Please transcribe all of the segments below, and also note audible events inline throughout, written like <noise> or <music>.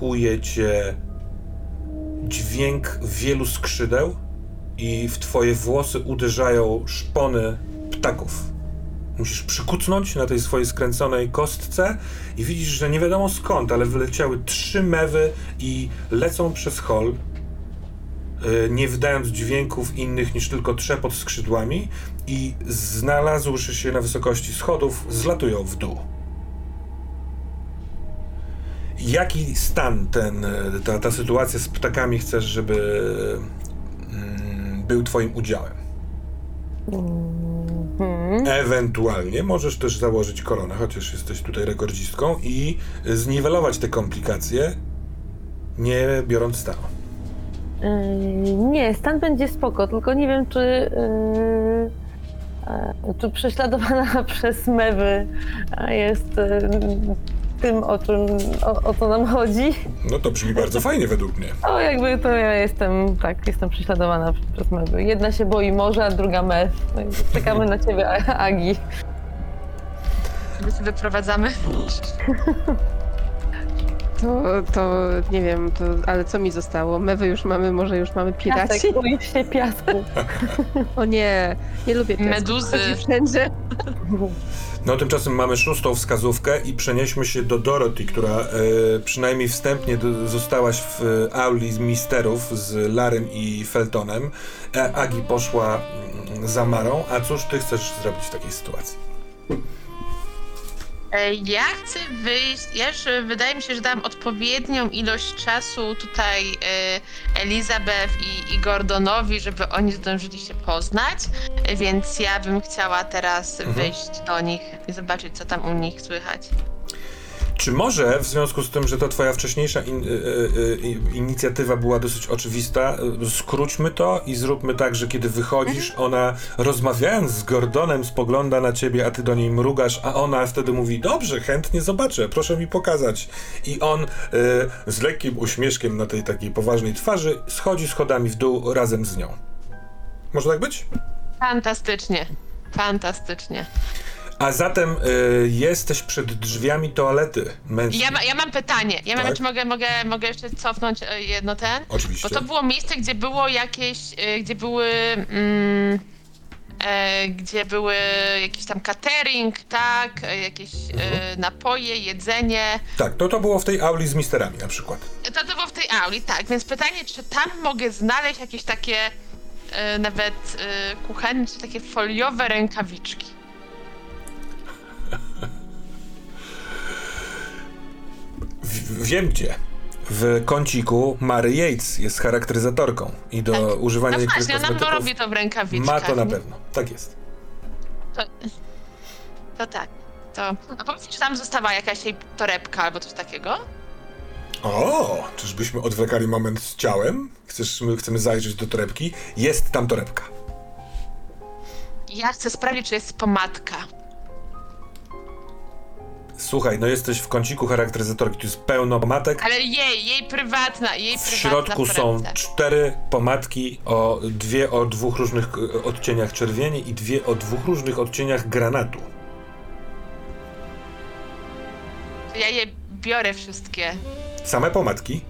atakuje cię dźwięk wielu skrzydeł i w twoje włosy uderzają szpony ptaków. Musisz przykucnąć na tej swojej skręconej kostce i widzisz, że nie wiadomo skąd, ale wyleciały trzy mewy i lecą przez hol, yy, nie wydając dźwięków innych niż tylko trzepot skrzydłami i znalazłszy się na wysokości schodów, zlatują w dół. Jaki stan ten, e, ta, ta sytuacja z ptakami chcesz, żeby mm, był twoim udziałem? Ewentualnie możesz też założyć koronę, chociaż jesteś tutaj rekordzistką i zniwelować te komplikacje, nie biorąc stanu. Yy, nie, stan będzie spoko, tylko nie wiem, czy, yy, e, czy prześladowana <laughs> przez mewy jest yy, tym, o, czym, o, o co nam chodzi. No to brzmi bardzo fajnie według mnie. O, jakby to ja jestem, tak, jestem prześladowana przez mewy. Jedna się boi morza, a druga mew. No i Czekamy na ciebie, Agi. My się wyprowadzamy. <laughs> To, to nie wiem, to, ale co mi zostało? Mewy już mamy, może już mamy piraci? Piasek, boisz się piasku. <laughs> O nie, nie lubię piasku. Meduzy. Chodzi wszędzie. No tymczasem mamy szóstą wskazówkę i przenieśmy się do Dorothy, która e, przynajmniej wstępnie do, zostałaś w e, auli z misterów z Larym i Feltonem. E, Agi poszła mm, za Marą, a cóż ty chcesz zrobić w takiej sytuacji? Ja chcę wyjść. Ja już e, wydaje mi się, że dam odpowiednią ilość czasu tutaj e, Elizabeth i, i Gordonowi, żeby oni zdążyli się poznać. E, Więc ja bym chciała teraz Mhm. wyjść do nich i zobaczyć, co tam u nich słychać. Czy może w związku z tym, że ta twoja wcześniejsza in, y, y, y, inicjatywa była dosyć oczywista, y, skróćmy to i zróbmy tak, że kiedy wychodzisz, ona rozmawiając z Gordonem spogląda na ciebie, a ty do niej mrugasz, a ona wtedy mówi, dobrze, chętnie zobaczę, proszę mi pokazać. I on y, z lekkim uśmieszkiem na tej takiej poważnej twarzy schodzi schodami w dół razem z nią. Może tak być? Fantastycznie. Fantastycznie. A zatem y, jesteś przed drzwiami toalety męskiej. Ja, ma, ja mam pytanie. Ja mam, Tak. czy mogę, mogę, mogę jeszcze cofnąć e, jedno ten? Oczywiście. Bo to było miejsce, gdzie było jakieś, e, gdzie były, mm, e, gdzie były jakiś tam catering, tak, e, jakieś e, napoje, jedzenie. Tak, to to było w tej auli z misterami na przykład. To, to było w tej auli, tak, więc pytanie, czy tam mogę znaleźć jakieś takie nawet kuchenne, czy takie foliowe rękawiczki? W, wiem gdzie. W kąciku Mary Yates jest charakteryzatorką i do Tak. używania No niektórych właśnie, robi to w rękawiczkach. ma to na pewno. Tak jest. To, to tak. To, a powiedz, czy tam została jakaś jej torebka albo coś takiego? O, czyżbyśmy odwlekali moment z ciałem? Chcesz, my chcemy zajrzeć do torebki? Jest tam torebka. Ja chcę sprawdzić, czy jest pomadka. Słuchaj, no jesteś w kąciku charakteryzatorki, tu jest pełno pomadek. Ale jej, jej prywatna, jej W prywatna środku są cztery pomadki, o dwie o dwóch różnych e, odcieniach czerwieni i dwie o dwóch różnych odcieniach granatu. Ja je biorę wszystkie. Same pomadki?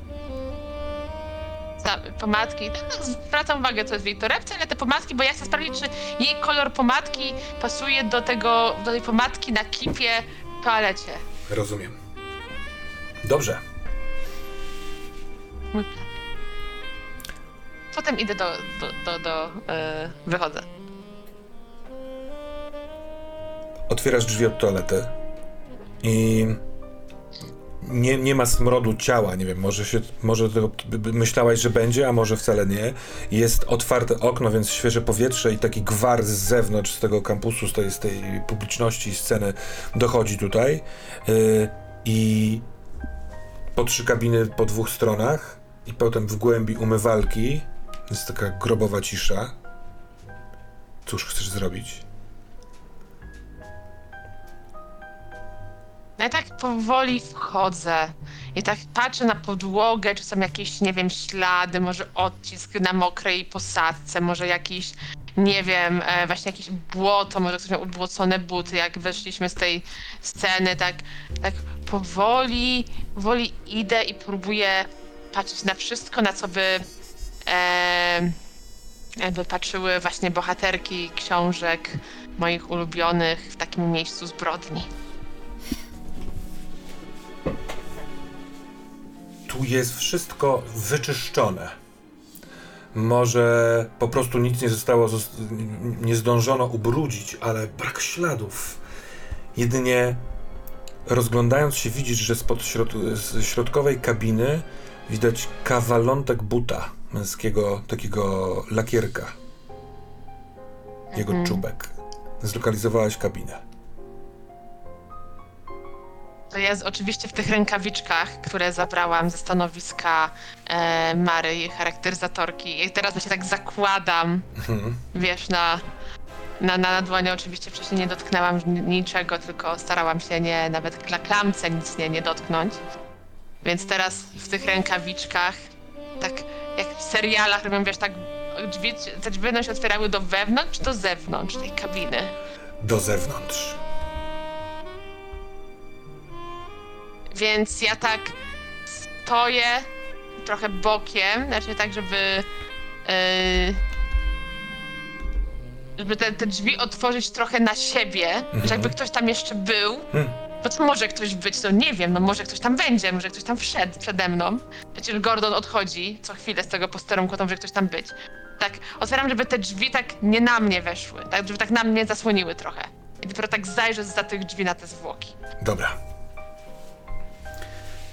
Za- Pomadki. No, no, zwracam uwagę, co jest w jej torebce, ale te pomadki, bo ja chcę sprawdzić, czy jej kolor pomadki pasuje do tego, do tej pomadki na kipie w toalecie. Rozumiem. Dobrze. Mój plan. Potem idę do, do, do, do e, wychodzę. Otwierasz drzwi od toalety i nie, nie ma smrodu ciała, nie wiem, może się, może tego myślałaś, że będzie, a może wcale nie. Jest otwarte okno, więc świeże powietrze i taki gwar z zewnątrz, z tego kampusu, z tej, z tej publiczności, sceny dochodzi tutaj. Yy, I po trzy kabiny po dwóch stronach i potem w głębi umywalki jest taka grobowa cisza. Cóż chcesz zrobić? No i tak powoli wchodzę. I tak patrzę na podłogę, czy są jakieś, nie wiem, ślady, może odcisk na mokrej posadce, może jakiś, nie wiem, e, właśnie jakieś błoto, może ktoś miał ubłocone buty, jak weszliśmy z tej sceny, tak, tak powoli, powoli idę i próbuję patrzeć na wszystko, na co by e, patrzyły właśnie bohaterki książek moich ulubionych w takim miejscu zbrodni. Tu jest wszystko wyczyszczone. Może po prostu nic nie zostało, zos- nie zdążono ubrudzić, ale brak śladów. Jedynie rozglądając się widzisz, że spod środ z środkowej kabiny widać kawalątek buta męskiego, takiego lakierka. Jego Mhm. czubek. Zlokalizowałaś kabinę. To jest oczywiście w tych rękawiczkach, które zabrałam ze stanowiska e, Mary, charakteryzatorki. I teraz się tak zakładam, Mhm. wiesz, na, na, na dłonie. Oczywiście wcześniej nie dotknęłam ni- niczego, tylko starałam się nie, nawet na klamce nic nie, nie dotknąć. Więc teraz w tych rękawiczkach, tak jak w serialach robią, wiesz, tak drzwi, te drzwi będą się otwierały do wewnątrz czy do zewnątrz tej kabiny. Do zewnątrz. Więc ja tak stoję trochę bokiem, znaczy tak, żeby. Yy, żeby te, te drzwi otworzyć trochę na siebie, że jakby ktoś tam jeszcze był. Hmm. Bo to może ktoś być, no nie wiem, no może ktoś tam będzie, może ktoś tam wszedł przede mną. Przecież Gordon odchodzi co chwilę z tego posterunku, to może ktoś tam być. Tak, otwieram, żeby te drzwi tak nie na mnie weszły, tak, żeby tak na mnie zasłoniły trochę. I dopiero tak zajrzę za tych drzwi na te zwłoki. Dobra.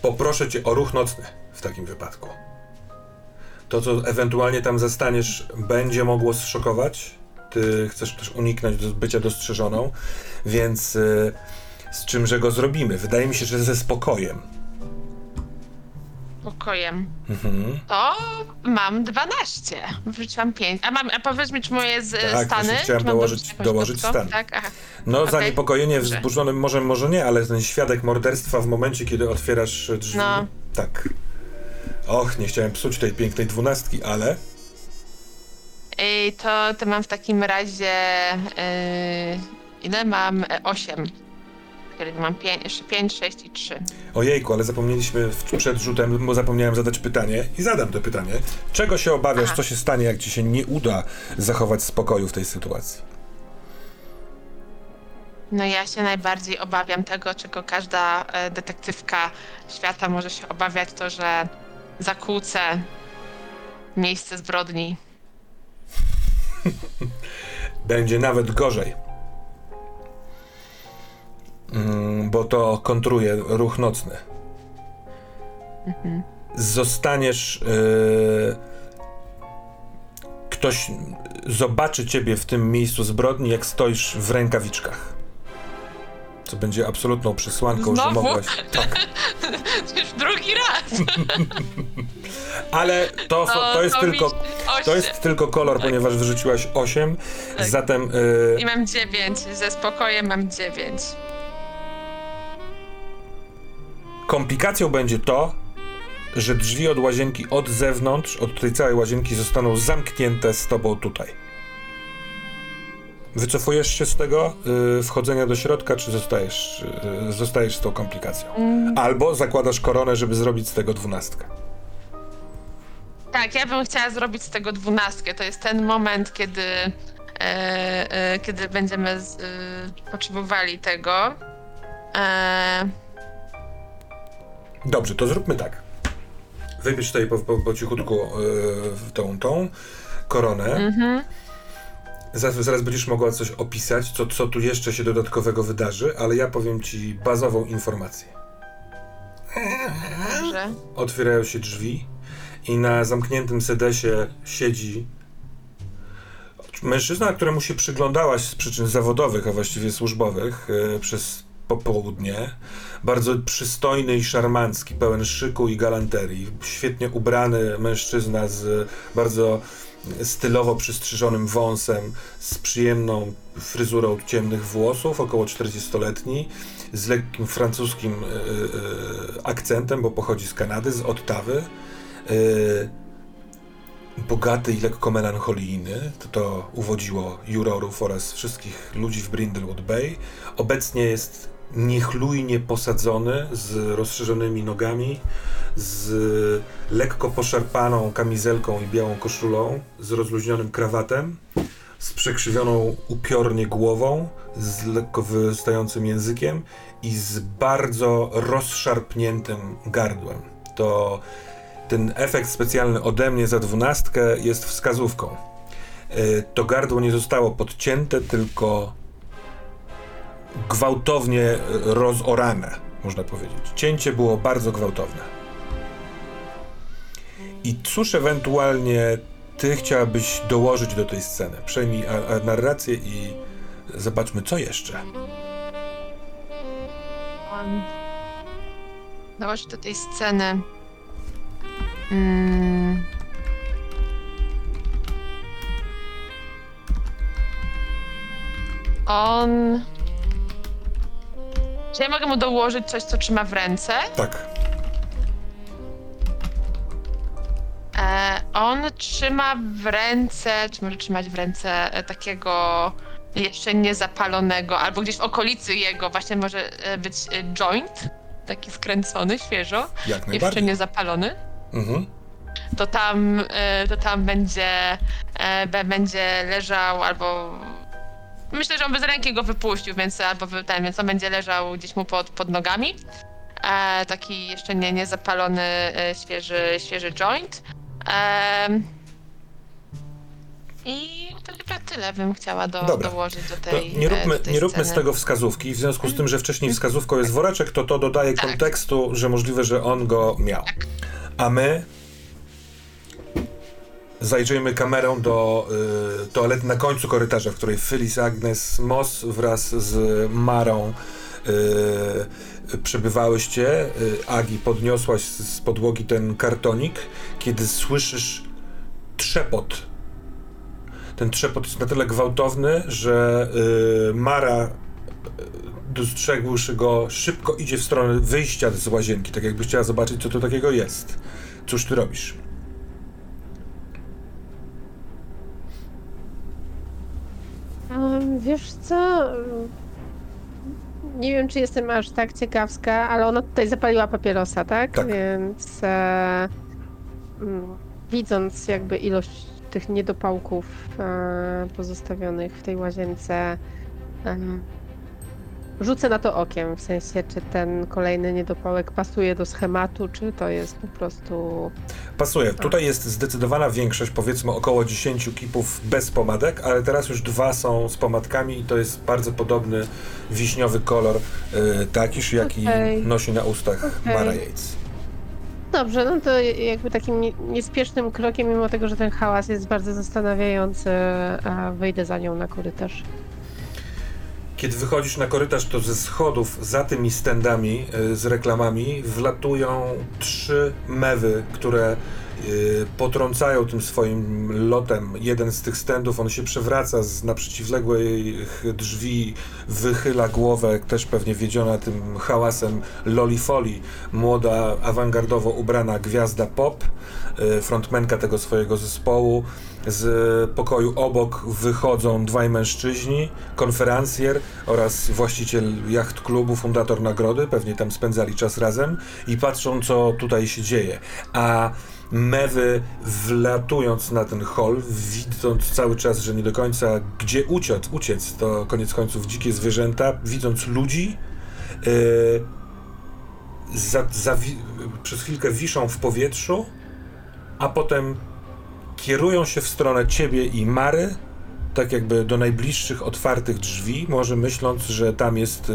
Poproszę cię o ruch nocny w takim wypadku. To, co ewentualnie tam zastaniesz, będzie mogło zszokować. Ty chcesz też uniknąć bycia dostrzeżoną, więc y, z czymże go zrobimy? Wydaje mi się, że ze spokojem. Pokojem. Mhm. To mam 12. Wrzuciłam 5. A, mam, a powiedz mi, czy moje z, Tak, stany? chciałem dołożyć- dołożyć stan. Tak, aha. No, Okej. zaniepokojenie wzburzone może, może nie, ale ten świadek morderstwa w momencie, kiedy otwierasz drzwi. No. Tak. Och, nie chciałem psuć tej pięknej dwunastki, ale. I to, to mam w takim razie. Yy, ile mam? 8. Kiedy mam 5, jeszcze 5, 6 i 3. Ojejku, ale zapomnieliśmy przed rzutem, bo zapomniałem zadać pytanie i zadam to pytanie. Czego się obawiasz, Aha. co się stanie, jak ci się nie uda zachować spokoju w tej sytuacji? No ja się najbardziej obawiam tego, czego każda e, detektywka świata może się obawiać, to że zakłócę miejsce zbrodni. <laughs> Będzie nawet gorzej. Mm, bo to kontruje ruch nocny. Zostaniesz. Yy, ktoś zobaczy ciebie w tym miejscu zbrodni, jak stoisz w rękawiczkach. Co będzie absolutną przesłanką, że Znowu? mogłaś. Tak. <laughs> Już drugi raz! <laughs> Ale to, to jest mi tylko. To jest tylko kolor, ponieważ wyrzuciłaś 8. Tak. Zatem I y, mam 9. Ze spokojem mam 9. komplikacją będzie to, że drzwi od łazienki od zewnątrz, od tej całej łazienki zostaną zamknięte z tobą tutaj. Wycofujesz się z tego y, wchodzenia do środka, czy zostajesz, y, zostajesz z tą komplikacją? Albo zakładasz koronę, żeby zrobić z tego dwunastkę. Tak, ja bym chciała zrobić z tego dwunastkę. To jest ten moment, kiedy, e, kiedy będziemy z, e, potrzebowali tego. E, Dobrze, to zróbmy tak. Wybierz tutaj po, po, po cichutku y, tą, tą koronę. mhm. Zaraz, zaraz będziesz mogła coś opisać, co, co tu jeszcze się dodatkowego wydarzy, ale ja powiem ci bazową informację. Dobrze. Otwierają się drzwi i na zamkniętym sedesie siedzi mężczyzna, któremu się przyglądałaś z przyczyn zawodowych, a właściwie służbowych e, przez popołudnie. Bardzo przystojny i szarmancki, pełen szyku i galanterii. Świetnie ubrany mężczyzna z bardzo stylowo przystrzyżonym wąsem, z przyjemną fryzurą ciemnych włosów, około 40-letni, z lekkim francuskim e, e, akcentem, bo pochodzi z Kanady, z Ottawy. E, bogaty i lekko melancholijny, to, to uwodziło jurorów oraz wszystkich ludzi w Brindlewood Bay. Obecnie jest niechlujnie posadzony, z rozszerzonymi nogami, z lekko poszarpaną kamizelką i białą koszulą, z rozluźnionym krawatem, z przekrzywioną upiornie głową, z lekko wystającym językiem i z bardzo rozszarpniętym gardłem. To ten efekt specjalny ode mnie za dwunastkę jest wskazówką. Y, To gardło nie zostało podcięte, tylko gwałtownie rozorane, można powiedzieć. Cięcie było bardzo gwałtowne. I cóż ewentualnie ty chciałabyś dołożyć do tej sceny? Przejmij a, a narrację i zobaczmy, co jeszcze. On dołożyć do tej sceny. Mm. On. Czy ja mogę mu dołożyć coś, co trzyma w ręce? Tak. E, on trzyma w ręce, czy może trzymać w ręce e, takiego jeszcze niezapalonego, albo gdzieś w okolicy jego właśnie może e, być e, joint, taki skręcony, świeżo, Jak jeszcze niezapalony. Mhm. To tam, to tam będzie, będzie leżał albo... Myślę, że on bez ręki go wypuścił, więc albo wy- ten, więc on będzie leżał gdzieś mu pod, pod nogami. E, taki jeszcze nie, niezapalony, e, świeży, świeży joint. Em, I to chyba tyle bym chciała do, Dobra. dołożyć do To tej nie e, róbmy, do tej nie róbmy z sceny. tego wskazówki, w związku z tym, że wcześniej wskazówką jest woreczek, to to dodaje Tak. kontekstu, że możliwe, że on go miał. A my zajrzyjmy kamerą do y, toalety na końcu korytarza, w której Phyllis Agnes Moss wraz z Marą y, przebywałyście. Y, Agi podniosłaś z podłogi ten kartonik, kiedy słyszysz trzepot. Ten trzepot jest na tyle gwałtowny, że y, Mara y, dostrzegłszy go, szybko idzie w stronę wyjścia z łazienki, tak jakby chciała zobaczyć, co to takiego jest. Cóż ty robisz? Wiesz co? Nie wiem, czy jestem aż tak ciekawska, ale ona tutaj zapaliła papierosa, tak? Tak. Więc e, widząc jakby ilość tych niedopałków e, pozostawionych w tej łazience, e, rzucę na to okiem, w sensie, czy ten kolejny niedopałek pasuje do schematu, czy to jest po prostu... Pasuje. Tutaj jest zdecydowana większość, powiedzmy około 10 kipów bez pomadek, ale teraz już dwa są z pomadkami i to jest bardzo podobny wiśniowy kolor, y, takiż jaki Okej. nosi na ustach Okej. Mara Yates. Dobrze, no to jakby takim nie- niespiesznym krokiem, mimo tego, że ten hałas jest bardzo zastanawiający, a wyjdę za nią na korytarz. Kiedy wychodzisz na korytarz, to ze schodów za tymi standami y, z reklamami wlatują trzy mewy, które y, potrącają tym swoim lotem jeden z tych standów. On się przewraca z na przeciwległych drzwi, wychyla głowę, też pewnie wiedziona tym hałasem lolifoli. Młoda, awangardowo ubrana gwiazda pop, y, frontmenka tego swojego zespołu. Z pokoju obok wychodzą dwaj mężczyźni, konferencjer oraz właściciel jacht klubu, fundator nagrody, pewnie tam spędzali czas razem i patrzą, co tutaj się dzieje. A mewy wlatując na ten hol, widząc cały czas, że nie do końca gdzie uciec, uciec to koniec końców dzikie zwierzęta, widząc ludzi, yy, za, zawi- przez chwilkę wiszą w powietrzu, a potem kierują się w stronę ciebie i Mary, tak jakby do najbliższych otwartych drzwi, może myśląc, że tam jest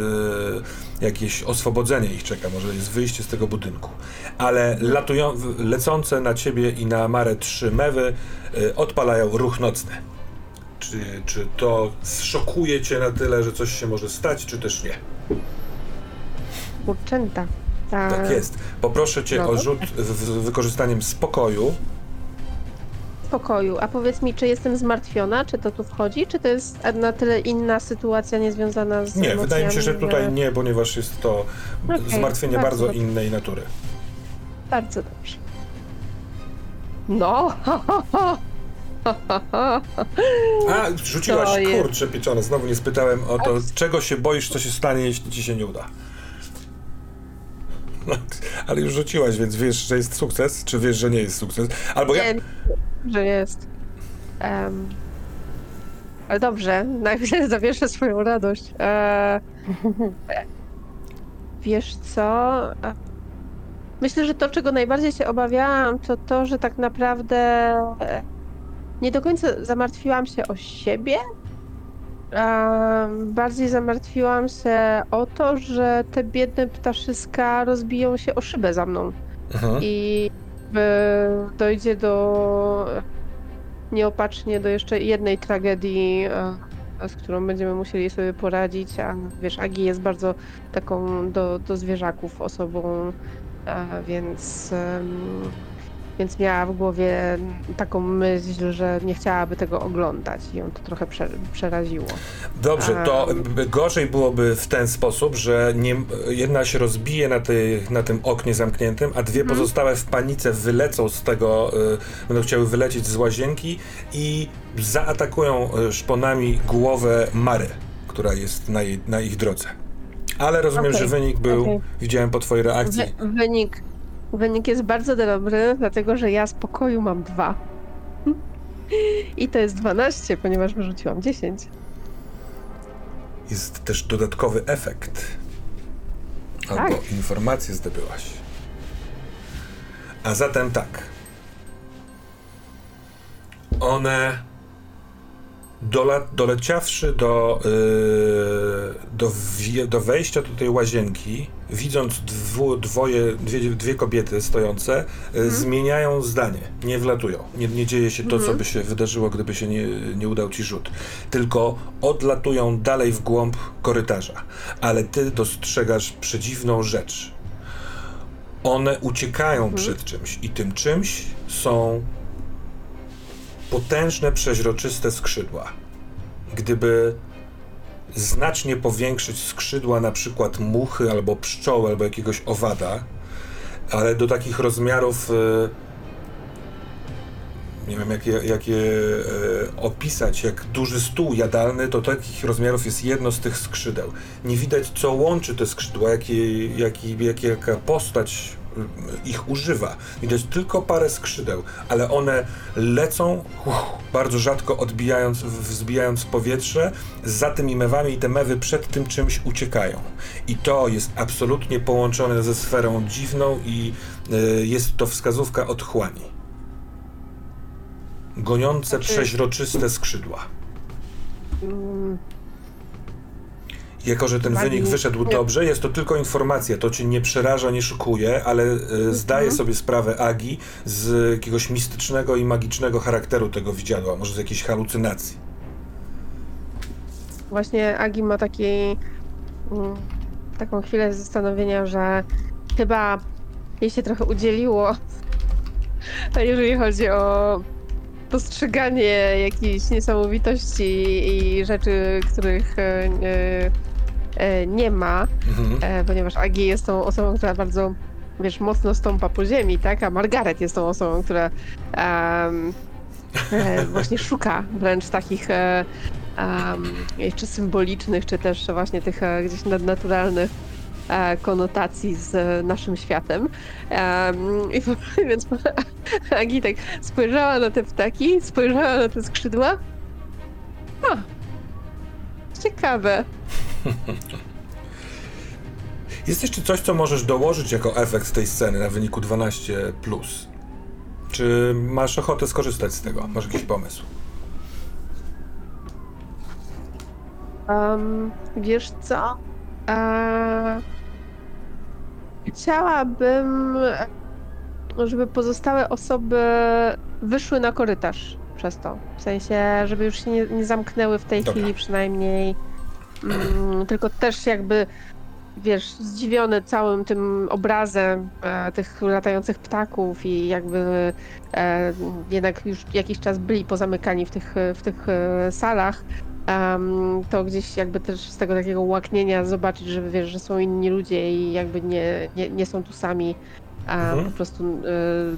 e, jakieś oswobodzenie ich czeka, może jest wyjście z tego budynku. Ale latują, lecące na ciebie i na Marę trzy mewy e, odpalają ruch nocny. Czy, czy to szokuje cię na tyle, że coś się może stać, czy też nie? Kurczęta. Tak jest. Poproszę cię no o rzut w wykorzystaniem spokoju. W pokoju. A powiedz mi, czy jestem zmartwiona? Czy to tu wchodzi? Czy to jest na tyle inna sytuacja niezwiązana z Nie, wydaje mi się, że tutaj nie, ponieważ jest to Okej, zmartwienie bardzo bardzo innej natury. Bardzo dobrze. No, <laughs> A, rzuciłaś, kurczę pieczone, znowu nie spytałem o to, czego się boisz, co się stanie, jeśli ci się nie uda. Ale już rzuciłaś, więc wiesz, że jest sukces, czy wiesz, że nie jest sukces. Albo ja... Nie, że jest. Em, ale dobrze, <laughs> najpierw zawieszę swoją radość. E, <laughs> wiesz co? Myślę, że to, czego najbardziej się obawiałam, to to, że tak naprawdę e, nie do końca zamartwiłam się o siebie. Bardziej zamartwiłam się o to, że te biedne ptaszyska rozbiją się o szybę za mną Mhm. i dojdzie do nieopatrznie do jeszcze jednej tragedii, e, z którą będziemy musieli sobie poradzić, a wiesz, Agi jest bardzo taką do, do zwierzaków osobą, e, więc więc miała w głowie taką myśl, że nie chciałaby tego oglądać i ją to trochę prze, przeraziło. Dobrze, to gorzej byłoby w ten sposób, że nie, jedna się rozbije na, tej, na tym oknie zamkniętym, a dwie Mhm. pozostałe w panice wylecą z tego, y, będą chciały wylecieć z łazienki i zaatakują y, szponami głowę Mary, która jest na, jej, na ich drodze. Ale rozumiem, Okej, że wynik był, okej. widziałem po twojej reakcji. Wy, wynik, wynik jest bardzo dobry, dlatego że ja z pokoju mam dwa. I to jest 12, ponieważ wyrzuciłam 10. Jest też dodatkowy efekt. Albo Tak. informację zdobyłaś. A zatem tak. One dola, doleciawszy do, yy, do, do wejścia do tej łazienki, widząc dwu, dwoje, dwie, dwie kobiety stojące, yy, zmieniają zdanie. Nie wlatują. Nie, nie dzieje się to, co by się wydarzyło, gdyby się nie, nie udał ci rzut. Tylko odlatują dalej w głąb korytarza. Ale ty dostrzegasz przedziwną rzecz. One uciekają przed czymś i tym czymś są potężne, przeźroczyste skrzydła. Gdyby znacznie powiększyć skrzydła na przykład muchy albo pszczoły albo jakiegoś owada, ale do takich rozmiarów e, nie wiem jak je, jak je e, opisać, jak duży stół jadalny, to takich rozmiarów jest jedno z tych skrzydeł. Nie widać co łączy te skrzydła, jakie, jaki, jak, jaka postać ich używa. Widać tylko parę skrzydeł, ale one lecą uff, bardzo rzadko odbijając, wzbijając powietrze za tymi mewami i te mewy przed tym czymś uciekają. I to jest absolutnie połączone ze sferą dziwną i y, jest to wskazówka otchłani. Goniące, przeźroczyste skrzydła. Jako, że ten wynik wyszedł dobrze, jest to tylko informacja, to cię nie przeraża, nie szokuje, ale e, zdaje sobie sprawę Agi z jakiegoś mistycznego i magicznego charakteru tego widziadła, może z jakiejś halucynacji. Właśnie Agi ma taki, mm, taką chwilę zastanowienia, że chyba jej się trochę udzieliło, <laughs> jeżeli chodzi o postrzeganie jakiejś niesamowitości i rzeczy, których e, nie ma. Mhm. e, ponieważ Agi jest tą osobą, która bardzo, wiesz, mocno stąpa po ziemi, tak? A Margaret jest tą osobą, która e, <laughs> właśnie szuka wręcz takich e, jeszcze symbolicznych, czy też właśnie tych e, gdzieś nadnaturalnych e, konotacji z e, naszym światem. Em, i, <laughs> więc Agi tak spojrzała na te ptaki, spojrzała na te skrzydła. A, ciekawe. <laughs> Jest jeszcze coś, co możesz dołożyć jako efekt tej sceny na wyniku 12. Czy masz ochotę skorzystać z tego? Masz jakiś pomysł? Um, wiesz co? Eee, chciałabym, żeby pozostałe osoby wyszły na korytarz przez to. W sensie, żeby już się nie, nie zamknęły w tej Dobra. chwili przynajmniej. Mm, tylko też jakby, wiesz, zdziwione całym tym obrazem e, tych latających ptaków i jakby e, jednak już jakiś czas byli pozamykani w tych, w tych e, salach. Em, to gdzieś jakby też z tego takiego łaknienia zobaczyć, że wiesz, że są inni ludzie i jakby nie, nie, nie są tu sami, a Mhm. po prostu e,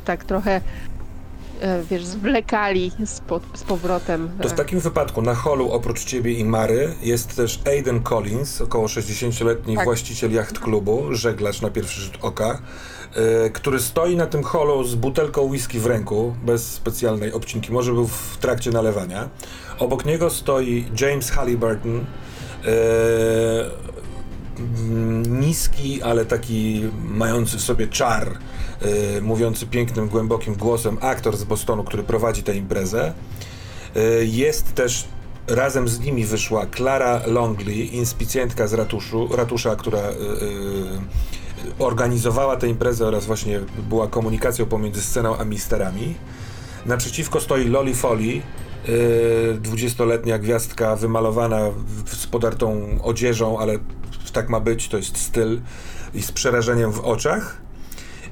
tak trochę wiesz, zwlekali z, po, z powrotem. To w e, takim wypadku na holu oprócz ciebie i Mary jest też Aiden Collins, około 60-letni Tak. właściciel jacht klubu, żeglarz na pierwszy rzut oka, y, który stoi na tym holu z butelką whisky w ręku, bez specjalnej obcinki, może był w trakcie nalewania. Obok niego stoi James Halliburton, mm, niski, ale taki mający w sobie czar, y, mówiący pięknym, głębokim głosem aktor z Bostonu, który prowadzi tę imprezę. Y, Jest też razem z nimi wyszła Clara Longley, inspicjentka z ratuszu, ratusza, która y, organizowała tę imprezę oraz właśnie była komunikacją pomiędzy sceną a misterami. Naprzeciwko stoi Loli Foley, dwudziestoletnia gwiazdka wymalowana z podartą odzieżą, ale tak ma być, to jest styl i z przerażeniem w oczach.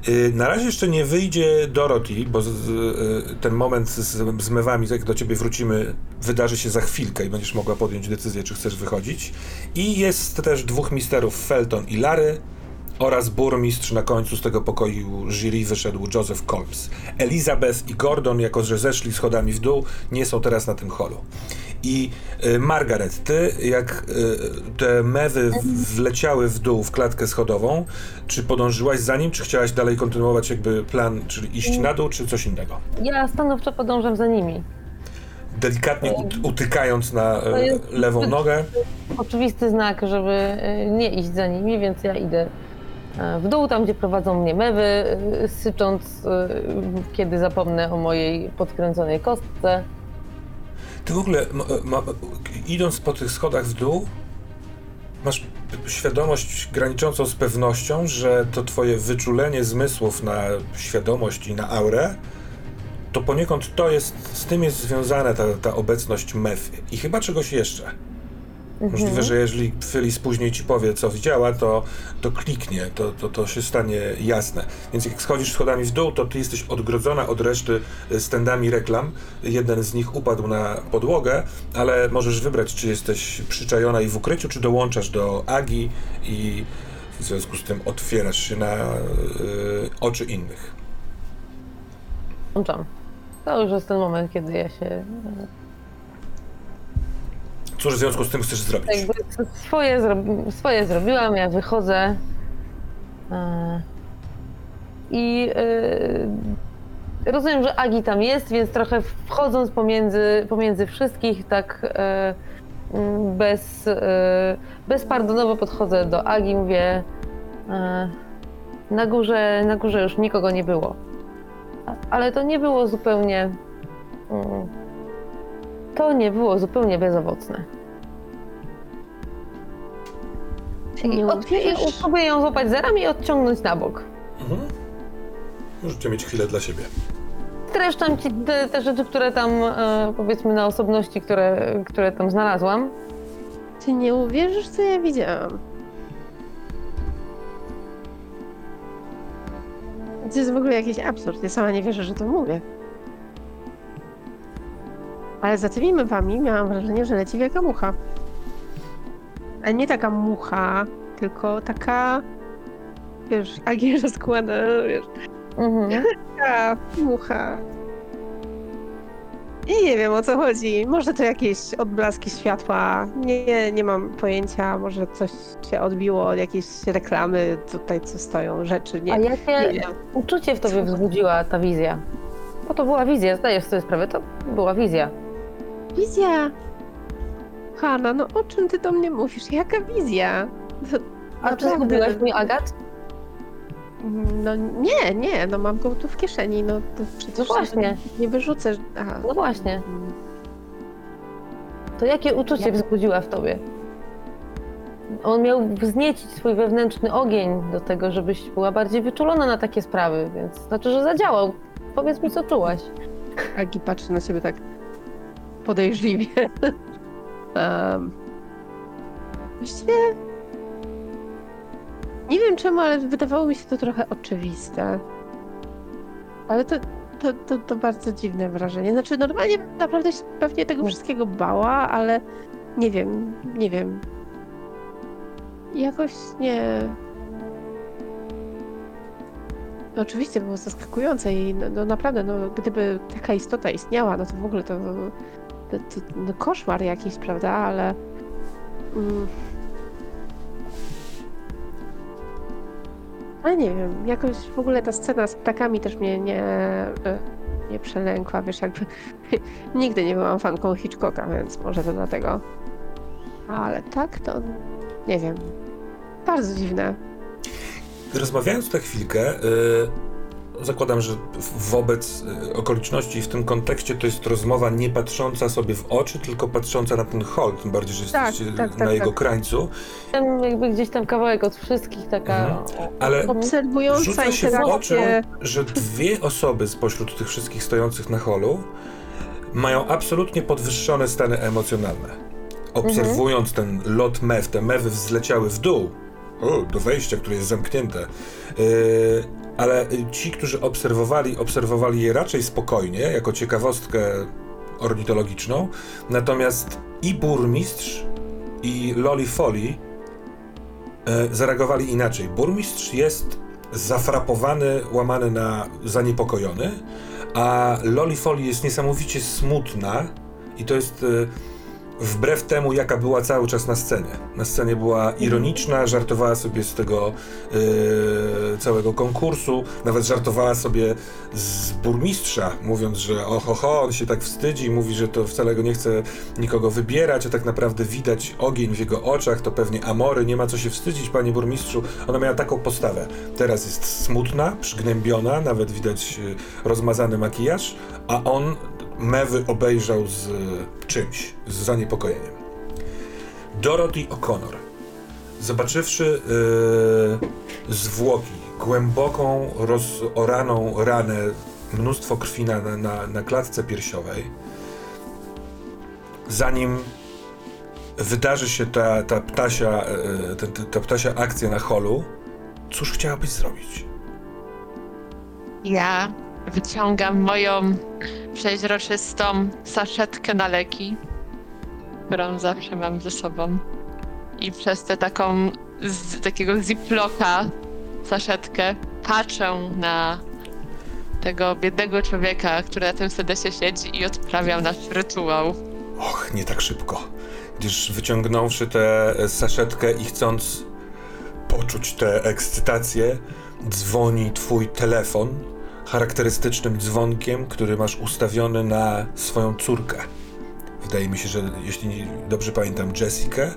Y, Na razie jeszcze nie wyjdzie Dorothy, bo z, y, ten moment z, z mewami, jak do ciebie wrócimy, wydarzy się za chwilkę i będziesz mogła podjąć decyzję, czy chcesz wychodzić. I jest też dwóch misterów, Felton i Lary, oraz burmistrz na końcu z tego pokoju jury wyszedł Joseph Colmes. Elizabeth i Gordon, jako że zeszli schodami w dół, nie są teraz na tym holu. I y, Margaret, ty jak y, te mewy w- wleciały w dół w klatkę schodową, czy podążyłaś za nim, czy chciałaś dalej kontynuować jakby plan, czyli iść na dół, czy coś innego? Ja stanowczo podążam za nimi. Delikatnie ut- utykając na y, lewą nogę, Oczywisty znak, żeby y, nie iść za nimi, więc ja idę w dół, tam gdzie prowadzą mnie mewy, y, sycząc, y, kiedy zapomnę o mojej podkręconej kostce. Ty w ogóle, ma, ma, idąc po tych schodach w dół, masz świadomość graniczącą z pewnością, że to twoje wyczulenie zmysłów na świadomość i na aurę, to poniekąd to jest, z tym jest związana ta, ta obecność mew i chyba czegoś jeszcze. Możliwe, że jeżeli Phyllis później ci powie, co widziała, to, to kliknie, to, to, to się stanie jasne. Więc jak schodzisz schodami w dół, to ty jesteś odgrodzona od reszty stendami reklam. Jeden z nich upadł na podłogę, ale możesz wybrać, czy jesteś przyczajona i w ukryciu, czy dołączasz do Agi i w związku z tym otwierasz się na e, oczy innych. Włączam. To już jest ten moment, kiedy ja się Cóż w związku z tym chcesz zrobić? jakby swoje, zro- swoje zrobiłam, ja wychodzę. E, I e, rozumiem, że Agi tam jest, więc trochę wchodząc pomiędzy, pomiędzy wszystkich, tak e, mm, bez, e, bezpardonowo podchodzę do Agi, mówię na górze, na górze już nikogo nie było. Ale to nie było zupełnie. To nie było zupełnie bezowocne. Ty nie I uwierzysz? odpie- Próbuję ją złapać za ramię i odciągnąć na bok. Mhm. Możecie mieć chwilę dla siebie. Streszczam ci te, te rzeczy, które tam, e, powiedzmy, na osobności, które, które tam znalazłam. Ty nie uwierzysz, co ja widziałam. To jest w ogóle jakiś absurd. Ja sama nie wierzę, że to mówię. Ale za tymi mewami miałam wrażenie, że leci wielka mucha. Ale nie taka mucha, tylko taka, wiesz, <laughs> Agier składa, wiesz, Mhm. taka mucha. I nie wiem o co chodzi. Może to jakieś odblaski światła. Nie, nie mam pojęcia. Może coś się odbiło od jakiejś reklamy tutaj, co stoją rzeczy. Nie, A nie jakie wiem. uczucie w tobie wzbudziła ta wizja? Bo to była wizja, zdajesz sobie sprawę, to była wizja. Wizja! Hanna, no o czym ty do mnie mówisz? Jaka wizja? To, A czy zgubiłaś mój agat? No nie, nie, no mam go tu w kieszeni, no to przecież No właśnie. nie wyrzucę. Aha. No właśnie. To jakie uczucie Jak- wzbudziła w tobie? On miał wzniecić swój wewnętrzny ogień do tego, żebyś była bardziej wyczulona na takie sprawy, więc znaczy, że zadziałał. Powiedz mi, co czułaś. Agi patrzy na ciebie tak podejrzliwie. <laughs> um, właściwie nie wiem czemu, ale wydawało mi się to trochę oczywiste. Ale to, to, to, to bardzo dziwne wrażenie. Znaczy normalnie naprawdę się pewnie tego wszystkiego bała, ale nie wiem, nie wiem. Jakoś nie... Oczywiście było zaskakujące i no, no naprawdę, no, gdyby taka istota istniała, no to w ogóle to, to, no, koszmar jakiś, prawda? Ale mm, ale nie wiem, jakoś w ogóle ta scena z ptakami też mnie nie, e, nie przelękła, wiesz, jakby <laughs> nigdy nie byłam fanką Hitchcocka, więc może to dlatego. Ale tak, to nie wiem. Bardzo dziwne. Rozmawiając tę chwilkę, y, zakładam, że wobec y, okoliczności i w tym kontekście to jest rozmowa nie patrząca sobie w oczy, tylko patrząca na ten hol, tym bardziej, że Tak, jesteście tak, tak, na jego tak. krańcu. Tam jakby gdzieś tam kawałek od wszystkich, taka... Mhm. Ale Obserwująca Rzuca się w oczy, że dwie osoby spośród tych wszystkich stojących na holu mają absolutnie podwyższone stany emocjonalne. Obserwując ten lot mew, te mewy wzleciały w dół, o, do wejścia, które jest zamknięte. Yy, ale ci, którzy obserwowali, obserwowali je raczej spokojnie, jako ciekawostkę ornitologiczną. Natomiast i burmistrz, i Loli Foley e, zareagowali inaczej. Burmistrz jest zafrapowany, łamany na zaniepokojony, a Loli Foley jest niesamowicie smutna i to jest e, wbrew temu, jaka była cały czas na scenie. Na scenie była ironiczna, żartowała sobie z tego e, całego konkursu, nawet żartowała sobie z burmistrza, mówiąc, że oho, ho, on się tak wstydzi, mówi, że to wcale go nie chce nikogo wybierać, a tak naprawdę widać ogień w jego oczach, to pewnie amory, nie ma co się wstydzić, panie burmistrzu. Ona miała taką postawę. Teraz jest smutna, przygnębiona, nawet widać e, rozmazany makijaż, a on mewy obejrzał z e, czymś, z zaniepokojeniem. Dorothy O'Connor, zobaczywszy e, zwłoki, głęboką, rozoraną ranę, mnóstwo krwi na, na, na klatce piersiowej, zanim wydarzy się ta, ta, ptasia, e, ta, ta, ta ptasia akcja na holu, cóż chciałabyś zrobić? Ja wyciągam moją przeźroczystą saszetkę na leki, którą zawsze mam ze sobą. I przez tę taką z takiego ziploka saszetkę patrzę na tego biednego człowieka, który na tym sedesie siedzi i odprawiam nasz rytuał. Och, nie tak szybko. Gdyż wyciągnąwszy tę saszetkę i chcąc poczuć tę ekscytację, dzwoni twój telefon charakterystycznym dzwonkiem, który masz ustawiony na swoją córkę. Wydaje mi się, że jeśli dobrze pamiętam, Jessica?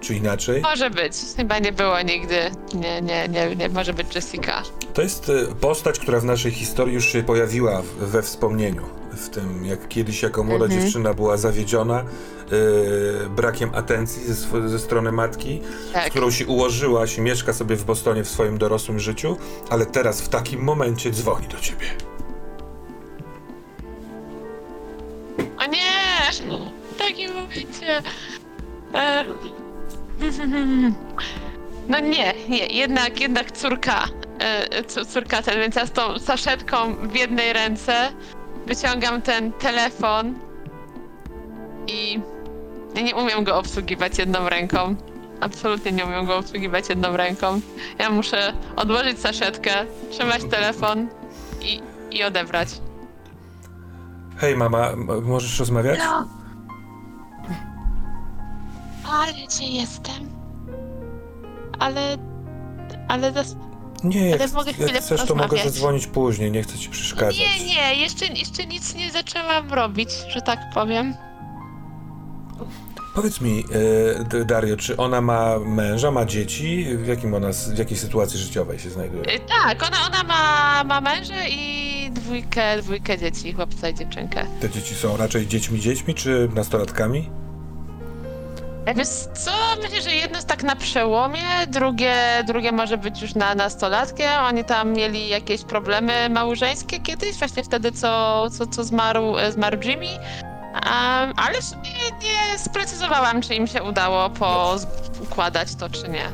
Czy inaczej? Może być. Chyba nie było nigdy. Nie, nie, nie, nie może być Jessica. To jest y, postać, która w naszej historii już się pojawiła we wspomnieniu. W tym, jak kiedyś jako młoda Mhm. dziewczyna była zawiedziona y, brakiem atencji ze, ze strony matki, z Tak. którą się ułożyła, się mieszka sobie w Bostonie w swoim dorosłym życiu, ale teraz w takim momencie dzwoni do ciebie. O nie! W takim momencie. E... <laughs> No nie, nie, jednak, jednak córka. E, córka ten, więc ja z tą saszetką w jednej ręce wyciągam ten telefon i ja nie umiem go obsługiwać jedną ręką. Absolutnie nie umiem go obsługiwać jedną ręką. Ja muszę odłożyć saszetkę, trzymać telefon i, i odebrać. Hej mama, m- możesz rozmawiać? No. Ale gdzie jestem? Ale. Ale. Zas... Nie, jak, Ale mogę chwilę jak chcesz, to mogę porozmawiać. zadzwonić później, nie chcę ci przeszkadzać. Nie, nie, jeszcze, jeszcze nic nie zaczęłam robić, że tak powiem. Powiedz mi, D- Dario, czy ona ma męża, ma dzieci? W, jakim ona, s- w jakiej sytuacji życiowej się znajduje? Y, Tak, ona, ona ma, ma męża i dwójkę, dwójkę dzieci, chłopca i dziewczynkę. Te dzieci są raczej dziećmi dziećmi, czy nastolatkami? Wiesz co, myślę, że jedno jest tak na przełomie, drugie, drugie może być już na nastolatkiem. Oni tam mieli jakieś problemy małżeńskie kiedyś, właśnie wtedy, co, co, co zmarł, zmarł Jimmy. Um, ale sumie nie sprecyzowałam, czy im się udało układać to, czy nie.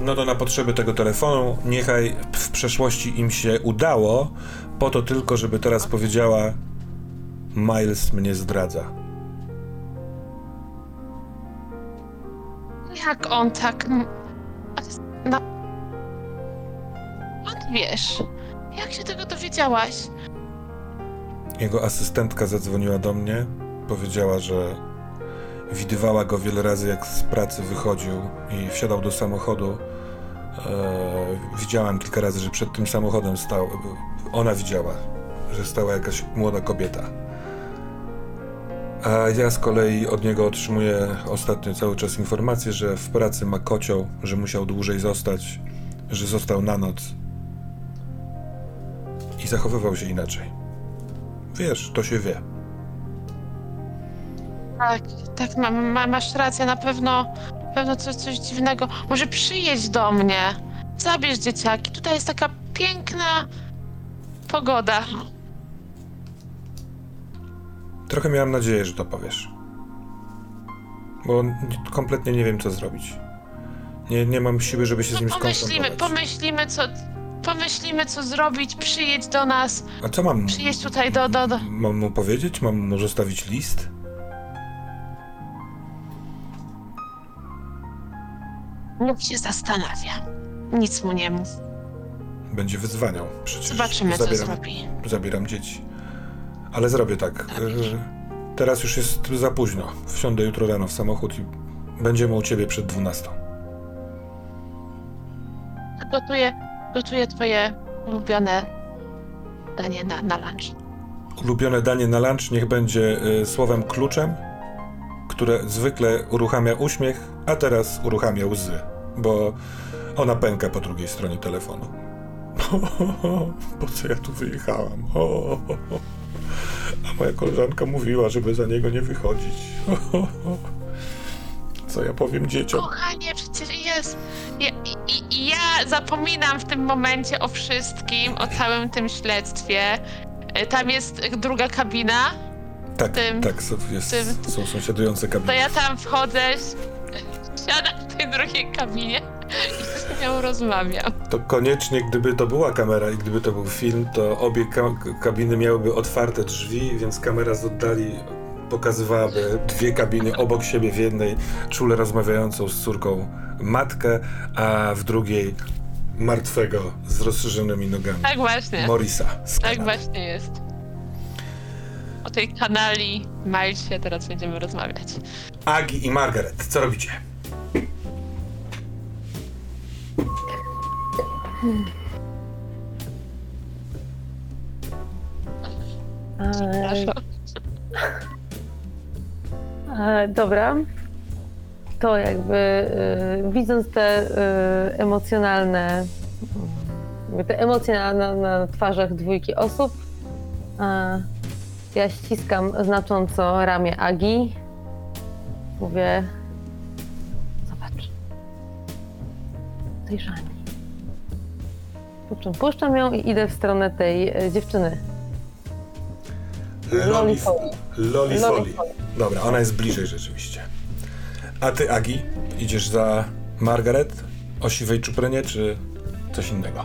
No to na potrzeby tego telefonu, niechaj w przeszłości im się udało, po to tylko, żeby teraz powiedziała Miles mnie zdradza. Jak on tak... No... On wiesz? Jak się tego dowiedziałaś? Jego asystentka zadzwoniła do mnie, powiedziała, że widywała go wiele razy, jak z pracy wychodził i wsiadał do samochodu. E, widziałam kilka razy, że przed tym samochodem stał. Ona widziała, że stała jakaś młoda kobieta. A ja z kolei od niego otrzymuję ostatnio cały czas informację, że w pracy ma kocioł, że musiał dłużej zostać, że został na noc i zachowywał się inaczej. Wiesz, to się wie. Tak, tak, ma, ma, masz rację, na pewno, na pewno coś, coś dziwnego. Może przyjedź do mnie, zabierz dzieciaki, tutaj jest taka piękna pogoda. Trochę miałem nadzieję, że to powiesz. Bo kompletnie nie wiem, co zrobić. Nie, nie mam siły, żeby się z nim No pomyślimy, skonfrontować. pomyślimy co, pomyślimy co zrobić, przyjedź do nas, A co mam? przyjedź tutaj do, do, do... Mam mu powiedzieć? Mam mu zostawić list? Niech się zastanawia. Nic mu nie mów. Będzie wyzwaniał. Przecież Zobaczymy, co zabieram, zrobi. zabieram dzieci. Ale zrobię tak. Teraz już jest za późno. Wsiądę jutro rano w samochód i będziemy u ciebie przed 12. Gotuję, gotuję twoje ulubione danie na, na lunch. Ulubione danie na lunch niech będzie y, słowem kluczem, które zwykle uruchamia uśmiech, a teraz uruchamia łzy, bo ona pęka po drugiej stronie telefonu. <laughs> Po co ja tu wyjechałam? A moja koleżanka mówiła, żeby za niego nie wychodzić. <laughs> Co ja powiem dzieciom? Kochanie, przecież jest. Ja, i, ja zapominam w tym momencie o wszystkim, o całym tym śledztwie. E, Tam jest druga kabina, Tak, tym- tak, jest, tym- są sąsiadujące to kabiny. ja tam wchodzę, siadam w tej drugiej kabinie i z nią rozmawiam. To koniecznie, gdyby to była kamera i gdyby to był film, to obie ka- kabiny miałyby otwarte drzwi, więc kamera z oddali pokazywałaby dwie kabiny obok siebie w jednej, czule rozmawiającą z córką matkę, a w drugiej martwego z rozszerzonymi nogami. Tak właśnie, Morisa tak właśnie jest. O tej kanali Milesie teraz będziemy rozmawiać. Agi i Margaret, co robicie? E, Przepraszam. e, dobra. To jakby e, widząc te e, emocjonalne, jakby te emocje na, na, na twarzach dwójki osób, e, ja ściskam znacząco ramię Agi. Mówię, zobacz, dojrzani. Po czym puszczam ją i idę w stronę tej e, dziewczyny. Loli, Foley. Loli Loli Foley. Dobra, ona jest bliżej rzeczywiście. A ty, Agi, idziesz za Margaret o siwej czuprynie, czy coś innego?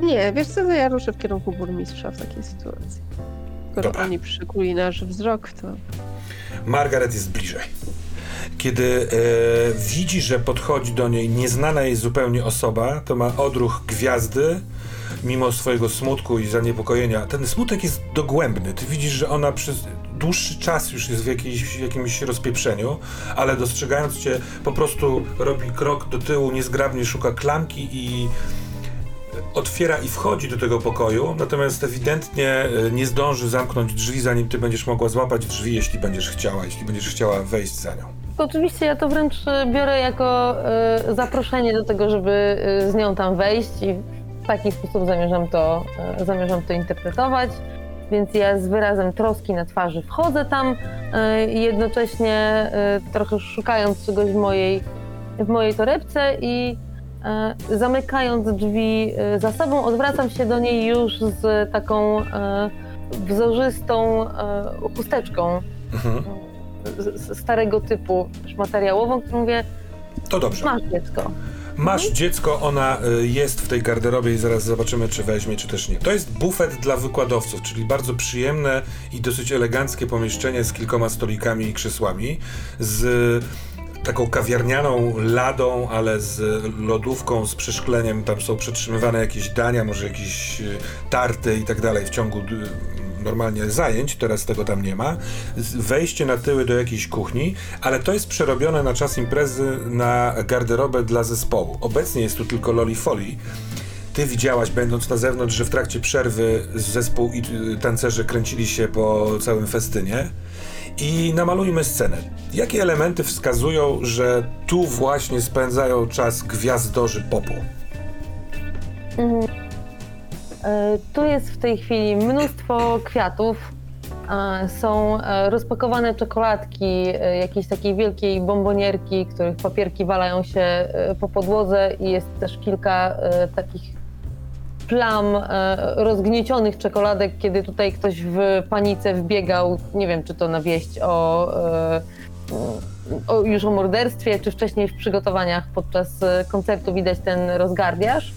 Nie, wiesz co, to ja ruszę w kierunku burmistrza w takiej sytuacji. Skoro Dobra. oni przykuli nasz wzrok, to Margaret jest bliżej. Kiedy e, widzi, że podchodzi do niej nieznana jej zupełnie osoba, to ma odruch gwiazdy, mimo swojego smutku i zaniepokojenia. Ten smutek jest dogłębny. Ty widzisz, że ona przez dłuższy czas już jest w, jakiejś, jakimś rozpieprzeniu, ale dostrzegając cię, po prostu robi krok do tyłu, niezgrabnie szuka klamki i otwiera i wchodzi do tego pokoju, natomiast ewidentnie e, nie zdąży zamknąć drzwi, zanim ty będziesz mogła złapać drzwi, jeśli będziesz chciała, jeśli będziesz chciała wejść za nią. Oczywiście ja to wręcz e, biorę jako e, zaproszenie do tego, żeby e, z nią tam wejść i w taki sposób zamierzam to, e, zamierzam to interpretować. Więc ja z wyrazem troski na twarzy wchodzę tam jednocześnie trochę szukając czegoś w mojej, w mojej torebce i zamykając drzwi za sobą, odwracam się do niej już z taką wzorzystą chusteczką Mhm. Starego typu, materiałową, którą mówię, To dobrze. masz dziecko. Masz dziecko, ona y, jest w tej garderobie i zaraz zobaczymy, czy weźmie, czy też nie. To jest bufet dla wykładowców, czyli bardzo przyjemne i dosyć eleganckie pomieszczenie z kilkoma stolikami i krzesłami, z taką kawiarnianą ladą, ale z lodówką, z przeszkleniem. Tam są przetrzymywane jakieś dania, może jakieś y, tarty i tak dalej w ciągu y, normalnie zajęć. Teraz tego tam nie ma. Wejście na tyły do jakiejś kuchni, ale to jest przerobione na czas imprezy na garderobę dla zespołu. Obecnie jest tu tylko Loli Foley. Ty widziałaś, będąc na zewnątrz, że w trakcie przerwy zespół i y, tancerze kręcili się po całym festynie. I namalujmy scenę. Jakie elementy wskazują, że tu właśnie spędzają czas gwiazdorzy popu? E, Tu jest w tej chwili mnóstwo kwiatów. e, Są e, rozpakowane czekoladki, e, jakiejś takiej wielkiej bombonierki, których papierki walają się e, po podłodze i jest też kilka e, takich plam e, rozgniecionych czekoladek, kiedy tutaj ktoś w panice wbiegał, nie wiem czy to na wieść o, e, o już o morderstwie, czy wcześniej w przygotowaniach podczas e, koncertu widać ten rozgardiaż.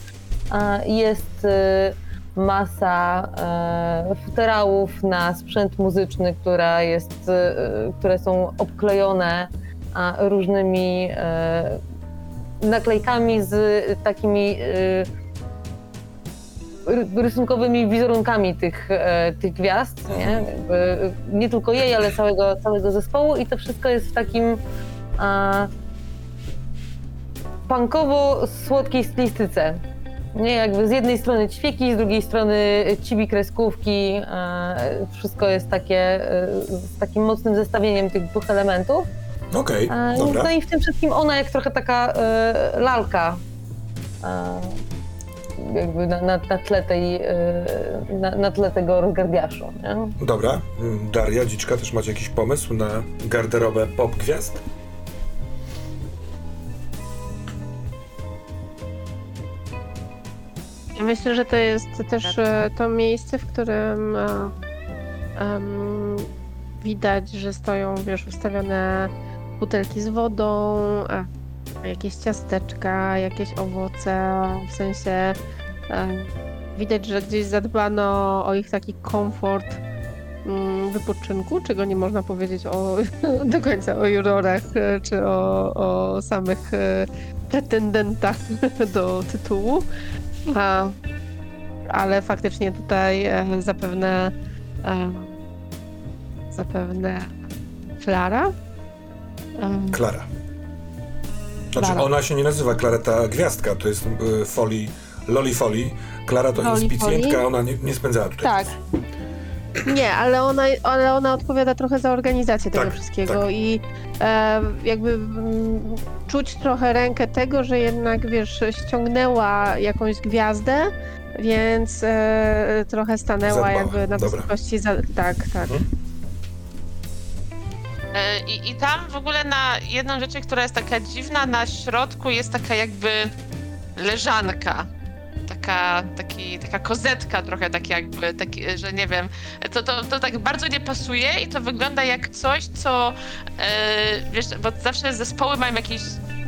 E, Jest e, masa e, futerałów na sprzęt muzyczny, która jest, e, które są obklejone różnymi e, naklejkami z takimi ry- rysunkowymi wizerunkami tych, tych gwiazd, nie? Nie tylko jej, ale całego, całego zespołu i to wszystko jest w takim a, punkowo-słodkiej stylistyce. Nie, jakby z jednej strony ćwieki, z drugiej strony cibi kreskówki. e, Wszystko jest takie e, z takim mocnym zestawieniem tych dwóch elementów. Okej, E, dobra. No i w tym wszystkim ona jak trochę taka e, lalka. E, jakby na, na, na, tle tej, e, na, na tle tego rozgardiaszu. Nie? Dobra. Mm, Daria, Dziczka, też macie jakiś pomysł na garderobę pop gwiazd? Myślę, że to jest też e, to miejsce, w którym em, widać, że stoją, wiesz, ustawione butelki z wodą, e, jakieś ciasteczka, jakieś owoce, w sensie widać, że gdzieś zadbano o ich taki komfort mm, wypoczynku, czego nie można powiedzieć o, <laughs> do końca o jurorach, czy o, o samych pretendentach <laughs> do tytułu. A, ale faktycznie tutaj e, zapewne e, zapewne Klara. E, Klara. Znaczy, Klara. ona się nie nazywa Klareta Gwiazdka, to jest y, Foley, Loli Foley. Klara to Loli inspicjentka, ona nie, nie spędzała tutaj. tak. Nie, ale ona, ale ona odpowiada trochę za organizację tego Tak, wszystkiego tak. i e, jakby mm, czuć trochę rękę tego, że jednak wiesz, ściągnęła jakąś gwiazdę, więc e, trochę stanęła Zadbała, jakby na dobra. wysokości. Za, tak, tak. E, I, I tam w ogóle na jedną rzecz, która jest taka dziwna, na środku jest taka jakby leżanka. Taka, taki, taka kozetka trochę tak jakby, taki, że nie wiem, to, to, to tak bardzo nie pasuje i to wygląda jak coś, co e, wiesz, bo zawsze zespoły mają jakieś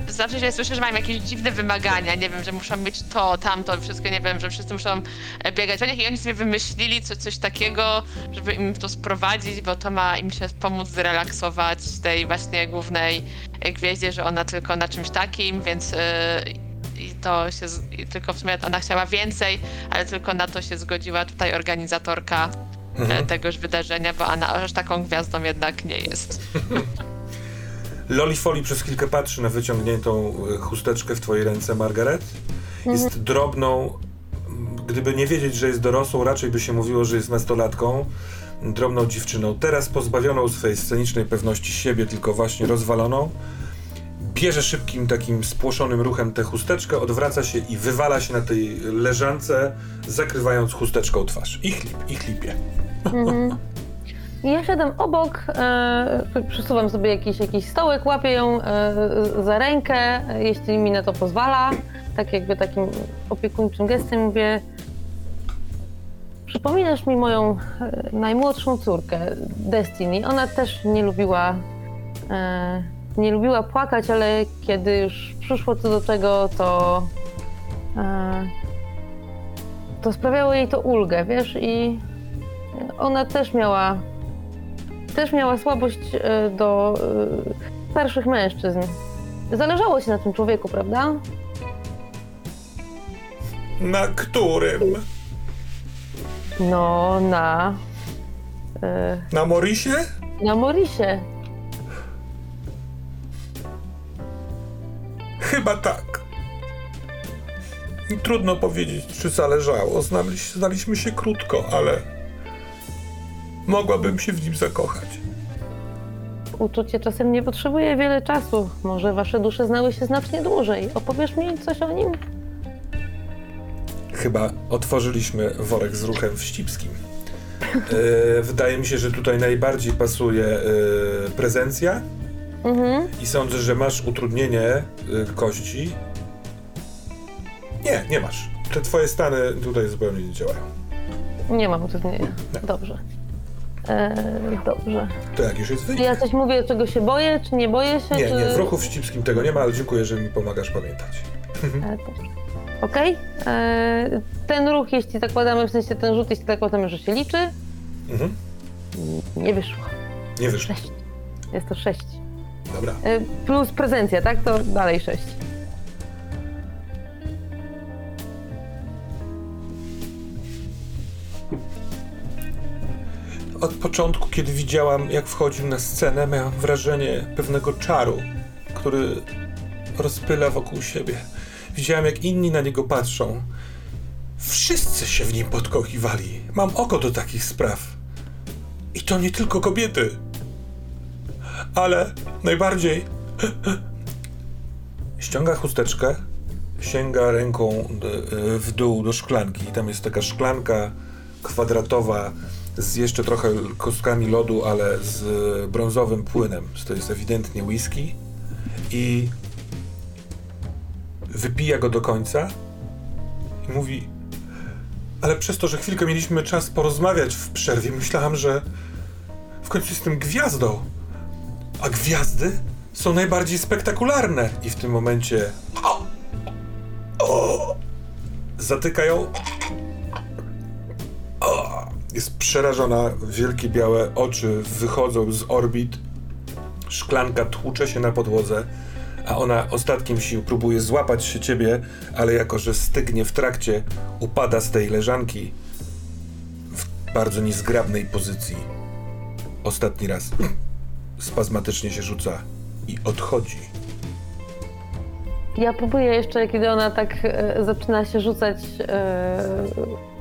zawsze się słyszę, że mają jakieś dziwne wymagania, nie wiem, że muszą mieć to, tamto, wszystko, nie wiem, że wszyscy muszą e, biegać o nich i oni sobie wymyślili co, coś takiego, żeby im to sprowadzić, bo to ma im się pomóc zrelaksować tej właśnie głównej gwieździe, że ona tylko na czymś takim, więc i to się, z- tylko w sumie ona chciała więcej, ale tylko na to się zgodziła tutaj organizatorka e, Mhm. tegoż wydarzenia, bo ona aż taką gwiazdą jednak nie jest. <laughs> Loli Foley przez chwilkę patrzy na wyciągniętą y, chusteczkę w twojej ręce, Margaret. Jest drobną, m, gdyby nie wiedzieć, że jest dorosłą, raczej by się mówiło, że jest nastolatką, drobną dziewczyną. Teraz pozbawioną swojej scenicznej pewności siebie, tylko właśnie rozwaloną. Bierze szybkim, takim spłoszonym ruchem tę chusteczkę, odwraca się i wywala się na tej leżance, zakrywając chusteczką twarz. I, chlip, i chlipie. Mhm. Ja siadam obok, e, przesuwam sobie jakiś, jakiś stołek, łapię ją e, za rękę, jeśli mi na to pozwala. Tak jakby takim opiekuńczym gestem mówię Przypominasz mi moją e, najmłodszą córkę, Destiny. Ona też nie lubiła, e, nie lubiła płakać, ale kiedy już przyszło co do czego, to, e, to sprawiało jej to ulgę, wiesz, i ona też miała też miała słabość e, do, starszych mężczyzn. Zależało ci na tym człowieku, prawda? Na którym? No, na. e, Na Morisie? na Morisie. Chyba tak. Trudno powiedzieć, czy zależało. Znali, znaliśmy się krótko, ale mogłabym się w nim zakochać. Uczucie czasem nie potrzebuje wiele czasu. Może wasze dusze znały się znacznie dłużej. Opowiesz mi coś o nim? Chyba otworzyliśmy worek z ruchem wścibskim. E, wydaje mi się, że tutaj najbardziej pasuje e, prezencja Mhm. i sądzę, że masz utrudnienie e, kości. Nie, nie masz. Te twoje stany tutaj zupełnie nie działają. Nie mam utrudnienia. Nie. Dobrze. E, dobrze. To jak już jest Czy wynik? ja coś mówię, czego się boję, czy nie boję się? Nie, czy... nie, w ruchu wścibskim tego nie ma, ale dziękuję, że mi pomagasz pamiętać. <laughs> E, dobrze. Okej. E, Ten ruch, jeśli zakładamy, w sensie ten rzut, jeśli zakładamy, że się liczy, Mhm. nie wyszło. Nie wyszło. Sześć. Jest to sześć. Dobra. E, Plus prezencja, tak? To dalej sześć. Od początku, kiedy widziałam, jak wchodził na scenę, miałam wrażenie pewnego czaru, który rozpyla wokół siebie. Widziałam, jak inni na niego patrzą. Wszyscy się w nim podkochiwali. Mam oko do takich spraw. I to nie tylko kobiety. Ale najbardziej. Ściąga chusteczkę, sięga ręką w dół do szklanki. Tam jest taka szklanka kwadratowa z jeszcze trochę kostkami lodu, ale z brązowym płynem. To jest ewidentnie whisky. I wypija go do końca i mówi: Ale przez to, że chwilkę mieliśmy czas porozmawiać w przerwie, myślałam, że w końcu jestem gwiazdą. A gwiazdy są najbardziej spektakularne. I w tym momencie. O! O! Zatyka ją. O! Jest przerażona, wielkie białe oczy wychodzą z orbit. Szklanka tłucze się na podłodze, a ona ostatkiem sił próbuje złapać się ciebie, ale jako że stygnie w trakcie, upada z tej leżanki w bardzo niezgrabnej pozycji. Ostatni raz <clears throat> spazmatycznie się rzuca i odchodzi. Ja próbuję jeszcze, kiedy ona tak e, zaczyna się rzucać, e,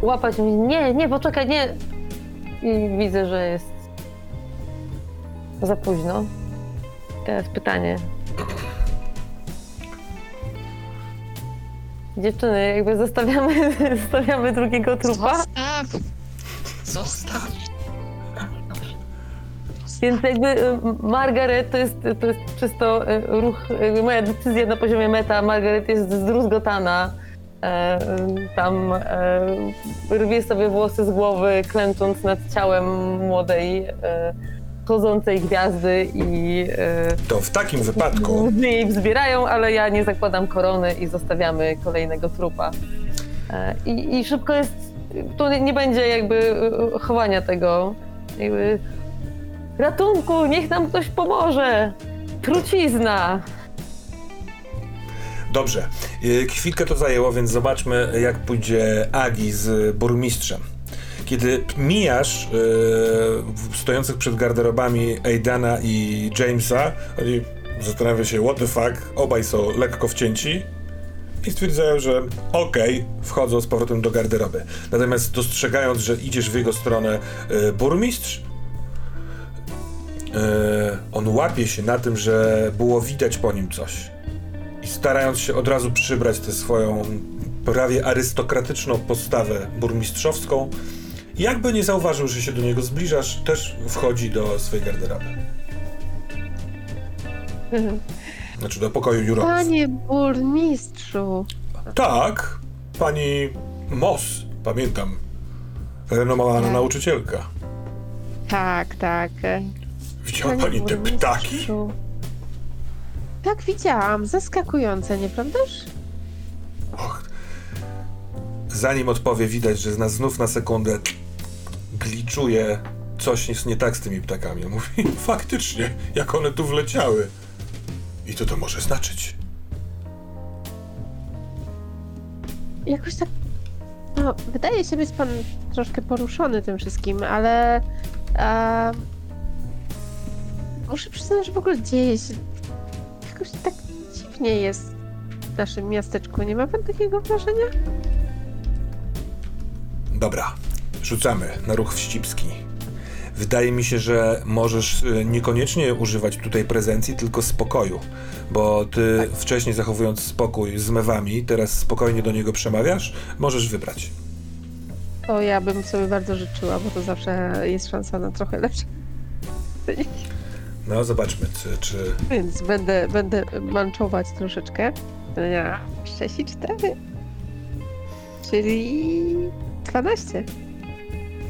łapać mi. Nie, nie, poczekaj, nie. I widzę, że jest za późno. Teraz pytanie. Dziewczyny, jakby zostawiamy, <laughs> zostawiamy drugiego trupa, Zostaw! Zostaw! Więc jakby e, Margaret to jest, to jest czysto e, ruch, moja decyzja na poziomie meta, Margaret jest zdruzgotana, e, tam e, rwie sobie włosy z głowy, klęcząc nad ciałem młodej, e, chodzącej gwiazdy i To w takim wypadku łzy jej wzbierają, ale ja nie zakładam korony i zostawiamy kolejnego trupa. I, i szybko jest, tu nie- będzie jakby chowania tego, jakby ratunku, niech nam ktoś pomoże, trucizna. Dobrze. Y, Chwilkę to zajęło, więc zobaczmy, jak pójdzie Agi z burmistrzem. Kiedy mijasz y, stojących przed garderobami Aidana i Jamesa, oni zastanawiają się, what the fuck, obaj są lekko wcięci i stwierdzają, że okej, wchodzą z powrotem do garderoby. Natomiast dostrzegając, że idziesz w jego stronę y, burmistrz, on łapie się na tym, że było widać po nim coś i starając się od razu przybrać tę swoją prawie arystokratyczną postawę burmistrzowską, jakby nie zauważył, że się do niego zbliżasz, też wchodzi do swojej garderoby. <laughs> Znaczy do pokoju jurorów. Panie burmistrzu, Tak, pani Moss, pamiętam. Renomowana Tak. nauczycielka. tak, tak. Widziała pani te ptaki? Tak, widziałam. Zaskakujące, nieprawdaż? Och. Zanim odpowie, widać, że znów na sekundę gliczuje. Coś jest nie tak z tymi ptakami. Mówi, <laughs> faktycznie, jak one tu wleciały. I co to może znaczyć? Jakoś tak. No, wydaje się być pan troszkę poruszony tym wszystkim, ale. E, muszę przyznać, że w ogóle dzieje się. Jakoś tak dziwnie jest w naszym miasteczku. Nie ma pan takiego wrażenia? Dobra, rzucamy na ruch wścibski. Wydaje mi się, że możesz y, niekoniecznie używać tutaj prezencji, tylko spokoju, bo ty wcześniej zachowując spokój z mewami, teraz spokojnie do niego przemawiasz, możesz wybrać. To ja bym sobie bardzo życzyła, bo to zawsze jest szansa na trochę lepsze. No, zobaczmy, czy, czy Więc będę, będę manczować troszeczkę. Ja 6 i 4. Czyli 12.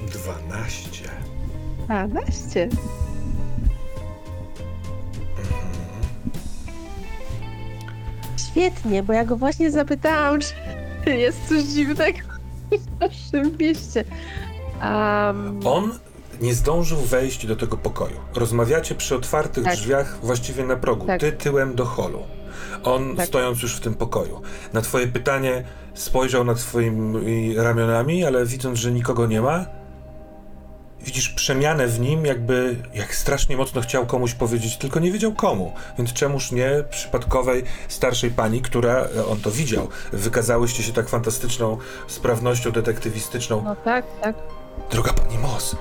12. 12. Świetnie, bo ja go właśnie zapytałam, czy jest coś dziwnego w naszym mieście. Um, On nie zdążył wejść do tego pokoju. Rozmawiacie przy otwartych Tak. drzwiach, właściwie na progu. Tak. Ty tyłem do holu. On Tak. stojąc już w tym pokoju. Na twoje pytanie spojrzał nad swoimi ramionami, ale widząc, że nikogo nie ma, widzisz przemianę w nim, jakby jak strasznie mocno chciał komuś powiedzieć, tylko nie wiedział komu. Więc czemuż nie przypadkowej starszej pani, która, e, on to widział, wykazałyście się tak fantastyczną sprawnością detektywistyczną. no tak, tak. Droga pani Moss,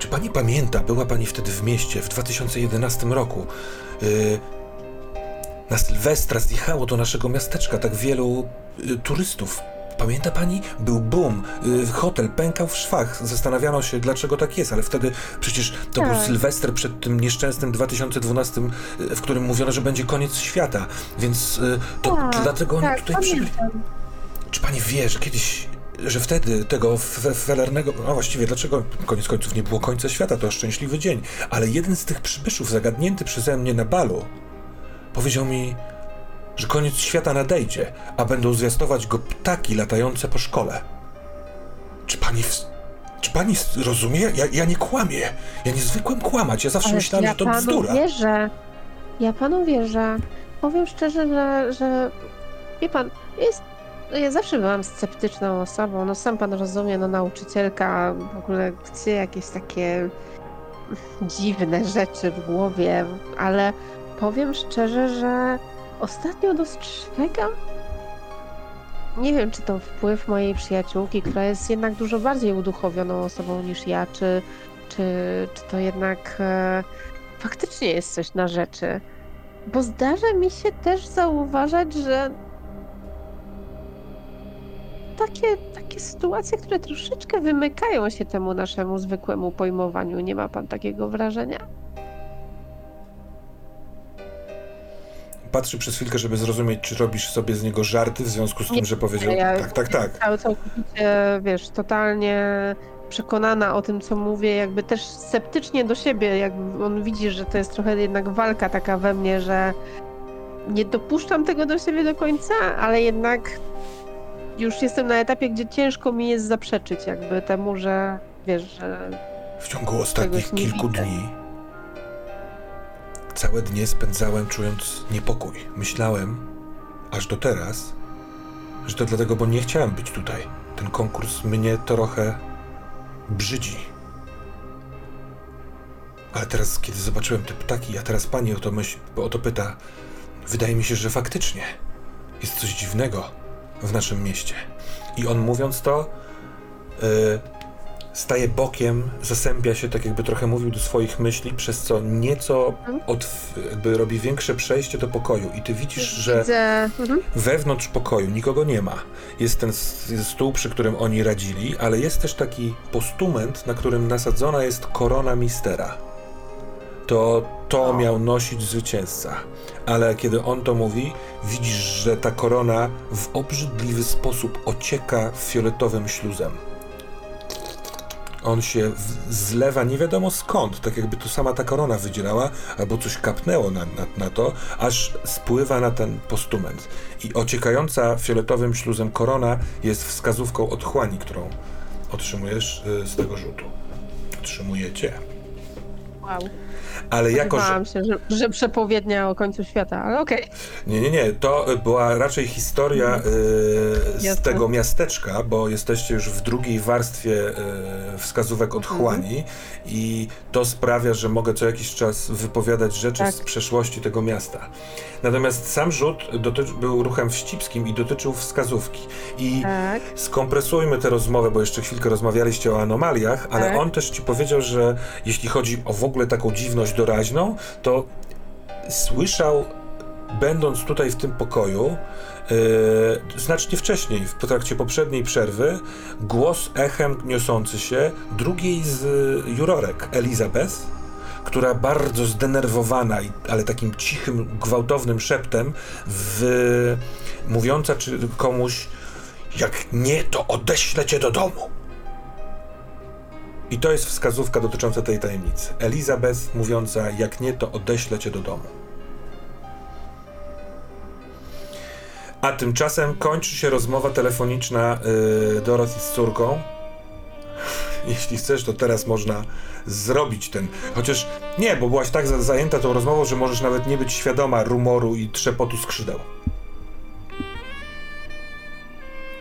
czy pani pamięta, była pani wtedy w mieście w 2011 roku? Yy, na Sylwestra zjechało do naszego miasteczka tak wielu y, turystów. Pamięta pani? Był boom, y, hotel pękał w szwach. Zastanawiano się, dlaczego tak jest, ale wtedy przecież to był Tak. Sylwester przed tym nieszczęsnym 2012, y, w którym mówiono, że będzie koniec świata. Więc y, to Tak, dlatego oni tak, tutaj przybyli. Czy pani wie, że kiedyś, że wtedy tego fe- felernego, no właściwie dlaczego koniec końców nie było końca świata, to szczęśliwy dzień, ale jeden z tych przybyszów zagadnięty przeze mnie na balu powiedział mi, że koniec świata nadejdzie, a będą zwiastować go ptaki latające po szkole. Czy pani, w... czy pani rozumie? Ja, ja nie kłamię. Ja nie zwykłem kłamać. Ja zawsze Ależ myślałem, ja że to panu bzdura. wierzę. Ja panu wierzę. Powiem szczerze, że, że wie pan, jest, no ja zawsze byłam sceptyczną osobą. No sam pan rozumie, no nauczycielka w ogóle chce jakieś takie dziwne rzeczy w głowie, ale powiem szczerze, że ostatnio dostrzegam nie wiem, czy to wpływ mojej przyjaciółki, która jest jednak dużo bardziej uduchowioną osobą niż ja, czy, czy, czy to jednak e, faktycznie jest coś na rzeczy. Bo zdarza mi się też zauważać, że takie, takie sytuacje, które troszeczkę wymykają się temu naszemu zwykłemu pojmowaniu. Nie ma pan takiego wrażenia? Patrzy przez chwilkę, żeby zrozumieć, czy robisz sobie z niego żarty w związku z tym, że powiedział ja- tak, tak, tak. Cały całkowicie, wiesz, totalnie przekonana o tym, co mówię, jakby też sceptycznie do siebie, jakby on widzi, że to jest trochę jednak walka taka we mnie, że nie dopuszczam tego do siebie do końca, ale jednak już jestem na etapie, gdzie ciężko mi jest zaprzeczyć jakby temu, że wiesz, że W ciągu ostatnich kilku widzę. dni całe dnie spędzałem czując niepokój. Myślałem, aż do teraz, że to dlatego, bo nie chciałem być tutaj. Ten konkurs mnie trochę brzydzi. Ale teraz, kiedy zobaczyłem te ptaki, a teraz pani o to, myśl, o to pyta, wydaje mi się, że faktycznie jest coś dziwnego w naszym mieście. I on mówiąc to, y, staje bokiem, zasępia się, tak jakby trochę mówił do swoich myśli, przez co nieco od, jakby robi większe przejście do pokoju. I ty widzisz, że. Mhm. wewnątrz pokoju nikogo nie ma. Jest ten stół, przy którym oni radzili, ale jest też taki postument, na którym nasadzona jest korona mistera. To to O. miał nosić zwycięzca. Ale kiedy on to mówi, widzisz, że ta korona w obrzydliwy sposób ocieka fioletowym śluzem. On się zlewa nie wiadomo skąd, tak jakby to sama ta korona wydzielała, albo coś kapnęło na, na, na to, aż spływa na ten postument. I ociekająca fioletowym śluzem korona jest wskazówką otchłani, którą otrzymujesz y, z tego rzutu. Otrzymujecie. Wow. Ale jako, że... Bałam się, że, że przepowiednia o końcu świata, ale okej. Nie, nie, nie. To była raczej historia y, z Jasne. tego miasteczka, bo jesteście już w drugiej warstwie y, wskazówek otchłani i to sprawia, że mogę co jakiś czas wypowiadać rzeczy Tak. z przeszłości tego miasta. Natomiast sam rzut dotyczy, był ruchem wścibskim i dotyczył wskazówki. I Tak. skompresujmy tę rozmowę, bo jeszcze chwilkę rozmawialiście o anomaliach, ale Tak. on też ci powiedział, że jeśli chodzi o w ogóle taką dziwność doraźną, to słyszał, będąc tutaj w tym pokoju, yy, znacznie wcześniej, w trakcie poprzedniej przerwy, głos echem niosący się drugiej z jurorek, Elizabeth, która bardzo zdenerwowana, ale takim cichym, gwałtownym szeptem, w, mówiąca czy komuś, jak nie, to odeślę cię do domu. I to jest wskazówka dotycząca tej tajemnicy. Elizabeth mówiąca, jak nie, to odeślę cię do domu. A tymczasem kończy się rozmowa telefoniczna yy, Dorothy z córką. <laughs> Jeśli chcesz, to teraz można zrobić ten. Chociaż nie, bo byłaś tak za- zajęta tą rozmową, że możesz nawet nie być świadoma rumoru i trzepotu skrzydeł.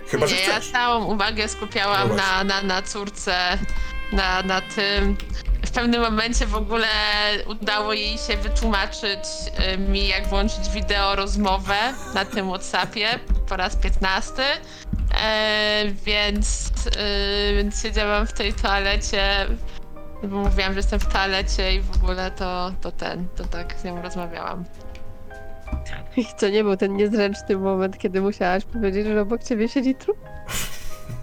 Chyba, że nie, ja chcesz. całą uwagę No skupiałam właśnie. na, na, na córce, na, na tym. W pewnym momencie w ogóle udało jej się wytłumaczyć y, mi, jak włączyć wideo rozmowę na tym Whatsappie po raz 15. E, więc, y, więc siedziałam w tej toalecie, bo mówiłam, że jestem w toalecie i w ogóle to, to ten, to tak z nią rozmawiałam. I to nie był ten niezręczny moment, kiedy musiałaś powiedzieć, że obok ciebie siedzi trup.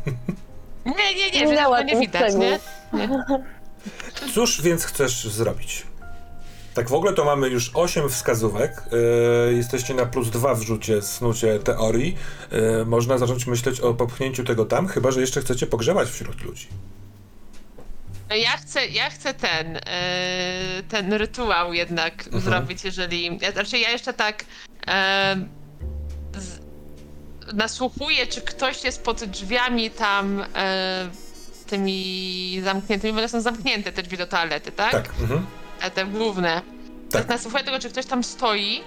<laughs> Nie, nie, nie, Minęła że nie widać, nie? Cóż więc chcesz zrobić? Tak w ogóle to mamy już 8 wskazówek. Yy, jesteście na plus 2 w rzucie, snucie teorii. Yy, można zacząć myśleć o popchnięciu tego tam, chyba że jeszcze chcecie pogrzebać wśród ludzi. No Ja chcę, ja chcę ten, yy, ten rytuał jednak zrobić, jeżeli. Znaczy, ja jeszcze tak nasłuchuję, czy ktoś jest pod drzwiami tam e, tymi zamkniętymi, bo one są zamknięte te drzwi do toalety, tak? Tak. Mhm. A te główne. Tak. Tak. Nasłuchuję tego, czy ktoś tam stoi.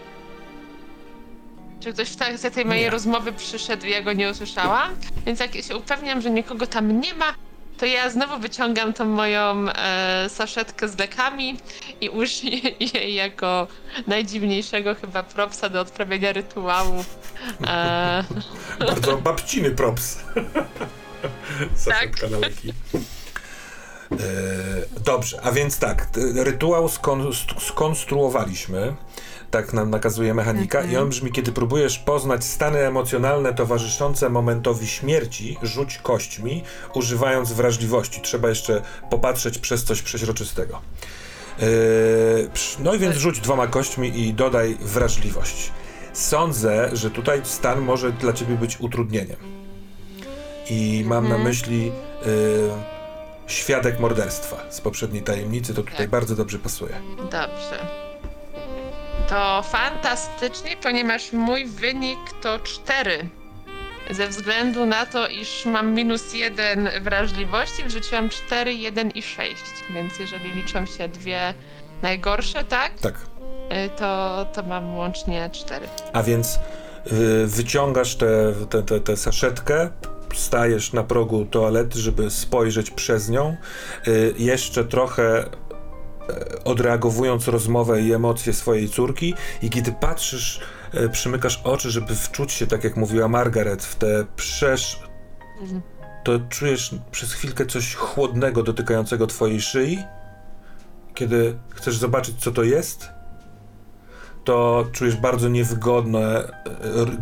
Czy ktoś w trakcie tej mojej Nie. rozmowy przyszedł i ja go nie usłyszałam. Więc jak się upewniam, że nikogo tam nie ma, to ja znowu wyciągam tą moją e, saszetkę z lekami i użyję <laughs> jej jako najdziwniejszego chyba propsa do odprawiania rytuału. E, <laughs> Bardzo babciny props. <laughs> Saszetka na leki. Yy, dobrze, a więc tak, rytuał skon- st- skonstruowaliśmy, tak nam nakazuje mechanika i on brzmi, kiedy próbujesz poznać stany emocjonalne towarzyszące momentowi śmierci, rzuć kośćmi, używając wrażliwości. Trzeba jeszcze popatrzeć przez coś przeźroczystego. Yy, no i więc rzuć dwoma kośćmi i dodaj wrażliwość. Sądzę, że tutaj stan może dla ciebie być utrudnieniem. I mam na myśli yy, świadek morderstwa z poprzedniej tajemnicy, to tutaj Tak. bardzo dobrze pasuje. Dobrze. To fantastycznie, ponieważ mój wynik to 4. Ze względu na to, iż mam minus 1 wrażliwości, wrzuciłam 4, 1 i 6. Więc jeżeli liczą się dwie najgorsze, tak? Tak. Y, To, to mam łącznie 4. A więc yy, wyciągasz tę te, te, te saszetkę, stajesz na progu toalety, żeby spojrzeć przez nią. Yy, jeszcze trochę odreagowując rozmowę i emocje swojej córki i kiedy patrzysz, e, przymykasz oczy, żeby wczuć się, tak jak mówiła Margaret, w te przesz... to czujesz przez chwilkę coś chłodnego dotykającego twojej szyi. Kiedy chcesz zobaczyć, co to jest, to czujesz bardzo niewygodny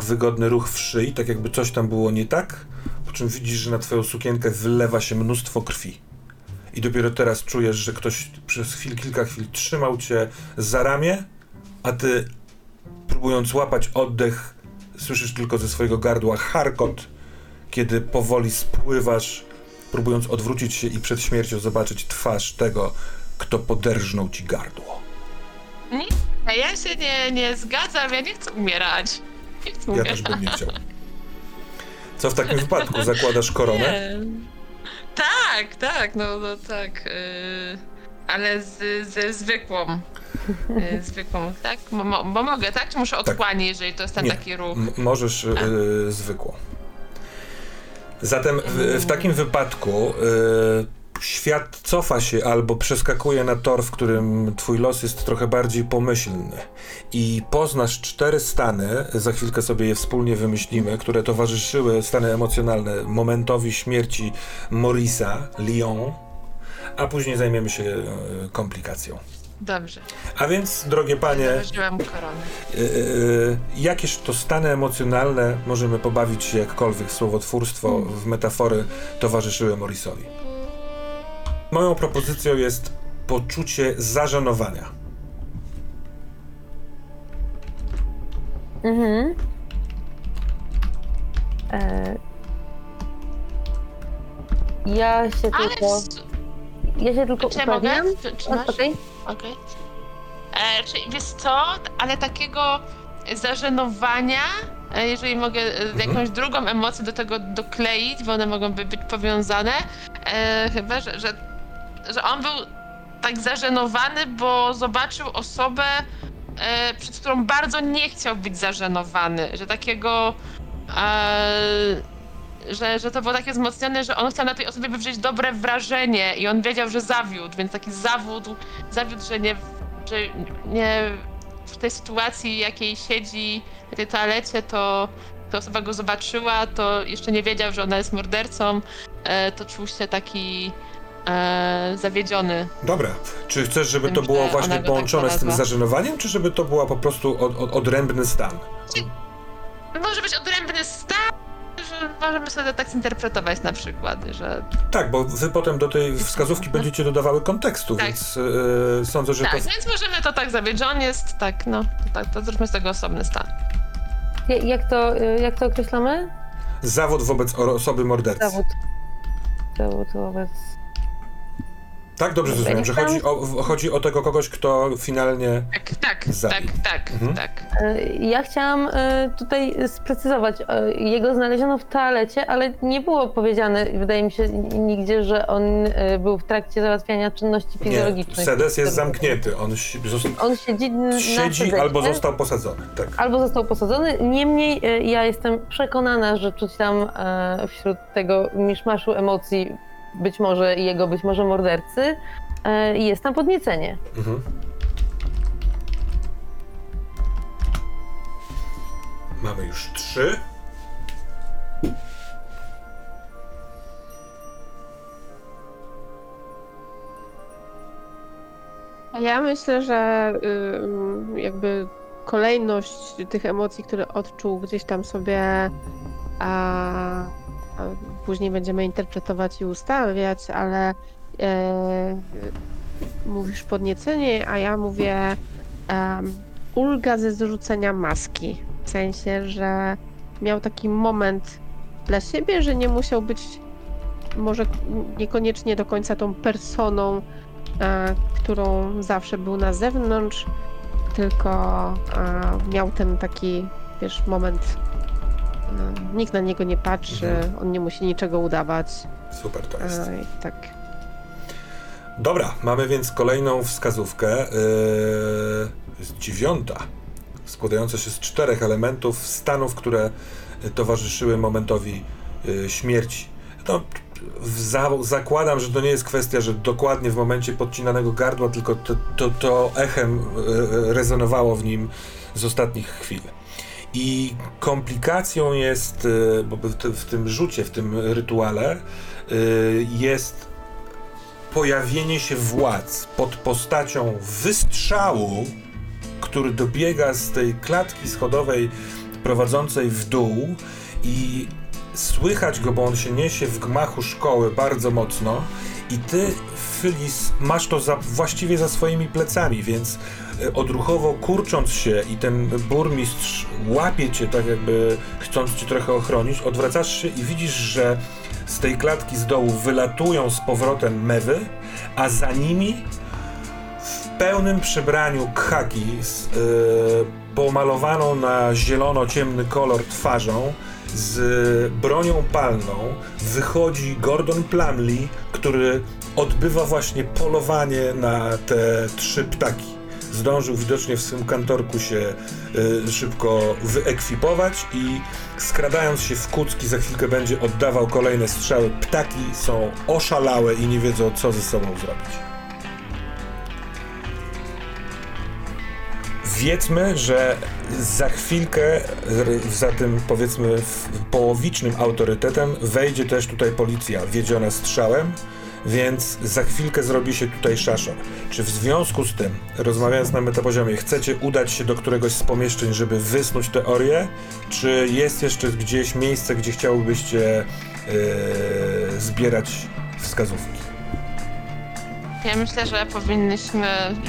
wygodny ruch w szyi, tak jakby coś tam było nie tak, po czym widzisz, że na twoją sukienkę wylewa się mnóstwo krwi. I dopiero teraz czujesz, że ktoś przez chwil, kilka chwil trzymał cię za ramię, a ty próbując łapać oddech, słyszysz tylko ze swojego gardła charkot, kiedy powoli spływasz, próbując odwrócić się i przed śmiercią zobaczyć twarz tego, kto poderżnął ci gardło. A ja się nie, nie zgadzam, ja nie chcę umierać. Nie chcę Ja umierać. też bym nie chciał. Co w takim wypadku? Zakładasz koronę? Nie. Tak, tak, no, no tak. Yy, ale z, ze zwykłą. y, zwykłą, tak? Bo, bo mogę, tak? Czy muszę odkłanie, jeżeli to jest ten Nie. taki ruch? Możesz y, zwykłą. Zatem w, w takim wypadku y, świat cofa się albo przeskakuje na tor, w którym twój los jest trochę bardziej pomyślny. I poznasz cztery stany, za chwilkę sobie je wspólnie wymyślimy, które towarzyszyły, stany emocjonalne, momentowi śmierci Morisa, Lyon, a później zajmiemy się y, komplikacją. Dobrze. A więc, drogie panie, Założyłam koronę. Yy, jakież to stany emocjonalne możemy pobawić się jakkolwiek słowotwórstwo, w metafory towarzyszyły Morrisowi. Moją propozycją jest poczucie zażenowania. Mhm. E... Ja się Ale tylko. w, Ja się tylko czy ja mogę? upewniam. Czy, czy O, masz? Okej. Okej. E, Czy wiesz co, ale takiego zażenowania, e, jeżeli mogę e, Mhm. jakąś drugą emocję do tego dokleić, bo one mogą by być powiązane, e, chyba, że, że, że on był tak zażenowany, bo zobaczył osobę, e, przed którą bardzo nie chciał być zażenowany, że takiego e, że, że to było takie wzmocnione, że on chciał na tej osobie wywrzeć dobre wrażenie i on wiedział, że zawiódł, więc taki zawód, zawiódł, że nie, że nie w tej sytuacji, jakiej siedzi w tej toalecie, to ta osoba go zobaczyła, to jeszcze nie wiedział, że ona jest mordercą, e, to czuł się taki e, zawiedziony. Dobra, czy chcesz, żeby Tym, to było właśnie tak połączone z tym zażenowaniem, czy żeby to była po prostu od, od, odrębny stan? Może być odrębny stan, że możemy sobie to tak zinterpretować na przykład, że Tak, bo wy potem do tej wskazówki będziecie dodawały kontekstu, Tak. więc yy, sądzę, że tak, to... więc możemy to tak on jest tak, no, to, tak, to zróbmy z tego osobny stan. Ja- Jak to, y, jak to określamy? Zawód wobec osoby mordercy. Zawód. Zawód wobec. Tak, dobrze zrozumiałem, że chodzi o, chodzi o tego kogoś, kto finalnie... Tak, tak, Zabił. tak, tak, Mhm. tak. E, Ja chciałam e, tutaj sprecyzować. e, Jego znaleziono w toalecie, ale nie było powiedziane, wydaje mi się, nigdzie, że on był w trakcie załatwiania czynności Nie, fizjologicznych. sedes jest zamknięty, on zosta- On siedzi na siedzi albo został posadzony, tak. albo został posadzony. Niemniej ja jestem przekonana, że czuć tam wśród tego miszmaszu emocji być może jego, być może mordercy, e, jest tam podniecenie. Mhm. Mamy już trzy. A ja myślę, że ym, jakby kolejność tych emocji, które odczuł gdzieś tam sobie, a później będziemy interpretować i ustawiać, ale e, mówisz podniecenie, a ja mówię em, ulga ze zrzucenia maski. W sensie, że miał taki moment dla siebie, że nie musiał być może niekoniecznie do końca tą personą, e, którą zawsze był na zewnątrz, tylko e, miał ten taki, wiesz, moment. E, Nikt na niego nie patrzy, Mhm. on nie musi niczego udawać. Super to jest. tak. Dobra, mamy więc kolejną wskazówkę. Yy, dziewiąta, składająca się z czterech elementów, stanów, które towarzyszyły momentowi yy, śmierci. No, za, zakładam, że to nie jest kwestia, że dokładnie w momencie podcinanego gardła, tylko to, to, to echem yy, rezonowało w nim z ostatnich chwil. I komplikacją jest, yy, bo w, ty- w tym rzucie, w tym rytuale, yy, jest pojawienie się władz pod postacią wystrzału, który dobiega z tej klatki schodowej prowadzącej w dół i słychać go, bo on się niesie w gmachu szkoły bardzo mocno. I ty, Fylis, masz to za, właściwie za swoimi plecami, więc e, odruchowo kurcząc się i ten burmistrz łapie cię tak jakby chcąc cię trochę ochronić, odwracasz się i widzisz, że z tej klatki z dołu wylatują z powrotem mewy, a za nimi w pełnym przebraniu khaki z e, pomalowaną na zielono-ciemny kolor twarzą z bronią palną wychodzi Gordon Plumley, który odbywa właśnie polowanie na te trzy ptaki. Zdążył widocznie w swym kantorku się y, szybko wyekwipować i skradając się w kucki za chwilkę będzie oddawał kolejne strzały. Ptaki są oszalałe i nie wiedzą co ze sobą zrobić. Wiedzmy, że za chwilkę, za tym powiedzmy połowicznym autorytetem, wejdzie też tutaj policja wiedziona strzałem, więc za chwilkę zrobi się tutaj szaszor. Czy w związku z tym, rozmawiając na metapoziomie, chcecie udać się do któregoś z pomieszczeń, żeby wysnuć teorię? Czy jest jeszcze gdzieś miejsce, gdzie chciałybyście yy, zbierać wskazówki? Ja myślę, że powinnyśmy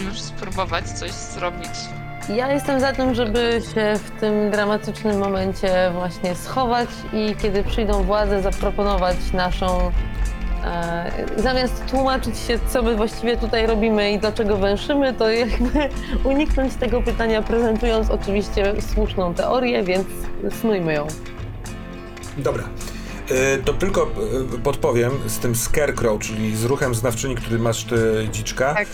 już spróbować coś zrobić. Ja jestem za tym, żeby się w tym dramatycznym momencie właśnie schować i kiedy przyjdą władze, zaproponować naszą. E, zamiast tłumaczyć się, co my właściwie tutaj robimy i dlaczego węszymy, to jakby <laughs> uniknąć tego pytania, prezentując oczywiście słuszną teorię, więc snujmy ją. Dobra. Y, To tylko y, podpowiem z tym scarecrow, czyli z ruchem znawczyni, który masz ty, dziczka. Tak.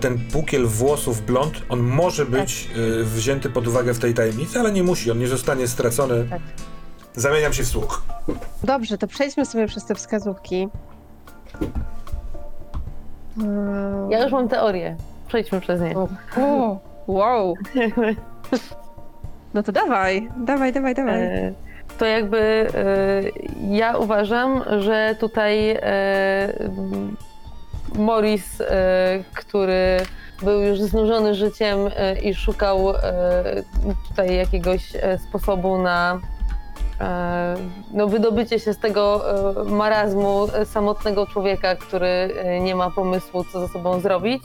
Ten pukiel włosów blond, on może być y, wzięty pod uwagę w tej tajemnicy, ale nie musi, on nie zostanie stracony. Tak. Zamieniam się w słuch. Dobrze, to przejdźmy sobie przez te wskazówki. Ja już mam teorię. Przejdźmy przez nie. O, wow. No to dawaj, dawaj, dawaj, dawaj. E, To jakby e, ja uważam, że tutaj e, Morris, który był już znużony życiem i szukał tutaj jakiegoś sposobu na no, wydobycie się z tego e, marazmu e, samotnego człowieka, który e, nie ma pomysłu, co ze sobą zrobić,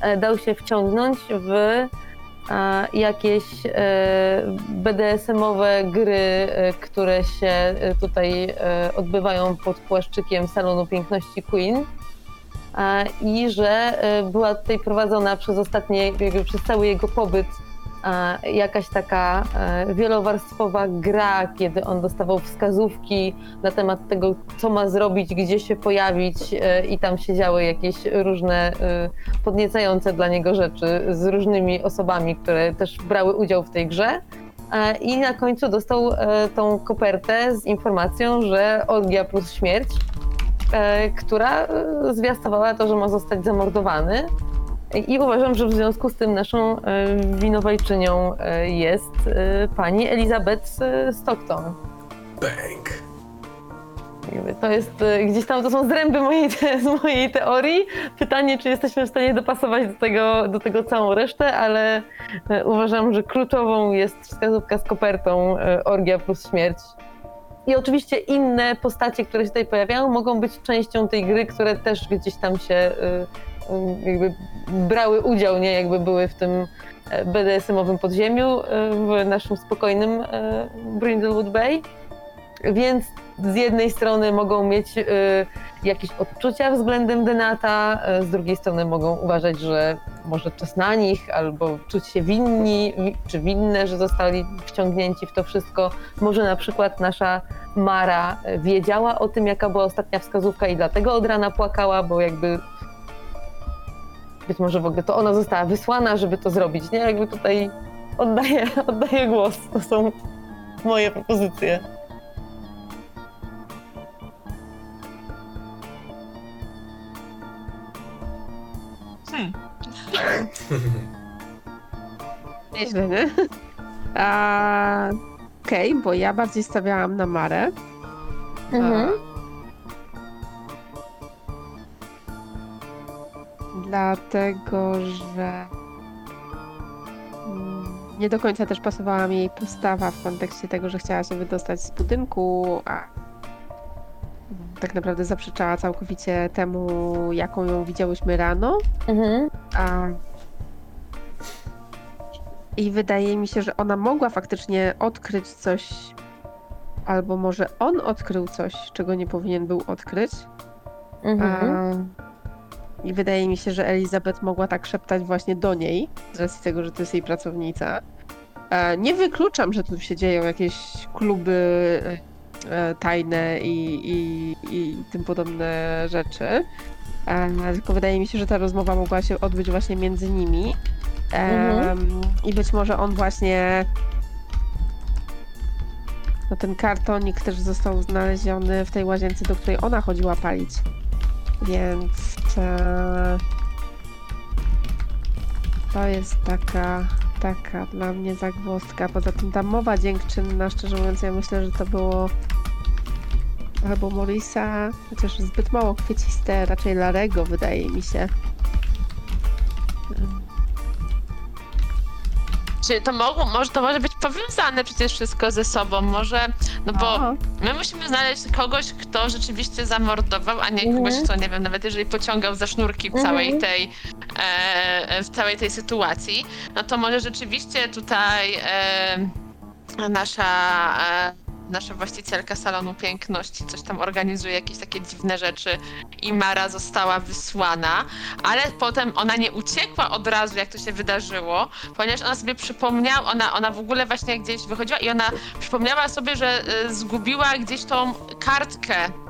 e, dał się wciągnąć w e, jakieś e, BDSM-owe gry, e, które się e, tutaj e, odbywają pod płaszczykiem salonu piękności Queen. E, I że e, była tutaj prowadzona przez ostatnie, przez cały jego pobyt e, jakaś taka e, wielowarstwowa gra, kiedy on dostawał wskazówki na temat tego, co ma zrobić, gdzie się pojawić e, i tam się działy jakieś różne e, podniecające dla niego rzeczy z różnymi osobami, które też brały udział w tej grze. I na końcu dostał tą kopertę z informacją, że orgia plus śmierć, która zwiastowała to, że ma zostać zamordowany. I uważam, że w związku z tym naszą e, winowajczynią e, jest e, pani Elizabeth Stockton. Bang. Jakby To jest gdzieś tam, to są zręby mojej, <laughs> z mojej teorii. Pytanie, czy jesteśmy w stanie dopasować do tego, do tego całą resztę, ale uważam, że kluczową jest wskazówka z kopertą Orgia plus śmierć. I oczywiście inne postacie, które się tutaj pojawiają, mogą być częścią tej gry, które też gdzieś tam się jakby brały udział, nie? Jakby były w tym e, BDSM-owym podziemiu e, w naszym spokojnym e, Brindlewood Bay. Więc z jednej strony mogą mieć jakieś odczucia względem Denata, z drugiej strony mogą uważać, że może czas na nich, albo czuć się winni wi- czy winne, że zostali wciągnięci w to wszystko. Może na przykład nasza Mara wiedziała o tym, jaka była ostatnia wskazówka i dlatego od rana płakała, bo jakby być może w ogóle to ona została wysłana, żeby to zrobić, nie? Jakby tutaj oddaję, <laughs> oddaję głos. To są moje propozycje. Hmm. Nieźle, nie? Okej, bo ja bardziej stawiałam na Marę. Mhm. Dlatego, że mm, nie do końca też pasowała mi jej postawa w kontekście tego, że chciała się wydostać z budynku, a tak naprawdę zaprzeczała całkowicie temu, jaką ją widziałyśmy rano. Mhm. A... I wydaje mi się, że ona mogła faktycznie odkryć coś, albo może on odkrył coś, czego nie powinien był odkryć. Mhm. A... I wydaje mi się, że Elizabeth mogła tak szeptać właśnie do niej, z racji tego, że to jest jej pracownica. E, Nie wykluczam, że tu się dzieją jakieś kluby e, tajne i, i, i tym podobne rzeczy. E, tylko wydaje mi się, że ta rozmowa mogła się odbyć właśnie między nimi. Em, I być może on właśnie. No ten kartonik też został znaleziony w tej łazience, do której ona chodziła palić. Więc. E, to jest taka. Taka dla mnie zagwozdka. Poza tym ta mowa dziękczynna, szczerze mówiąc, ja myślę, że to było albo Morisa, chociaż zbyt mało kwieciste, raczej Larego, wydaje mi się. Czy to mogło, może to może być powiązane przecież wszystko ze sobą, może, no bo O, my musimy znaleźć kogoś, kto rzeczywiście zamordował, a nie Mhm. kogoś, kto, nie wiem, nawet jeżeli pociągał za sznurki w Mhm. całej tej, e, w całej tej sytuacji, no to może rzeczywiście tutaj e, nasza, e, nasza właścicielka salonu piękności coś tam organizuje, jakieś takie dziwne rzeczy i Mara została wysłana, ale potem ona nie uciekła od razu, jak to się wydarzyło, ponieważ ona sobie przypomniała, ona, ona w ogóle właśnie gdzieś wychodziła i ona przypomniała sobie, że e, zgubiła gdzieś tą kartkę,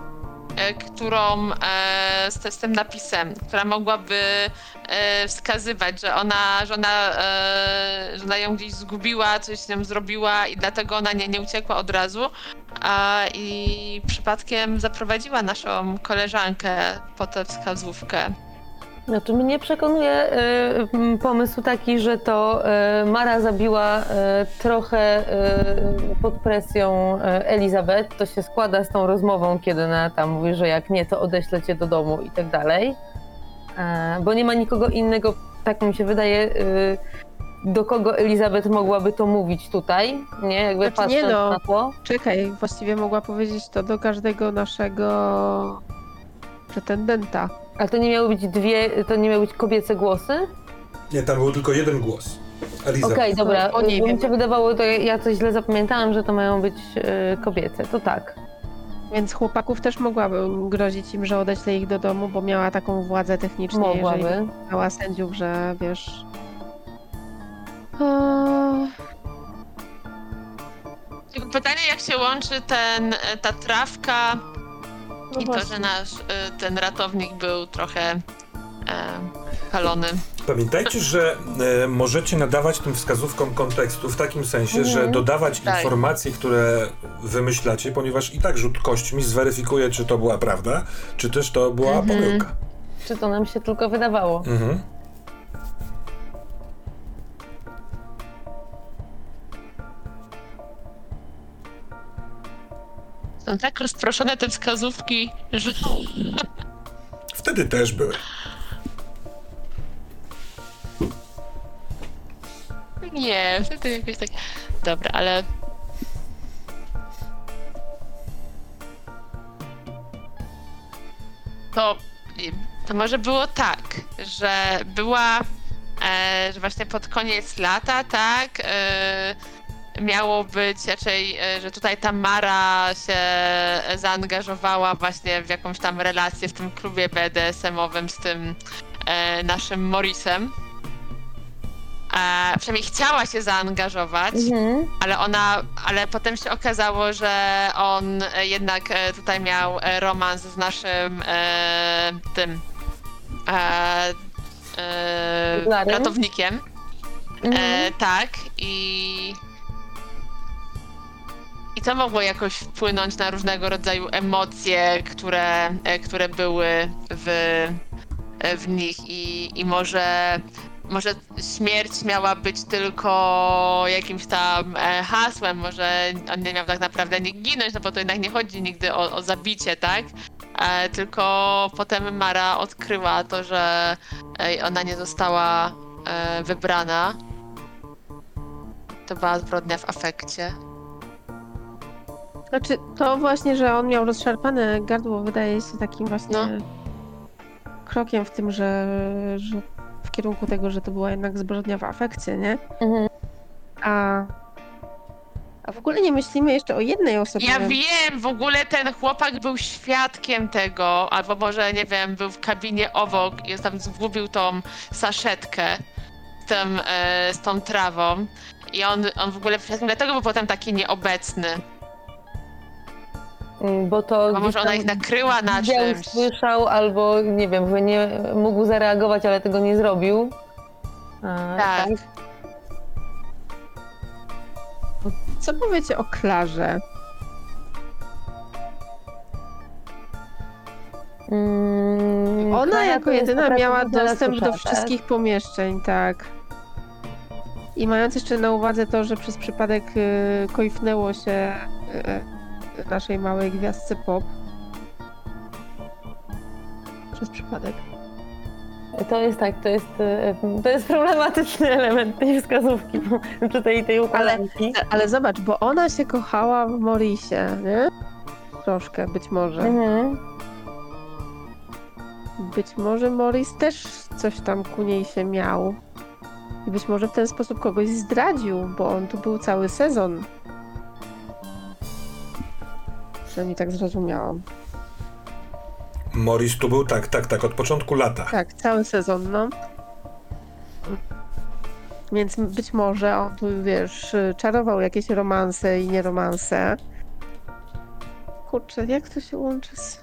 którą e, z, tym napisem, która mogłaby e, wskazywać, że ona, że, ona, e, że ona ją gdzieś zgubiła, coś z nią zrobiła i dlatego ona nie, nie uciekła od razu. I przypadkiem zaprowadziła naszą koleżankę po tę wskazówkę. Znaczy mnie przekonuje y, pomysł taki, że to y, Mara zabiła y, trochę y, pod presją y, Elizabeth. To się składa z tą rozmową, kiedy ona tam mówi, że jak nie, to odeślę cię do domu i tak dalej. E, bo nie ma nikogo innego, tak mi się wydaje, y, do kogo Elizabeth mogłaby to mówić tutaj, nie? Jakby Znaczy nie patrząc no. na to. Czekaj, właściwie mogła powiedzieć to do każdego naszego pretendenta. Ale to nie miały być dwie, to nie miały być kobiece głosy? Nie, tam był tylko jeden głos. Eliza. Okej, dobra. O, nie wiem. mi się wydawało, to ja coś źle zapamiętałam, że to mają być e, kobiece. To tak. Więc chłopaków też mogłabym grozić im, że odeślę ich do domu, bo miała taką władzę techniczną, jeżeli Mogłaby. miała sędziów, że wiesz... O, Tylko Pytanie, jak się łączy ten, e, ta trawka no i to, właśnie. że nasz e, ten ratownik był trochę e, palony. Pamiętajcie, że e, możecie nadawać tym wskazówkom kontekstu w takim sensie, Mhm. że dodawać Tak. informacji, które wymyślacie, ponieważ i tak rzut kośćmi zweryfikuje, czy to była prawda, czy też to była Mhm. pomyłka. Czy to nam się tylko wydawało? Mhm. Są tak rozproszone te wskazówki, że Wtedy też były. nie, wtedy jakoś tak... Dobra, ale... To, to może było tak, że była, e, że właśnie pod koniec lata, tak, e, miało być raczej, e, że tutaj ta Mara się zaangażowała właśnie w jakąś tam relację w tym klubie BDSM-owym z tym e, naszym Morrisem. E, przynajmniej chciała się zaangażować, Mhm. ale ona, ale potem się okazało, że on e, jednak e, tutaj miał e, romans z naszym e, tym e, e, ratownikiem. Mhm. E, tak, i. I to mogło jakoś wpłynąć na różnego rodzaju emocje, które, e, które były w, e, w nich i, i może, może śmierć miała być tylko jakimś tam e, hasłem, może on nie miał tak naprawdę nie ginąć, no bo to jednak nie chodzi nigdy o, o zabicie, tak? Tylko potem Mara odkryła to, że ona nie została wybrana. To była zbrodnia w afekcie. Znaczy, to właśnie, że on miał rozszarpane gardło, wydaje się takim właśnie No. krokiem w tym, że, że w kierunku tego, że to była jednak zbrodnia w afekcie, nie? Mhm. A, a w ogóle nie myślimy jeszcze o jednej osobie. Ja wiem, w ogóle ten chłopak był świadkiem tego, albo może, nie wiem, był w kabinie obok i tam zgubił tą saszetkę z, tym, e, z tą trawą. I on, on w ogóle dlatego był potem taki nieobecny. Mm, Bo to Bo może ona ich nakryła na czymś. słyszał, albo nie wiem, że nie mógł zareagować, ale tego nie zrobił. A, Tak. Co powiecie o Klarze? Mm, Ona Klara jako jedyna miała dostęp do tak? wszystkich pomieszczeń, tak. I mając jeszcze na uwadze to, że przez przypadek y, koifnęło się y, naszej małej gwiazdce pop. Przez przypadek. To jest tak, to jest, e, to jest problematyczny <laughs> element tej wskazówki, czy tej, tej układanki. Ale zobacz, bo ona się kochała w Morisie, nie? Troszkę, być może. Mhm. Być może Morris też coś tam ku niej się miał. I być może w ten sposób kogoś zdradził, bo on tu był cały sezon. Przynajmniej tak zrozumiałam. Morris tu był, tak, tak, tak, od początku lata. Tak, cały sezon, no. Więc być może on tu, wiesz, czarował jakieś romanse i nieromanse. Kurczę, jak to się łączy z...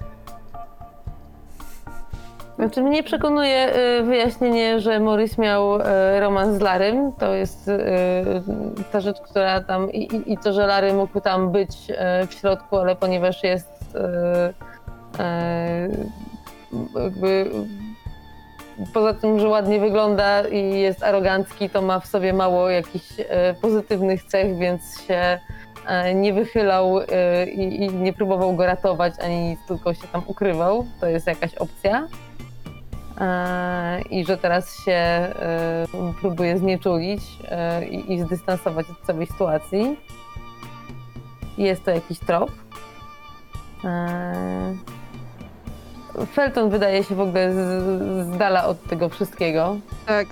Znaczy mnie przekonuje y, wyjaśnienie, że Morris miał y, romans z Larym. To jest y, ta rzecz, która tam i, i- to, że Lary mógł tam być w środku, ale ponieważ jest jakby poza tym, że ładnie wygląda i jest arogancki, to ma w sobie mało jakichś pozytywnych cech, więc się nie wychylał i, nie próbował go ratować, ani tylko się tam ukrywał. To jest jakaś opcja. E, i że teraz się e, próbuje znieczulić e, i, zdystansować od całej sytuacji. Jest to jakiś trop. Felton wydaje się w ogóle z, z dala od tego wszystkiego. Tak,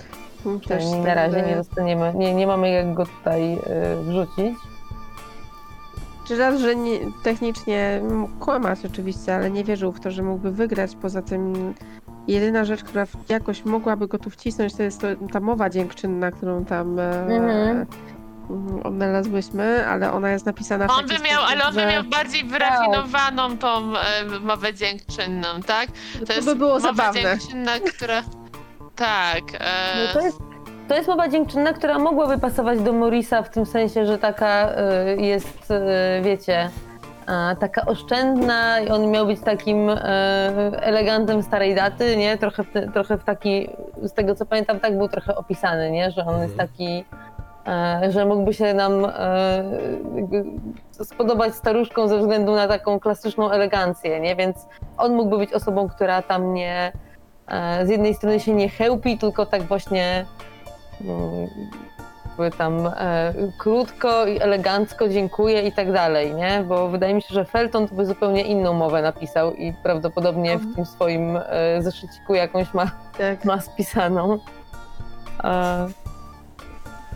też tak na razie wydaje. nie dostaniemy, nie, nie mamy jak go tutaj wrzucić. Czy raz, że nie, technicznie mógł kłamać oczywiście, ale nie wierzył w to, że mógłby wygrać. Poza tym jedyna rzecz, która jakoś mogłaby go tu wcisnąć, to jest to, ta mowa dziękczynna, którą tam e, Mhm. mm, odnalazłyśmy, ale ona jest napisana w On by miał, ale on by miał bardziej wyrafinowaną tą e, mowę dziękczynną, tak? że to by było mowa zabawne. dziękczynna, która... Tak. E... No to, jest, to jest mowa dziękczynna, która mogłaby pasować do Morisa w tym sensie, że taka y, jest, y, wiecie, taka oszczędna i on miał być takim y, elegantem starej daty, nie? Trochę, w te- trochę w taki, z tego co pamiętam, tak był trochę opisany, nie? Że on jest taki, e, że mógłby się nam e, spodobać staruszką ze względu na taką klasyczną elegancję, nie? Więc on mógłby być osobą, która tam nie, e, z jednej strony się nie chełpi, tylko tak właśnie mm, jakby tam e, krótko i elegancko dziękuję i tak dalej, nie? Bo wydaje mi się, że Felton to by zupełnie inną mowę napisał i prawdopodobnie w tym swoim e, zeszyciku jakąś ma, Tak. ma spisaną. E,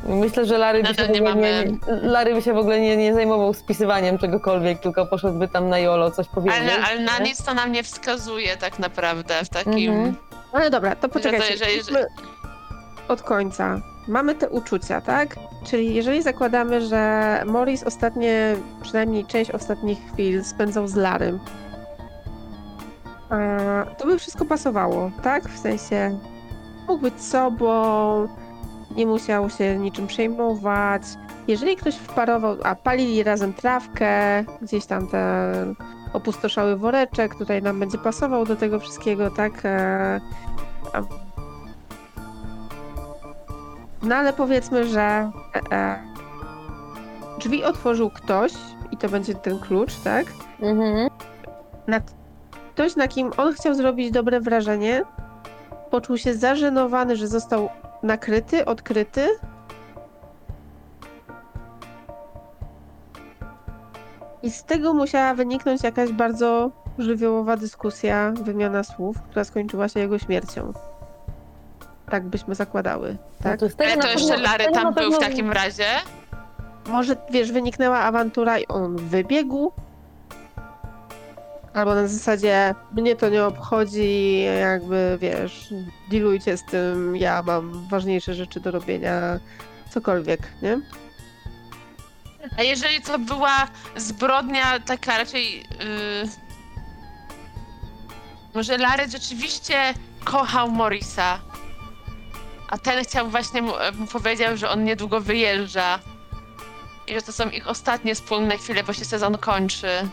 Myślę, że Larry by, się nie ogóle nie, mamy- Larry by się w ogóle nie, nie zajmował spisywaniem czegokolwiek, tylko poszedłby tam na Jolo coś powiedzieć. Ale, ale na nie? nic to nam nie wskazuje tak naprawdę w takim... Mhm. Ale dobra, to poczekajcie. jeżeli- idźmy Od końca. Mamy te uczucia, tak? Czyli jeżeli zakładamy, że Morris ostatnie, przynajmniej część ostatnich chwil spędzał z Larym, e, to by wszystko pasowało, tak? W sensie mógł być sobą, nie musiał się niczym przejmować. Jeżeli ktoś wparował, a palili razem trawkę, gdzieś tam ten opustoszały woreczek, tutaj nam będzie pasował do tego wszystkiego, tak? No ale powiedzmy, że e, e, drzwi otworzył ktoś i to będzie ten klucz, tak? Mhm. Na, ktoś, na kim on chciał zrobić dobre wrażenie, poczuł się zażenowany, że został nakryty, odkryty. I z tego musiała wyniknąć jakaś bardzo żywiołowa dyskusja, wymiana słów, która skończyła się jego śmiercią. Tak byśmy zakładały, tak? No to Ale to jeszcze tego tam był w takim razie? Może, wiesz, wyniknęła awantura i on wybiegł. Albo na zasadzie, mnie to nie obchodzi, jakby, wiesz, dealujcie z tym, ja mam ważniejsze rzeczy do robienia, cokolwiek, nie? A jeżeli to była zbrodnia taka raczej... Yy... Może Larry rzeczywiście kochał Morisa, a ten chciał właśnie mu, mu powiedział, że on niedługo wyjeżdża i że to są ich ostatnie wspólne chwile, bo się sezon kończy.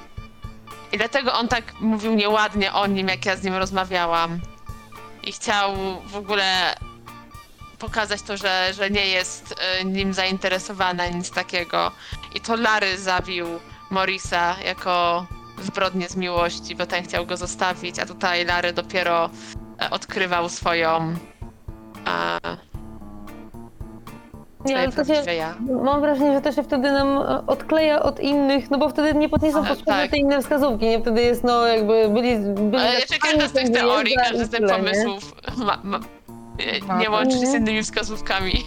I dlatego on tak mówił nieładnie o nim, jak ja z nim rozmawiałam. I chciał w ogóle pokazać to, że, że nie jest y, nim zainteresowana, nic takiego. I to Larry zabił Morisa jako zbrodnię z miłości, bo ten chciał go zostawić, a tutaj Larry dopiero e, odkrywał swoją. E, Nie, ale to się, ja. mam wrażenie, że to się wtedy nam e, odkleja od innych, no bo wtedy nie, nie są Ale potrzebne tak. te inne wskazówki, nie? Wtedy jest, no jakby byli... byli Ale jeszcze każda z tych teorii, każdy z tych pomysłów ma, ma, nie, nie łączy się z innymi wskazówkami. <laughs>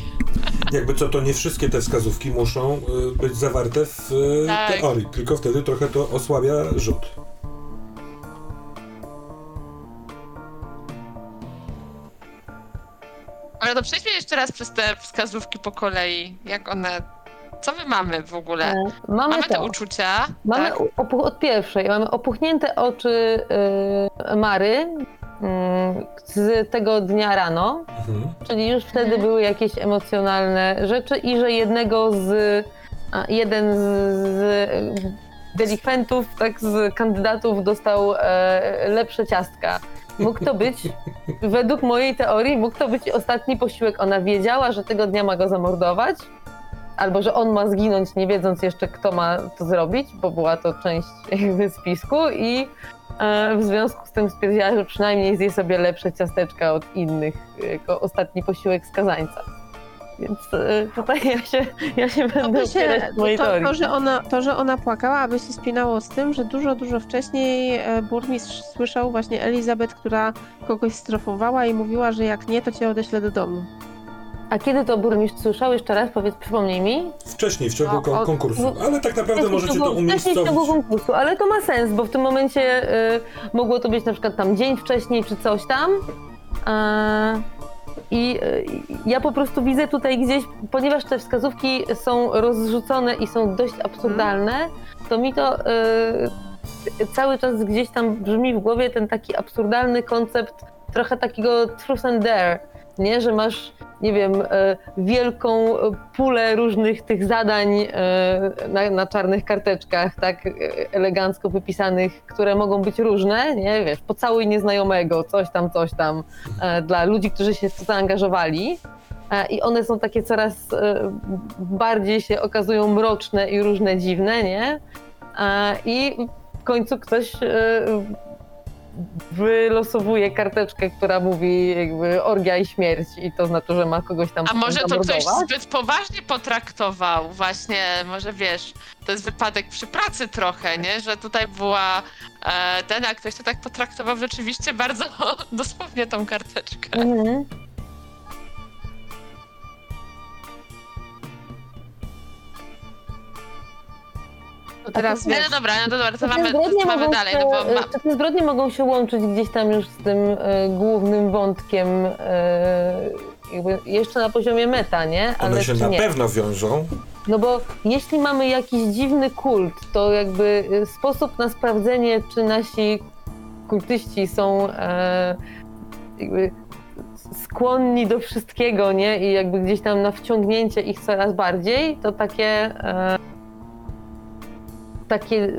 Jakby co, to nie wszystkie te wskazówki muszą y, być zawarte w y, Tak. teorii, tylko wtedy trochę to osłabia rzut. Ale to przejdźmy jeszcze raz przez te wskazówki po kolei. Jak one. Co my mamy w ogóle? E, Mamy, Mamy te uczucia. Mamy tak? opu- od pierwszej, mamy opuchnięte oczy y, Mary mm, z tego dnia rano, Mhm. czyli już wtedy Mhm. były jakieś emocjonalne rzeczy i że jednego z, a, jeden z, z delikwentów, tak, z kandydatów dostał e, lepsze ciastka. Mógł to być, według mojej teorii, mógł to być ostatni posiłek. Ona wiedziała, że tego dnia ma go zamordować, albo że on ma zginąć, nie wiedząc jeszcze, kto ma to zrobić, bo była to część jakby spisku i e, w związku z tym stwierdziła, że przynajmniej zje sobie lepsze ciasteczka od innych jako ostatni posiłek skazańca. Więc e, tutaj ja się, ja się To, będę by się, mojej to, to, że ona, to, że ona płakała, aby się spinało z tym, że dużo, dużo wcześniej e, burmistrz słyszał właśnie Elizabeth, która kogoś strofowała i mówiła, że jak nie, to cię odeślę do domu. A kiedy to burmistrz słyszał? Jeszcze raz powiedz, przypomnij mi. Wcześniej, w ciągu No, kon- konkursu, ale tak naprawdę możecie w to ciągu- Wcześniej w ciągu umiejscowić. konkursu, ale to ma sens, bo w tym momencie y, mogło to być na przykład tam dzień wcześniej czy coś tam. A, I y, ja po prostu widzę tutaj gdzieś, ponieważ te wskazówki są rozrzucone i są dość absurdalne, to mi to y, cały czas gdzieś tam brzmi w głowie ten taki absurdalny koncept trochę takiego truth and dare, nie? Że masz, nie wiem, e, wielką pulę różnych tych zadań e, na, na czarnych karteczkach, tak e, elegancko wypisanych, które mogą być różne, nie? Wiesz, pocałuj nieznajomego, coś tam, coś tam, dla ludzi, którzy się w to zaangażowali. I one są takie coraz bardziej się okazują mroczne i różne, dziwne, nie? I w końcu ktoś wylosowuje karteczkę, która mówi jakby orgia i śmierć i to znaczy, że ma kogoś tam A może to ktoś zbyt poważnie potraktował? Właśnie, może wiesz, to jest wypadek przy pracy trochę, nie? Że tutaj była e, ten, a ktoś to tak potraktował rzeczywiście bardzo <laughs> dosłownie tą karteczkę. Mhm. To teraz to- Nie, wiesz, no dobra, no dobra, to Te mamy, zbrodnie to mamy dalej, się, no bo ma, e, Te zbrodnie mogą się łączyć gdzieś tam już z tym e, głównym wątkiem e, jakby jeszcze na poziomie meta, nie? One się czy na nie? pewno wiążą. No bo jeśli mamy jakiś dziwny kult, to jakby y, sposób na sprawdzenie, czy nasi kultyści są e, jakby skłonni do wszystkiego, nie? I jakby gdzieś tam na wciągnięcie ich coraz bardziej, to takie e, takie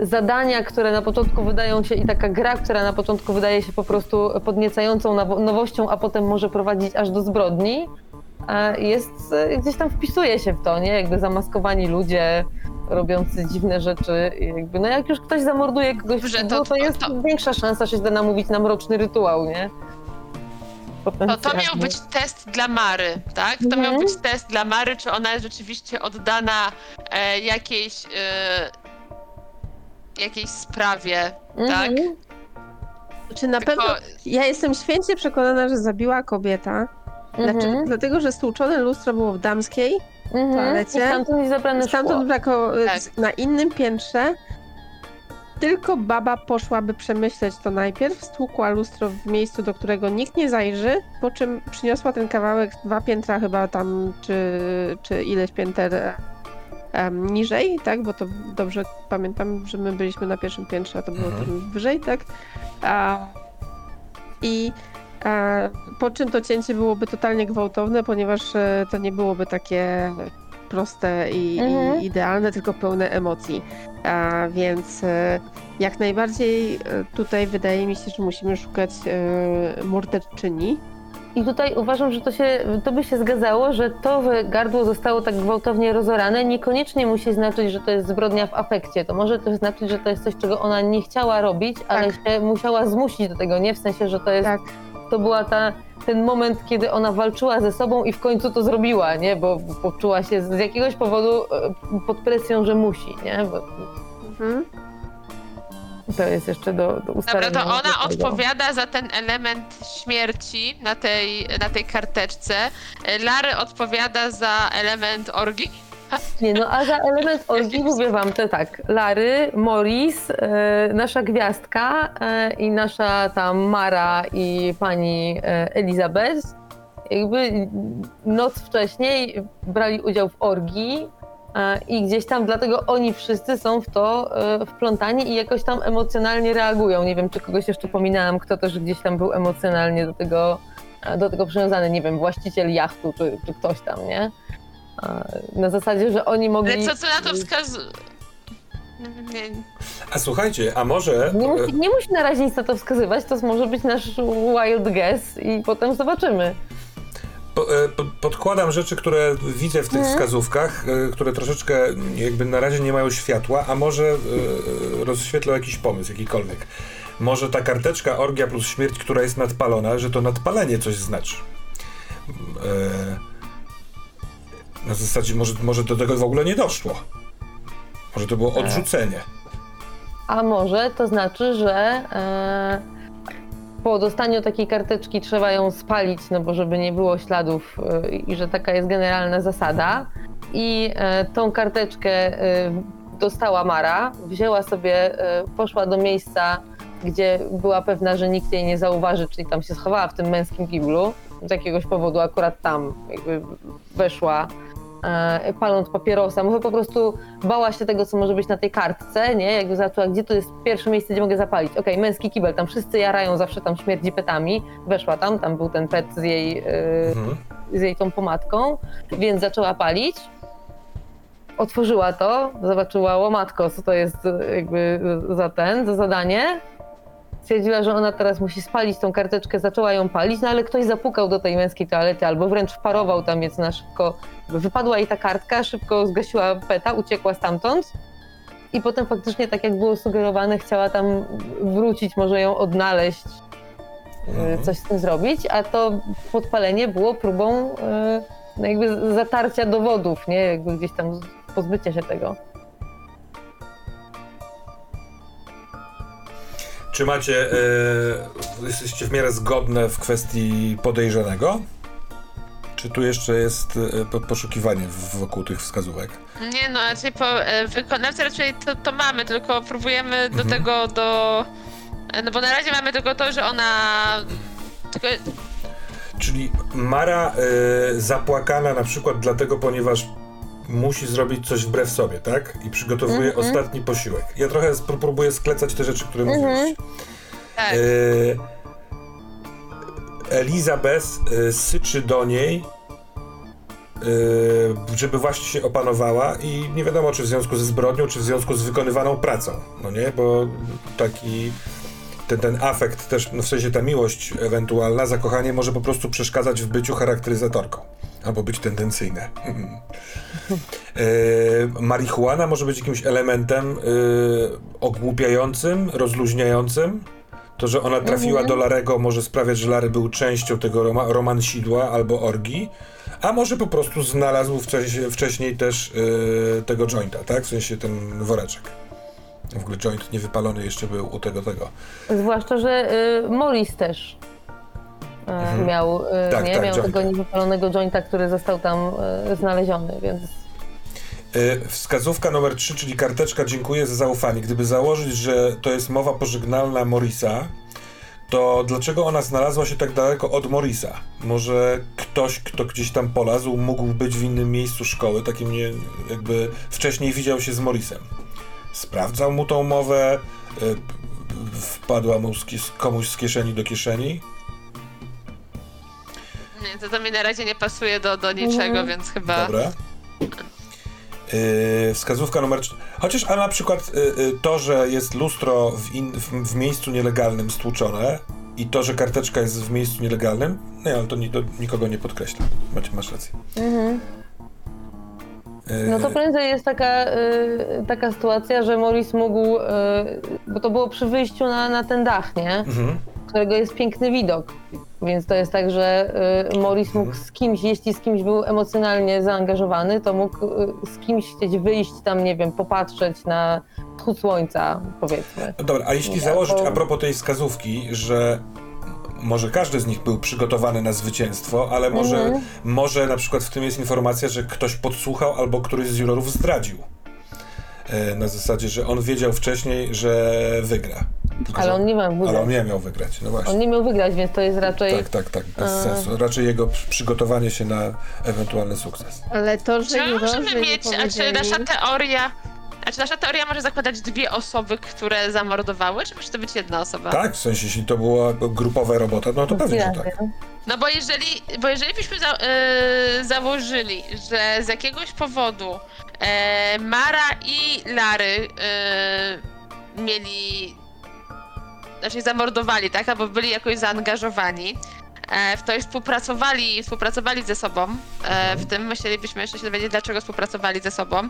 zadania, które na początku wydają się i taka gra, która na początku wydaje się po prostu podniecającą nowo- nowością, a potem może prowadzić aż do zbrodni, jest, gdzieś tam wpisuje się w to, nie? Jakby zamaskowani ludzie robiący dziwne rzeczy. Jakby, no jak już ktoś zamorduje kogoś, Dobrze, to, to- to jest to- większa szansa, że się da namówić na mroczny rytuał, nie? to, to miał być test dla Mary, tak? To Mhm. miał być test dla Mary, czy ona jest rzeczywiście oddana e, jakiejś, e, jakiejś sprawie, tak? Mhm. czy na Tylko- pewno... Ja jestem święcie przekonana, że zabiła kobieta, Znaczy, Mhm. dlatego, że stłuczone lustro było w damskiej, Mhm. toalecie. I stamtąd jest zabrane stamtąd brako, Tak. na innym piętrze. Tylko baba poszłaby przemyśleć to najpierw, stłukła lustro w miejscu, do którego nikt nie zajrzy, po czym przyniosła ten kawałek dwa piętra chyba tam, czy, czy ileś pięter em, niżej, tak? Bo to dobrze pamiętam, że my byliśmy na pierwszym piętrze, a to było Mhm. wyżej, tak? A, I e, po czym to cięcie byłoby totalnie gwałtowne, ponieważ e, to nie byłoby takie proste i, Mhm. i idealne, tylko pełne emocji. A, więc e, jak najbardziej tutaj wydaje mi się, że musimy szukać e, morderczyni. I tutaj uważam, że to, się, to by się zgadzało, że to, gardło zostało tak gwałtownie rozorane, niekoniecznie musi znaczyć, że to jest zbrodnia w afekcie. To może też znaczyć, że to jest coś, czego ona nie chciała robić, ale się musiała zmusić do tego. Nie w sensie, że to jest. Tak. To była ta, ten moment, kiedy ona walczyła ze sobą i w końcu to zrobiła, nie? Bo poczuła się z jakiegoś powodu e, pod presją, że musi, nie? Bo Mhm. To jest jeszcze do, do Dobra, ustalenia. to ona odpowiada za ten element śmierci na tej, na tej karteczce. Lary odpowiada za element orgii. Nie, no a za element orgii mówię wam to tak. Lary, Morris, e, nasza gwiazdka e, i nasza tam Mara i pani e, Elizabeth jakby noc wcześniej brali udział w orgii i gdzieś tam dlatego oni wszyscy są w to e, wplątani i jakoś tam emocjonalnie reagują. Nie wiem, czy kogoś jeszcze pominęłam, kto też gdzieś tam był emocjonalnie do tego, e, do tego przywiązany. Nie wiem, właściciel jachtu czy, czy ktoś tam, nie? E, Na zasadzie, że oni mogli. Ale co, co na to wskazuje? Nie, A słuchajcie, a może... Nie musi, nie musi na razie nic na to wskazywać, to może być nasz wild guess i potem zobaczymy. E, po, podkładam rzeczy, które widzę w tych Mhm. wskazówkach, e, które troszeczkę jakby na razie nie mają światła, a może e, rozświetlą jakiś pomysł, jakikolwiek. Może ta karteczka orgia plus śmierć, która jest nadpalona, że to nadpalenie coś znaczy. Na zasadzie może, może do tego w ogóle nie doszło. Może to było odrzucenie. A może to znaczy, że po dostaniu takiej karteczki trzeba ją spalić, no bo żeby nie było śladów e, i że taka jest generalna zasada. I e, tą karteczkę e, dostała Mara, wzięła sobie, e, poszła do miejsca, gdzie była pewna, że nikt jej nie zauważy, czyli tam się schowała w tym męskim kiblu. Z jakiegoś powodu akurat tam jakby weszła paląc papierosa. Może po prostu bała się tego, co może być na tej kartce, nie? Jakby zaczęła, gdzie to jest pierwsze miejsce, gdzie mogę zapalić. Okej, męski kibel, tam wszyscy jarają, zawsze tam śmierdzi petami. Weszła tam, tam był ten pet z jej, e, Mhm. z jej tą pomadką, więc zaczęła palić. Otworzyła to, zobaczyła, o matko, co to jest e, jakby za ten, za zadanie. Stwierdziła, że ona teraz musi spalić tą karteczkę, zaczęła ją palić, no ale ktoś zapukał do tej męskiej toalety albo wręcz wparował tam, więc ona szybko wypadła jej ta kartka, szybko zgasiła peta, uciekła stamtąd. I potem faktycznie, tak jak było sugerowane, chciała tam wrócić, może ją odnaleźć, e, coś z tym zrobić, a to podpalenie było próbą e, no jakby zatarcia dowodów, nie? Jakby gdzieś tam pozbycia się tego. Czy macie, e, jesteście w miarę zgodne w kwestii podejrzanego? Czy tu jeszcze jest e, po- poszukiwanie wokół tych wskazówek? nie no, raczej po e, wykonawcy raczej to, to mamy, tylko próbujemy do Mhm. tego do... No bo na razie mamy tylko to, że ona... Tylko, Czyli Mara e, zapłakana na przykład dlatego, ponieważ musi zrobić coś wbrew sobie, tak? I przygotowuje Mhm. ostatni posiłek. Ja trochę spró- próbuję sklecać te rzeczy, które Mhm. mówiłeś. tak. E, Elizabeth e, syczy do niej, e, żeby właśnie się opanowała i nie wiadomo, czy w związku ze zbrodnią, czy w związku z wykonywaną pracą, no nie? Bo taki ten, ten afekt też, no w sensie ta miłość ewentualna, zakochanie może po prostu przeszkadzać w byciu charakteryzatorką. Albo być tendencyjne. <laughs> e, marihuana może być jakimś elementem e, ogłupiającym, rozluźniającym. To, że ona trafiła Mhm. do Larego może sprawiać, że Lary był częścią tego roma, romansidła albo orgii, a może po prostu znalazł wcześniej, wcześniej też e, tego jointa, tak? W sensie ten woreczek. W ogóle joint niewypalony jeszcze był u tego, tego. Zwłaszcza, że y, Morris też Mhm. miał, y, Tak, nie? tak, miał jointa. tego niewypalonego jointa, który został tam y, znaleziony, więc E, Wskazówka numer 3, czyli karteczka dziękuję za zaufanie. Gdyby założyć, że to jest mowa pożegnalna Morisa, to dlaczego ona znalazła się tak daleko od Morisa? Może ktoś, kto gdzieś tam polazł, mógł być w innym miejscu szkoły, takim nie, jakby wcześniej widział się z Morisem. Sprawdzał mu tą mowę, y, wpadła mu z, komuś z kieszeni do kieszeni. Nie, to, to mi na razie nie pasuje do, do niczego, Mhm. więc chyba... Dobra. Yy, wskazówka numer. cz- Chociaż, a na przykład yy, yy, to, że jest lustro w, in, w, w miejscu nielegalnym stłuczone i to, że karteczka jest w miejscu nielegalnym, nie, ale to, ni, to nikogo nie podkreśla. Macie, masz rację. Mhm. Yy, No to prędzej jest taka, y, taka sytuacja, że Morris mógł, y, bo to było przy wyjściu na, na ten dach, nie? mhm. Którego jest piękny widok. Więc to jest tak, że y, Morris mógł z kimś, jeśli z kimś był emocjonalnie zaangażowany, to mógł y, z kimś chcieć wyjść tam, nie wiem, popatrzeć na wschód słońca, powiedzmy. Dobra, a jeśli założyć a propos tej wskazówki, że może każdy z nich był przygotowany na zwycięstwo, ale może, Mhm. może na przykład w tym jest informacja, że ktoś podsłuchał albo któryś z jurorów zdradził. E, Na zasadzie, że on wiedział wcześniej, że wygra. Tylko, Ale on nie miał ale wygrać. on nie miał wygrać, no On właśnie. nie miał wygrać, więc to jest raczej... Tak, tak, tak, bez A. sensu. Raczej jego przy- przygotowanie się na ewentualny sukces. Ale to, że Czy możemy nie mieć, a czy powiedzieli... nasza teoria... A czy nasza teoria może zakładać dwie osoby, które zamordowały, czy może to być jedna osoba? Tak, w sensie, jeśli to była grupowa robota, no to pewnie, że tak. No bo jeżeli, bo jeżeli byśmy za, e, założyli, że z jakiegoś powodu e, Mara i Lary e, mieli, znaczy zamordowali, tak, albo byli jakoś zaangażowani w to i współpracowali, współpracowali ze sobą. E, w tym, myślelibyśmy jeszcze się dowiedzieć, dlaczego współpracowali ze sobą,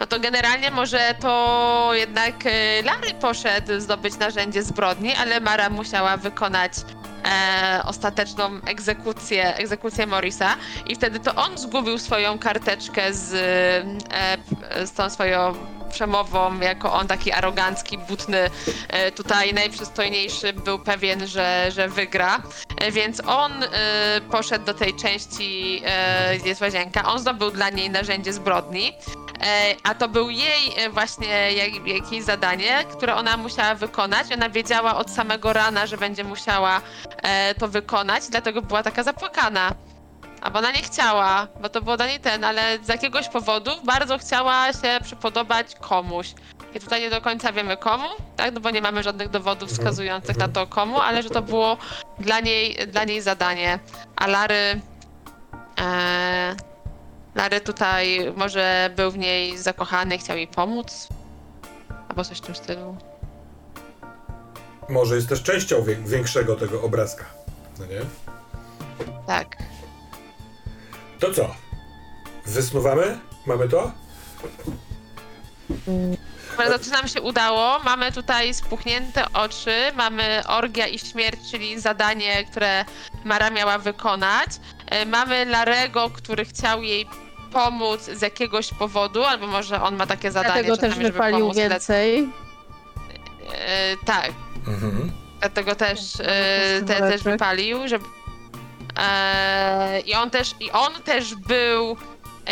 no to generalnie może to jednak e, Lary poszedł zdobyć narzędzie zbrodni, ale Mara musiała wykonać e, ostateczną egzekucję, egzekucję Morisa. I wtedy to on zgubił swoją karteczkę z, e, z tą swoją przemową, jako on taki arogancki, butny, e, tutaj najprzystojniejszy był pewien, że, że wygra, e, więc on e, poszedł do tej części, gdzie jest łazienka, on zdobył dla niej narzędzie zbrodni, a to był jej właśnie jak, jakieś zadanie, które ona musiała wykonać. Ona wiedziała od samego rana, że będzie musiała to wykonać, dlatego była taka zapłakana. A bo ona nie chciała, bo to było dla niej ten, ale z jakiegoś powodu bardzo chciała się przypodobać komuś. I tutaj nie do końca wiemy komu, tak? No bo nie mamy żadnych dowodów Mhm, wskazujących na to komu, ale że to było dla niej, dla niej zadanie. A Lary. E, Lary tutaj może był w niej zakochany, chciał jej pomóc. Albo coś w tym stylu. Może jest też częścią wię- większego tego obrazka. No nie? Tak. To co? Wysnuwamy? Mamy to? Bardzo to nam się udało. Mamy tutaj spuchnięte oczy, mamy orgia i śmierć, czyli zadanie, które Mara miała wykonać. E, Mamy Larego, który chciał jej pomóc z jakiegoś powodu, albo może on ma takie zadanie, Dlatego czasami, też żeby wypalił więcej. E, tak, Mhm. dlatego też, e, te, też wypalił, że e, i on też, i on też był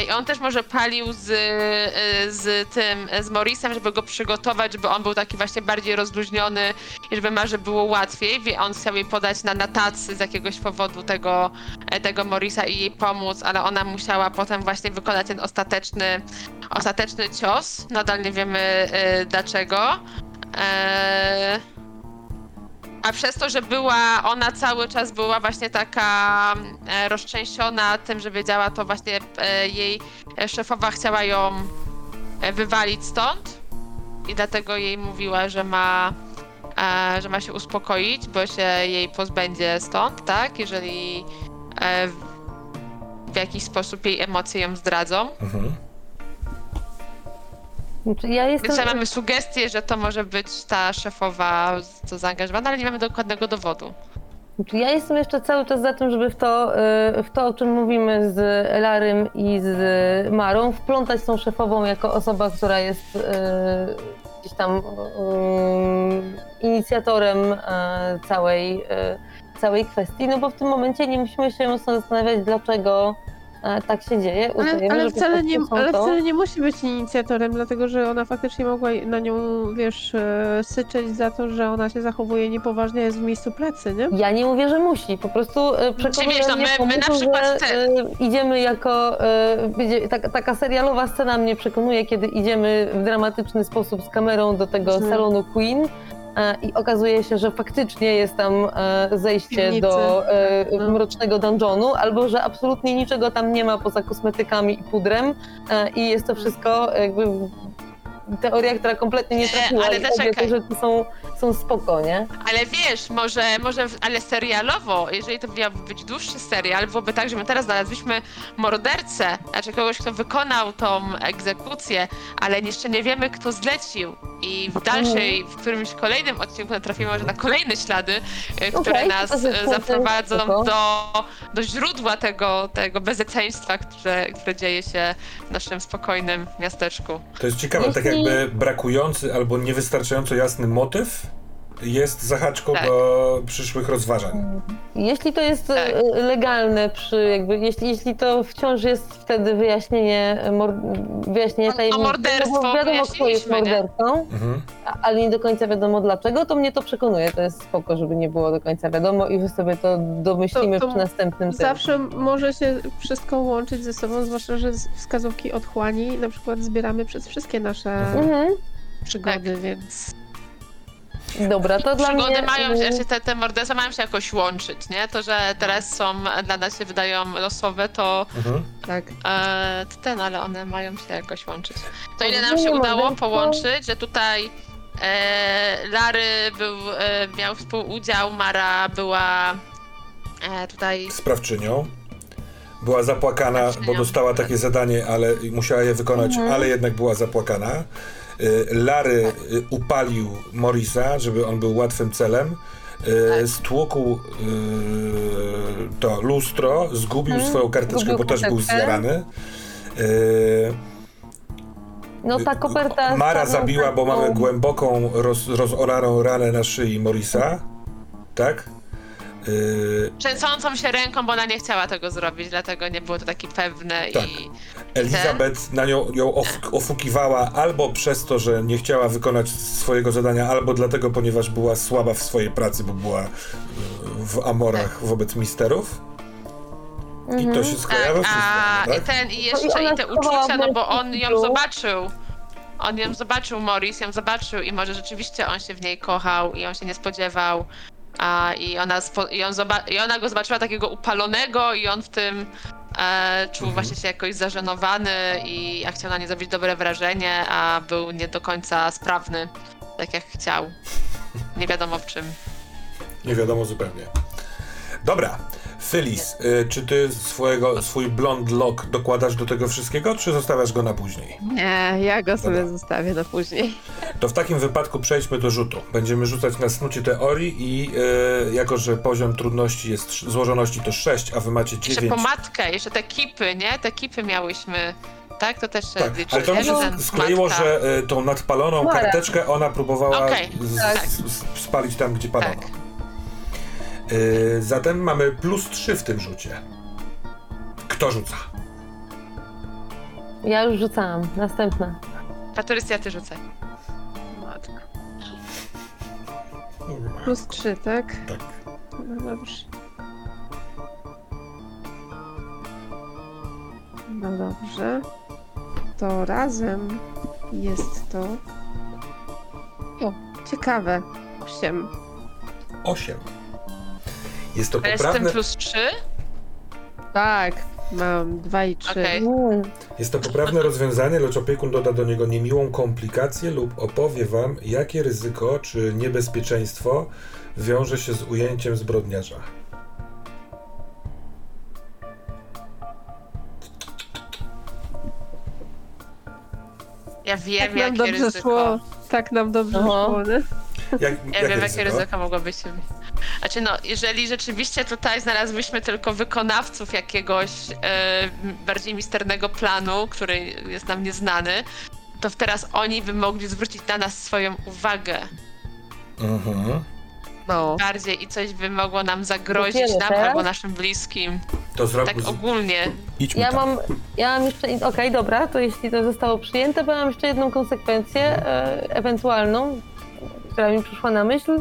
i on też może palił z, e, z tym, z Morrisem, żeby go przygotować, żeby on był taki właśnie bardziej rozluźniony i żeby Marze było łatwiej. Wie, on chciał jej podać na, na tacy z jakiegoś powodu tego, e, tego Morrisa i jej pomóc, ale ona musiała potem właśnie wykonać ten ostateczny, ostateczny cios. Nadal nie wiemy e, dlaczego. E, a przez to, że była, ona cały czas była właśnie taka e, roztrzęsiona tym, że wiedziała to właśnie e, jej e, szefowa chciała ją e, wywalić stąd i dlatego jej mówiła, że ma, e, że ma się uspokoić, bo się jej pozbędzie stąd, tak? Jeżeli e, w- w jakiś sposób jej emocje ją zdradzą. Mhm. Znaczy, ja jestem... Mamy sugestię, że to może być ta szefowa co zaangażowana, ale nie mamy dokładnego dowodu. Znaczy, Ja jestem jeszcze cały czas za tym, żeby w to, y, w to o czym mówimy z Larym i z Marą, wplątać tą szefową jako osoba, która jest y, gdzieś tam y, inicjatorem całej, całej kwestii, no bo w tym momencie nie musimy się mocno zastanawiać, dlaczego, tak się dzieje. Ale, ale, wcale nie, ale wcale nie musi być inicjatorem, dlatego że ona faktycznie mogła na nią, wiesz, e, syczeć za to, że ona się zachowuje niepoważnie, jest w miejscu pracy, nie? Ja nie mówię, że musi. Po prostu e, przekonuje no mnie my- my na przykład że e, idziemy jako... E, będzie, tak, taka serialowa scena mnie przekonuje, kiedy idziemy w dramatyczny sposób z kamerą do tego Mhm. salonu Queen i okazuje się, że faktycznie jest tam e, zejście Piwnicy. do e, No. mrocznego dungeonu, albo że absolutnie niczego tam nie ma poza kosmetykami i pudrem e, i jest to wszystko jakby teoria, która kompletnie nie Nie, trafiła ale te zaczekaj. rzeczy są, są spoko, nie? Ale wiesz, może, może, ale serialowo, jeżeli to miałby być dłuższy serial, byłoby tak, że my teraz znaleźliśmy mordercę, znaczy kogoś, kto wykonał tą egzekucję, ale jeszcze nie wiemy, kto zlecił. I w dalszej, w którymś kolejnym odcinku natrafimy może na kolejne ślady, e, które Okej, nas to e, zaprowadzą do, do źródła tego, tego bezeceństwa, które, które dzieje się w naszym spokojnym miasteczku. To jest ciekawe, tak Jeśli- jakby brakujący albo niewystarczająco jasny motyw jest zahaczką Tak. do przyszłych rozważań. Jeśli to jest Tak. e, legalne, przy jakby, jeśli, jeśli to wciąż jest wtedy wyjaśnienie, e, mor, wyjaśnienie No, no, tajemnicy, morderstwo bo wiadomo, kto jest mordercą, Mhm. ale nie do końca wiadomo dlaczego, to mnie to przekonuje. To jest spoko, żeby nie było do końca wiadomo i że sobie to domyślimy To- to przy następnym tym. Zawsze może się wszystko łączyć ze sobą, zwłaszcza, że wskazówki otchłani na przykład zbieramy przez wszystkie nasze Mhm. przygody, więc... Dobra, to dla Przygody mnie... mają e, się, te, te morderstwa mają się jakoś łączyć, nie? To, że teraz są, dla nas się wydają losowe, to, Mhm. Tak. e, ten, ale one mają się jakoś łączyć. To ile nam się udało połączyć, że tutaj e, Lary był, e, miał współudział, Mara była e, tutaj... Sprawczynią. Była zapłakana, bo dostała takie zadanie, ale musiała je wykonać, Mhm. ale jednak była zapłakana. Y, Lary y, upalił Morisa, żeby on był łatwym celem. Y, Tak. Stłukł y, to lustro, zgubił Mhm. swoją karteczkę, Zgubił bo też był zjarany. No ta koperta... Mara zabiła, bo mamy głęboką, roz, rozoraną ranę na szyi Morisa. Tak? Yy, Trzęsącą się ręką, bo ona nie chciała tego zrobić, dlatego nie było to takie pewne Tak. i... Elizabeth na nią ją of, ofukiwała albo przez to, że nie chciała wykonać swojego zadania, albo dlatego, ponieważ była słaba w swojej pracy, bo była yy, w amorach wobec misterów. I to się sklejało Tak, wszystko, a tak? i ten, i No i jeszcze ona i te uczucia, no bo on ją zobaczył. On ją zobaczył, Morris ją zobaczył i może rzeczywiście on się w niej kochał i on się nie spodziewał. A, i, ona spo, i, on zoba- I ona go zobaczyła takiego upalonego i on w tym e, czuł Mhm. właśnie się jakoś zażenowany i a chciał na nie zrobić dobre wrażenie, a był nie do końca sprawny, tak jak chciał. Nie wiadomo w czym. Nie wiadomo zupełnie. Dobra, Phyllis, y, czy ty swojego, swój blond lock dokładasz do tego wszystkiego, czy zostawiasz go na później? Nie, ja go sobie Dobra. zostawię na później. To w takim wypadku przejdźmy do rzutu. Będziemy rzucać na snucie teorii i yy, jako, że poziom trudności jest, złożoności to 6, a wy macie Jeszcze 9. pomadkę, jeszcze te kipy, nie? Te kipy miałyśmy. Tak, to też Tak, liczy, ale to mi nie? się skleiło, matka. że y, tą nadpaloną Mara. karteczkę ona próbowała Okej, z, tak. z, spalić tam, gdzie palono. Tak. Y, zatem mamy plus 3 w tym rzucie. Kto rzuca? Ja już rzucałam. Następna. Patrycja, ty rzucaj. Matko. Plus 3, tak? Tak. No dobrze. No dobrze. To razem jest to. O, ciekawe. 8. 8. Jest to Ale z tym poprawne, plus 3? Tak, mam 2 i 3. Okej. Mm. jest to poprawne rozwiązanie, lecz opiekun doda do niego niemiłą komplikację lub opowie wam, jakie ryzyko czy niebezpieczeństwo wiąże się z ujęciem zbrodniarza. Ja wiem, Tak nam jakie dobrze ryzyko. szło. Tak nam dobrze Aha. szło, nie? Jak, Ja jakie wiem, jakie ryzyko? ryzyko mogłoby się... Znaczy no, jeżeli rzeczywiście tutaj znalazłyśmy tylko wykonawców jakiegoś e, bardziej misternego planu, który jest nam nieznany, to teraz oni by mogli zwrócić na nas swoją uwagę. Mhm. No. bardziej i coś by mogło nam zagrozić, nam teraz? albo naszym bliskim. To zrób, Tak ogólnie. idźmy Ja tam. mam, ja mam jeszcze, okej, dobra, to jeśli to zostało przyjęte, bo mam jeszcze jedną konsekwencję e, ewentualną, która mi przyszła na myśl.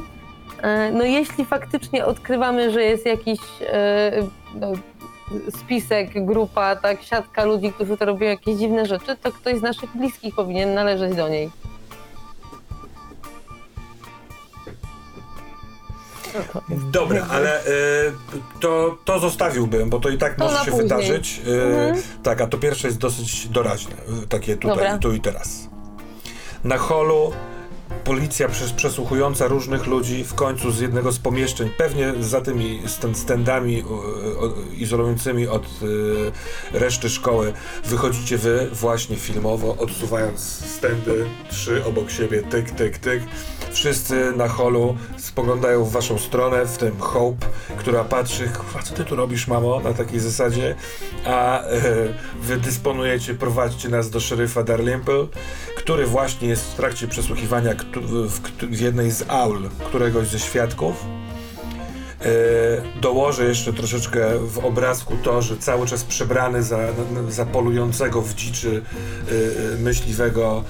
E, no jeśli faktycznie odkrywamy, że jest jakiś e, no, spisek, grupa, tak, siatka ludzi, którzy to robią jakieś dziwne rzeczy, to ktoś z naszych bliskich powinien należeć do niej. Dobra, ale y, to, to zostawiłbym, bo to i tak To może się później. wydarzyć. Y, Mhm. Tak, a to pierwsze jest dosyć doraźne, y, takie tutaj, Dobra. tu i teraz. Na holu policja przes- przesłuchująca różnych ludzi w końcu z jednego z pomieszczeń, pewnie za tymi y, izolującymi od y, reszty szkoły, wychodzicie wy właśnie filmowo, odsuwając stędy trzy obok siebie, tyk, tyk, tyk. Wszyscy na holu spoglądają w waszą stronę, w tym Hope, która patrzy, kurwa, co ty tu robisz, mamo, na takiej zasadzie, a e, wy dysponujecie, prowadźcie nas do szeryfa Darlimple, który właśnie jest w trakcie przesłuchiwania w, jednej z aul któregoś ze świadków. E, dołożę jeszcze troszeczkę w obrazku to, że cały czas przebrany za, za polującego w dziczy e, myśliwego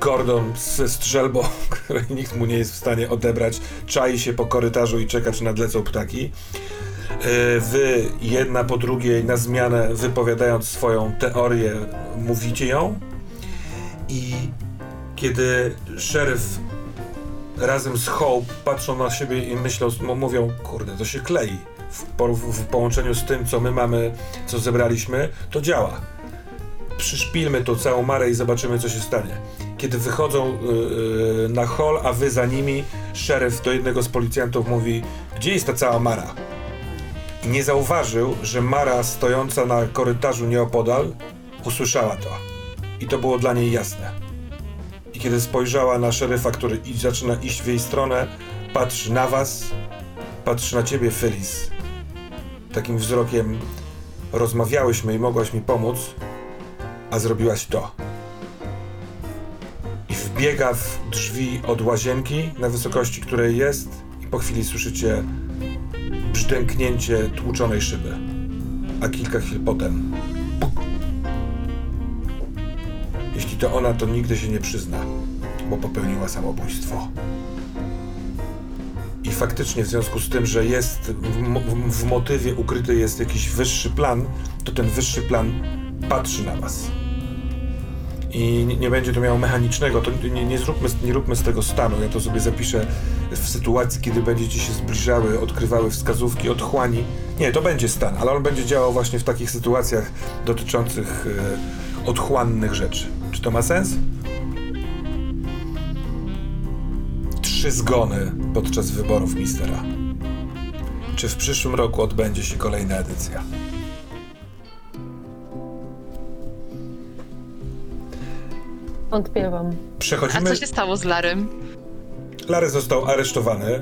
Gordon ze strzelbą, <laughs> której nikt mu nie jest w stanie odebrać, czai się po korytarzu i czeka, czy nadlecą ptaki. E, Wy, jedna po drugiej, na zmianę wypowiadając swoją teorię, mówicie ją. I kiedy szeryf razem z Hope patrzą na siebie i myślą, mówią, kurde, to się klei. W, w połączeniu z tym, co my mamy, co zebraliśmy, to działa. Przyszpilmy tą całą marę i zobaczymy, co się stanie. Kiedy wychodzą yy, na hol, a wy za nimi, szeryf do jednego z policjantów mówi, gdzie jest ta cała mara? I nie zauważył, że Mara stojąca na korytarzu nieopodal usłyszała to. I to było dla niej jasne. Kiedy spojrzała na szeryfa, który i zaczyna iść w jej stronę, patrzy na was, patrzy na ciebie, Phyllis. Takim wzrokiem rozmawiałyśmy i mogłaś mi pomóc, a zrobiłaś to. I wbiega w drzwi od łazienki, na wysokości której jest, i po chwili słyszycie brzdęknięcie tłuczonej szyby. A kilka chwil potem. Jeśli to ona, to nigdy się nie przyzna, bo popełniła samobójstwo. I faktycznie w związku z tym, że jest w, w, motywie ukryty jest jakiś wyższy plan, to ten wyższy plan patrzy na was. I nie, będzie to miało mechanicznego, to nie, nie, zróbmy, nie róbmy z tego stanu. Ja to sobie zapiszę w sytuacji, kiedy będziecie się zbliżały, odkrywały wskazówki, otchłani. Nie, to będzie stan, ale on będzie działał właśnie w takich sytuacjach dotyczących e, otchłannych rzeczy. Czy to ma sens? Trzy zgony podczas wyborów mistera. Czy w przyszłym roku odbędzie się kolejna edycja? Wątpiewam. A Przechodzimy. co się stało z Larym? Larry został aresztowany, yy,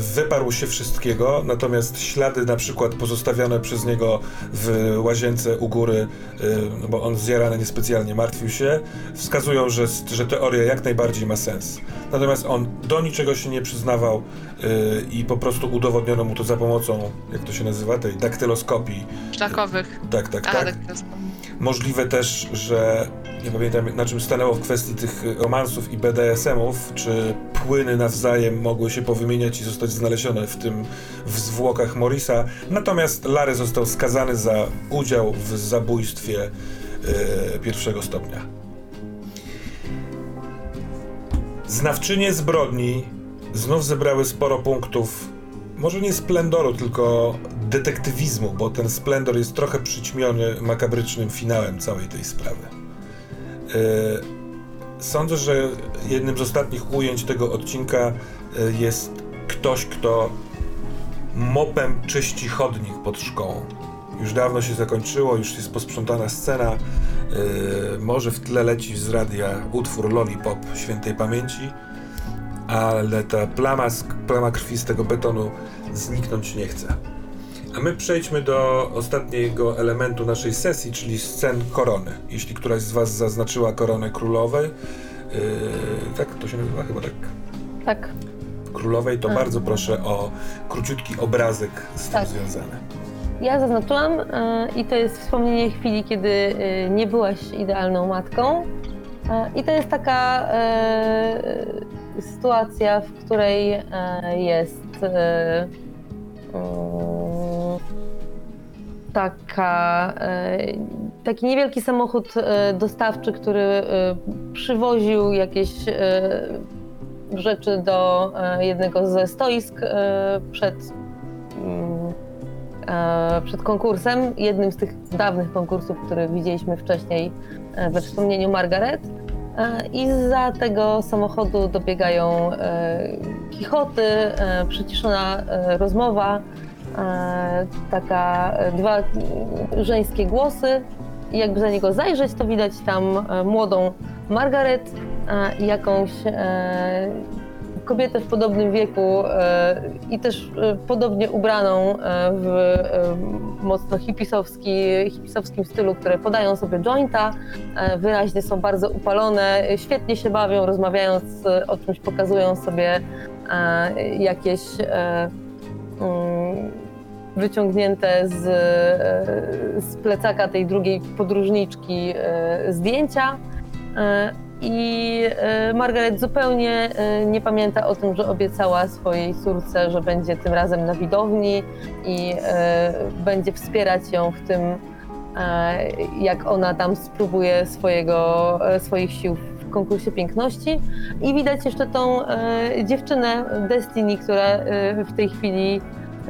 wyparł się wszystkiego, natomiast ślady na przykład pozostawione przez niego w łazience u góry, yy, no bo on zjarany niespecjalnie martwił się, wskazują, że, że teoria jak najbardziej ma sens. Natomiast on do niczego się nie przyznawał yy, i po prostu udowodniono mu to za pomocą, jak to się nazywa, tej daktyloskopii. Szlakowych. Tak, tak, A, tak. Możliwe też, że nie pamiętam na czym stanęło w kwestii tych romansów i BDSM-ów, czy płyny nawzajem mogły się powymieniać i zostać znalezione w tym w zwłokach Morisa. Natomiast Larry został skazany za udział w zabójstwie e, pierwszego stopnia. Znawczynie zbrodni znów zebrały sporo punktów. Może nie splendoru, tylko detektywizmu, bo ten splendor jest trochę przyćmiony makabrycznym finałem całej tej sprawy. Yy, Sądzę, że jednym z ostatnich ujęć tego odcinka yy, jest ktoś, kto mopem czyści chodnik pod szkołą. Już dawno się zakończyło, już jest posprzątana scena. Yy, może w tle leci z radia utwór Lollipop świętej pamięci, ale ta plama, plama krwi z tego betonu zniknąć nie chce. A my przejdźmy do ostatniego elementu naszej sesji, czyli scen korony. Jeśli któraś z Was zaznaczyła koronę królowej, yy, tak to się nazywa chyba tak. Tak. królowej, to Aha. bardzo proszę o króciutki obrazek z tym Tak. związany. Ja zaznaczyłam e, i to jest wspomnienie chwili, kiedy e, nie byłaś idealną matką. E, I to jest taka e, sytuacja, w której e, jest e, taka, e, taki niewielki samochód dostawczy, który przywoził jakieś rzeczy do jednego ze stoisk przed mm, przed konkursem, jednym z tych dawnych konkursów, które widzieliśmy wcześniej we wspomnieniu Margaret. E, I za tego samochodu dobiegają e, kichoty, e, przyciszona rozmowa, taka dwa żeńskie głosy. I jakby za niego zajrzeć, to widać tam młodą Margaret jakąś kobietę w podobnym wieku e, i też e, podobnie ubraną e, w mocno hipisowski, hipisowskim stylu, które podają sobie jointa, wyraźnie są bardzo upalone, świetnie się bawią, rozmawiając o czymś, pokazują sobie jakieś mm, wyciągnięte z, z plecaka tej drugiej podróżniczki zdjęcia. I e, Margaret zupełnie e, nie pamięta o tym, że obiecała swojej córce, że będzie tym razem na widowni i e, będzie wspierać ją w tym, jak ona tam spróbuje swojego, swoich sił w konkursie piękności. I widać jeszcze tą dziewczynę Destiny, która w tej chwili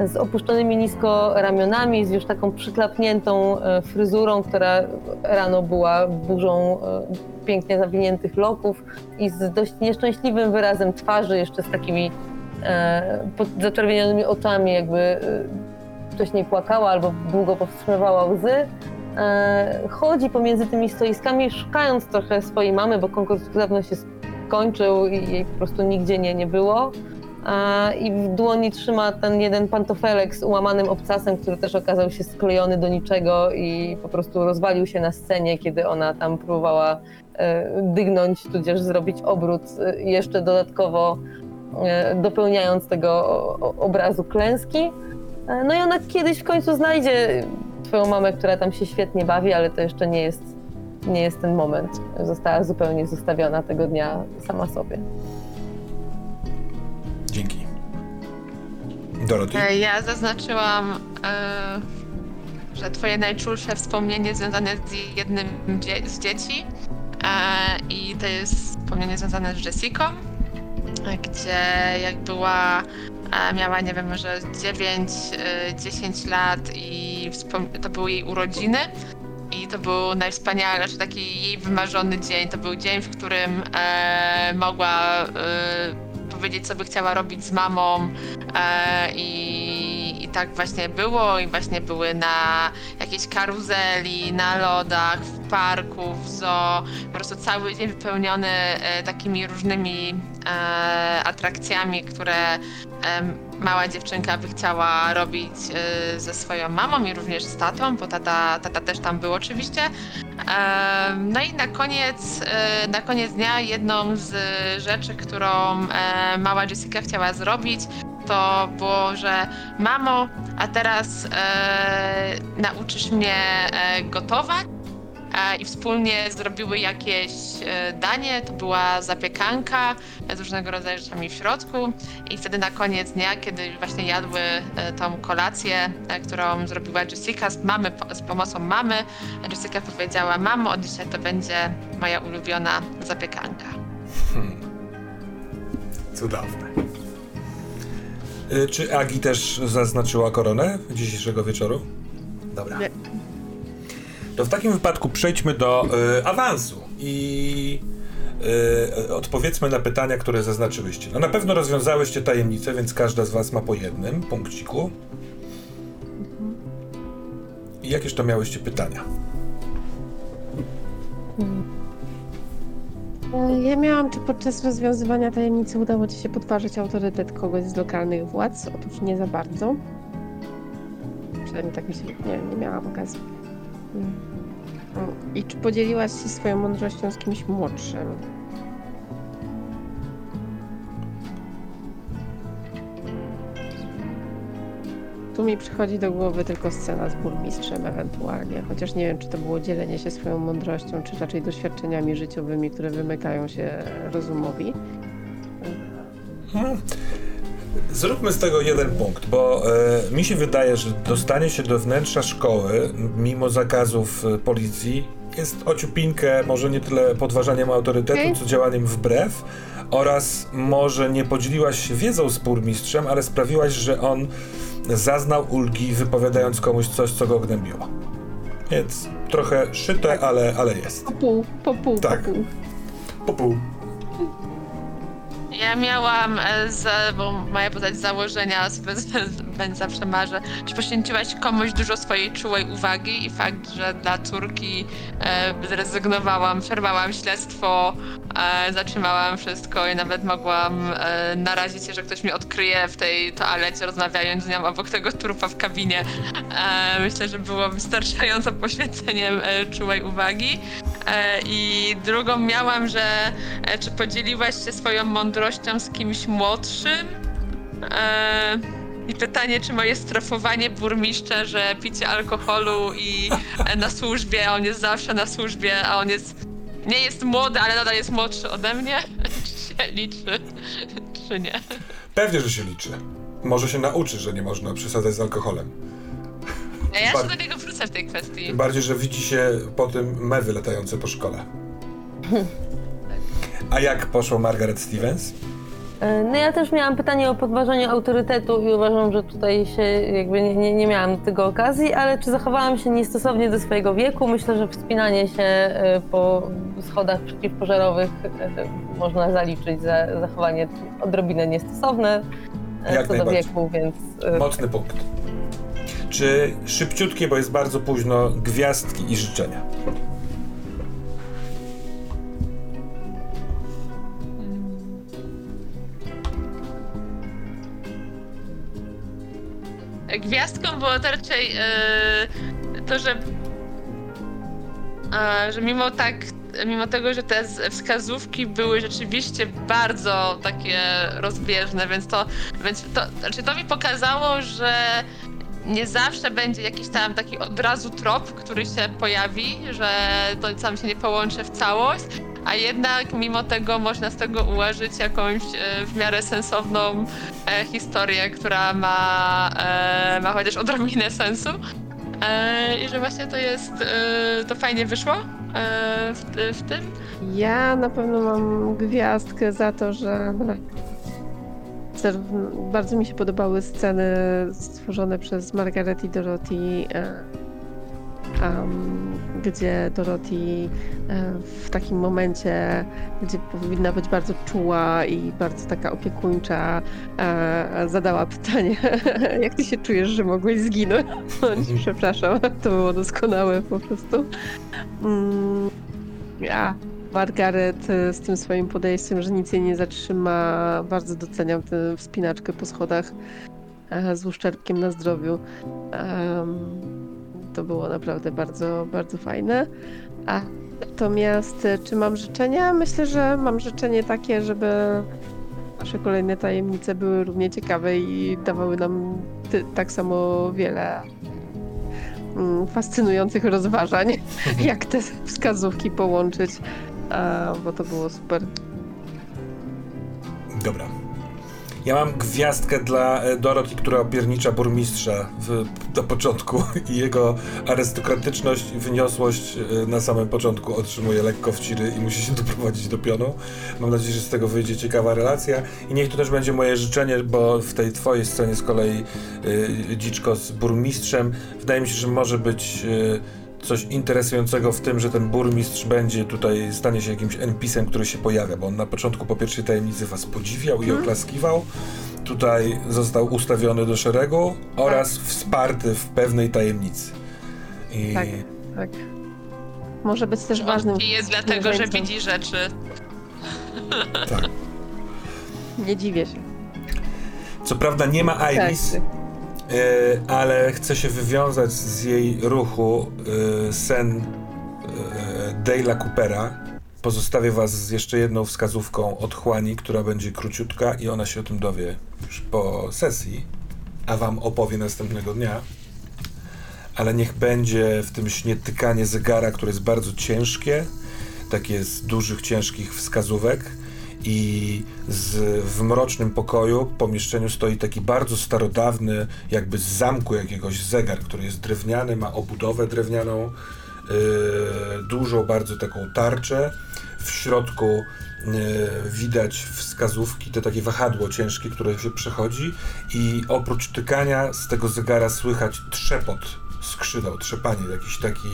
z opuszczonymi nisko ramionami, z już taką przyklapniętą e, fryzurą, która rano była burzą e, pięknie zawiniętych loków i z dość nieszczęśliwym wyrazem twarzy, jeszcze z takimi e, zaczerwienionymi oczami, jakby wcześniej płakała albo długo powstrzymywała łzy. Chodzi pomiędzy tymi stoiskami, szukając trochę swojej mamy, bo konkurs dawno się skończył i jej po prostu nigdzie nie, nie było. I w dłoni trzyma ten jeden pantofelek z ułamanym obcasem, który też okazał się sklejony do niczego i po prostu rozwalił się na scenie, kiedy ona tam próbowała e, dygnąć, tudzież zrobić obrót, e, jeszcze dodatkowo e, dopełniając tego obrazu klęski. No i ona kiedyś w końcu znajdzie swoją mamę, która tam się świetnie bawi, ale to jeszcze nie jest, nie jest ten moment. Została zupełnie zostawiona tego dnia sama sobie. Dzięki. Doroty? E, Ja zaznaczyłam, e, że twoje najczulsze wspomnienie związane z jednym dzie- z dzieci e, i to jest wspomnienie związane z Jessiką, gdzie jak była, miała nie wiem, może 9-10 lat i to były jej urodziny. I to był najwspanialszy, taki jej wymarzony dzień. To był dzień, w którym mogła powiedzieć, co by chciała robić z mamą, E, I, I tak właśnie było i właśnie były na jakiejś karuzeli, na lodach, w parku, w zoo. Po prostu cały dzień wypełniony e, takimi różnymi e, atrakcjami, które mała dziewczynka by chciała robić e, ze swoją mamą i również z tatą, bo tata, tata też tam był oczywiście. No i na koniec, e, na koniec dnia jedną z rzeczy, którą e, mała Jessica chciała zrobić, to było, że mamo, a teraz e, nauczysz mnie e, gotować. E, I wspólnie zrobiły jakieś e, danie, to była zapiekanka z różnego rodzaju rzeczami w środku. I wtedy na koniec dnia, kiedy właśnie jadły e, tą kolację, którą zrobiła Jessica z, mamy, z pomocą mamy, Jessica powiedziała: Mamo, od dzisiaj to będzie moja ulubiona zapiekanka. Cudowne. Y, Czy Agi też zaznaczyła koronę dzisiejszego wieczoru? Dobra. To w takim wypadku przejdźmy do y, awansu i y, odpowiedzmy na pytania, które zaznaczyłyście. No na pewno rozwiązałyście tajemnicę, więc każda z was ma po jednym punkciku. I jakież to miałyście pytania? Ja miałam, czy podczas rozwiązywania tajemnicy udało ci się podważyć autorytet kogoś z lokalnych władz? Otóż nie za bardzo. Przynajmniej tak mi się, nie, nie miałam okazji. I czy podzieliłaś się swoją mądrością z kimś młodszym? Tu mi przychodzi do głowy tylko scena z burmistrzem ewentualnie, chociaż nie wiem, czy to było dzielenie się swoją mądrością, czy raczej doświadczeniami życiowymi, które wymykają się rozumowi. Hmm. Zróbmy z tego jeden punkt, bo e, mi się wydaje, że dostanie się do wnętrza szkoły, mimo zakazów e, policji, jest ociupinkę, może nie tyle podważaniem autorytetu, Okej. co działaniem wbrew, oraz może nie podzieliłaś się wiedzą z burmistrzem, ale sprawiłaś, że on zaznał ulgi, wypowiadając komuś coś, co go gnębiło. Więc trochę szyte, ale, ale jest. Po pół, po pół, Tak. po pół. Po pół. Ja miałam, e, z, bo moja postać z założenia będzie zawsze marzę, czy poświęciłaś komuś dużo swojej czułej uwagi i fakt, że dla córki e, zrezygnowałam, przerwałam śledztwo, e, zatrzymałam wszystko i nawet mogłam e, narazić się, że ktoś mnie odkryje w tej toalecie, rozmawiając z nią obok tego trupa w kabinie. E, myślę, że było wystarczająco poświęceniem e, czułej uwagi. E, I drugą miałam, że e, czy podzieliłaś się swoją mądrością z kimś młodszym? E, I pytanie, czy moje strofowanie burmistrza, że picie alkoholu i e, na służbie, a on jest zawsze na służbie, a on jest nie jest młody, ale nadal jest młodszy ode mnie, <laughs> czy się liczy, czy nie? Pewnie, że się liczy. Może się nauczy, że nie można przesadzać z alkoholem. Ja jeszcze Bar- do niego wrócę w tej kwestii. Tym bardziej, że widzi się po tym mewy latające po szkole. <laughs> A jak poszło Margaret Stevens? E, No ja też miałam pytanie o podważanie autorytetu i uważam, że tutaj się jakby nie, nie, nie miałam do tego okazji, ale czy zachowałam się niestosownie do swojego wieku? Myślę, że wspinanie się e, po schodach przeciwpożarowych e, można zaliczyć za zachowanie odrobinę niestosowne Jak co do wieku, więc Mocny punkt. Czy szybciutkie, bo jest bardzo późno, gwiazdki i życzenia? Gwiazdką było to raczej e, to, że, e, że mimo tak, mimo tego, że te wskazówki były rzeczywiście bardzo takie rozbieżne, więc to, więc to, znaczy to mi pokazało, że nie zawsze będzie jakiś tam taki od razu trop, który się pojawi, że to sam się nie połączy w całość, a jednak mimo tego można z tego ułożyć jakąś e, w miarę sensowną e, historię, która ma, e, ma chociaż odrobinę sensu. E, I że właśnie to jest, e, to fajnie wyszło e, w, w tym. Ja na pewno mam gwiazdkę za to, że bardzo mi się podobały sceny stworzone przez Margaret i Dorothy, em, gdzie Dorothy e, w takim momencie, gdzie powinna być bardzo czuła i bardzo taka opiekuńcza, e, zadała pytanie, <laughs> jak ty się czujesz, że mogłeś zginąć? <laughs> Przepraszam, to było doskonałe po prostu. Mm, ja Margaret e, z tym swoim podejściem, że nic jej nie zatrzyma. Bardzo doceniam tę wspinaczkę po schodach z uszczerbkiem na zdrowiu. To było naprawdę bardzo, bardzo fajne. A natomiast e, czy mam życzenia? Myślę, że mam życzenie takie, żeby nasze kolejne tajemnice były równie ciekawe i dawały nam ty, tak samo wiele mm, fascynujących rozważań, jak te wskazówki połączyć, bo to było super. Dobra. Ja mam gwiazdkę dla e, Dorothy, która opiernicza burmistrza w, do początku <laughs> i jego arystokratyczność i wyniosłość e, na samym początku otrzymuje lekko wciry i musi się <laughs> doprowadzić do pionu. Mam nadzieję, że z tego wyjdzie ciekawa relacja i niech to też będzie moje życzenie, bo w tej twojej scenie z kolei e, dziczko z burmistrzem wydaje mi się, że może być coś interesującego w tym, że ten burmistrz będzie tutaj, stanie się jakimś NPC-em, który się pojawia, bo on na początku po pierwszej tajemnicy was podziwiał i oklaskiwał. Tutaj został ustawiony do szeregu oraz wsparty w pewnej tajemnicy. I Tak. Tak. Może być też ważnym. I jest dlatego, że widzi rzeczy. tak. Nie dziwię się. Co prawda nie ma Iris, Tak. e, ale chce się wywiązać z jej ruchu e, sen e, Dale'a Coopera. Pozostawię was z jeszcze jedną wskazówką otchłani, która będzie króciutka i ona się o tym dowie już po sesji. a wam opowie następnego dnia. Ale niech będzie w tym śnie tykanie zegara, które jest bardzo ciężkie, takie z dużych, ciężkich wskazówek. I z, w mrocznym pokoju, pomieszczeniu stoi taki bardzo starodawny, jakby z zamku jakiegoś zegar, który jest drewniany, ma obudowę drewnianą, yy, dużą bardzo taką tarczę. W środku yy, widać wskazówki, to takie wahadło ciężkie, które się przechodzi i oprócz tykania z tego zegara słychać trzepot skrzydeł, trzepanie, jakiś taki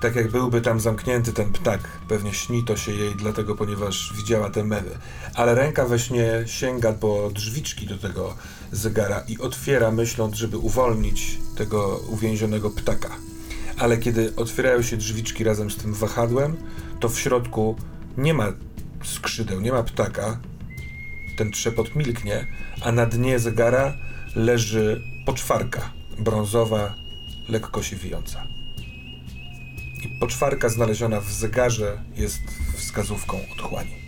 tak jak byłby tam zamknięty ten ptak. Pewnie śni to się jej dlatego, ponieważ widziała te mewy. Ale ręka we śnie sięga po drzwiczki do tego zegara i otwiera, myśląc, żeby uwolnić tego uwięzionego ptaka. Ale kiedy otwierają się drzwiczki razem z tym wahadłem, to w środku nie ma skrzydeł, nie ma ptaka. Ten trzepot milknie, a na dnie zegara leży poczwarka brązowa, lekko się wijąca. I poczwarka znaleziona w zegarze jest wskazówką otchłani.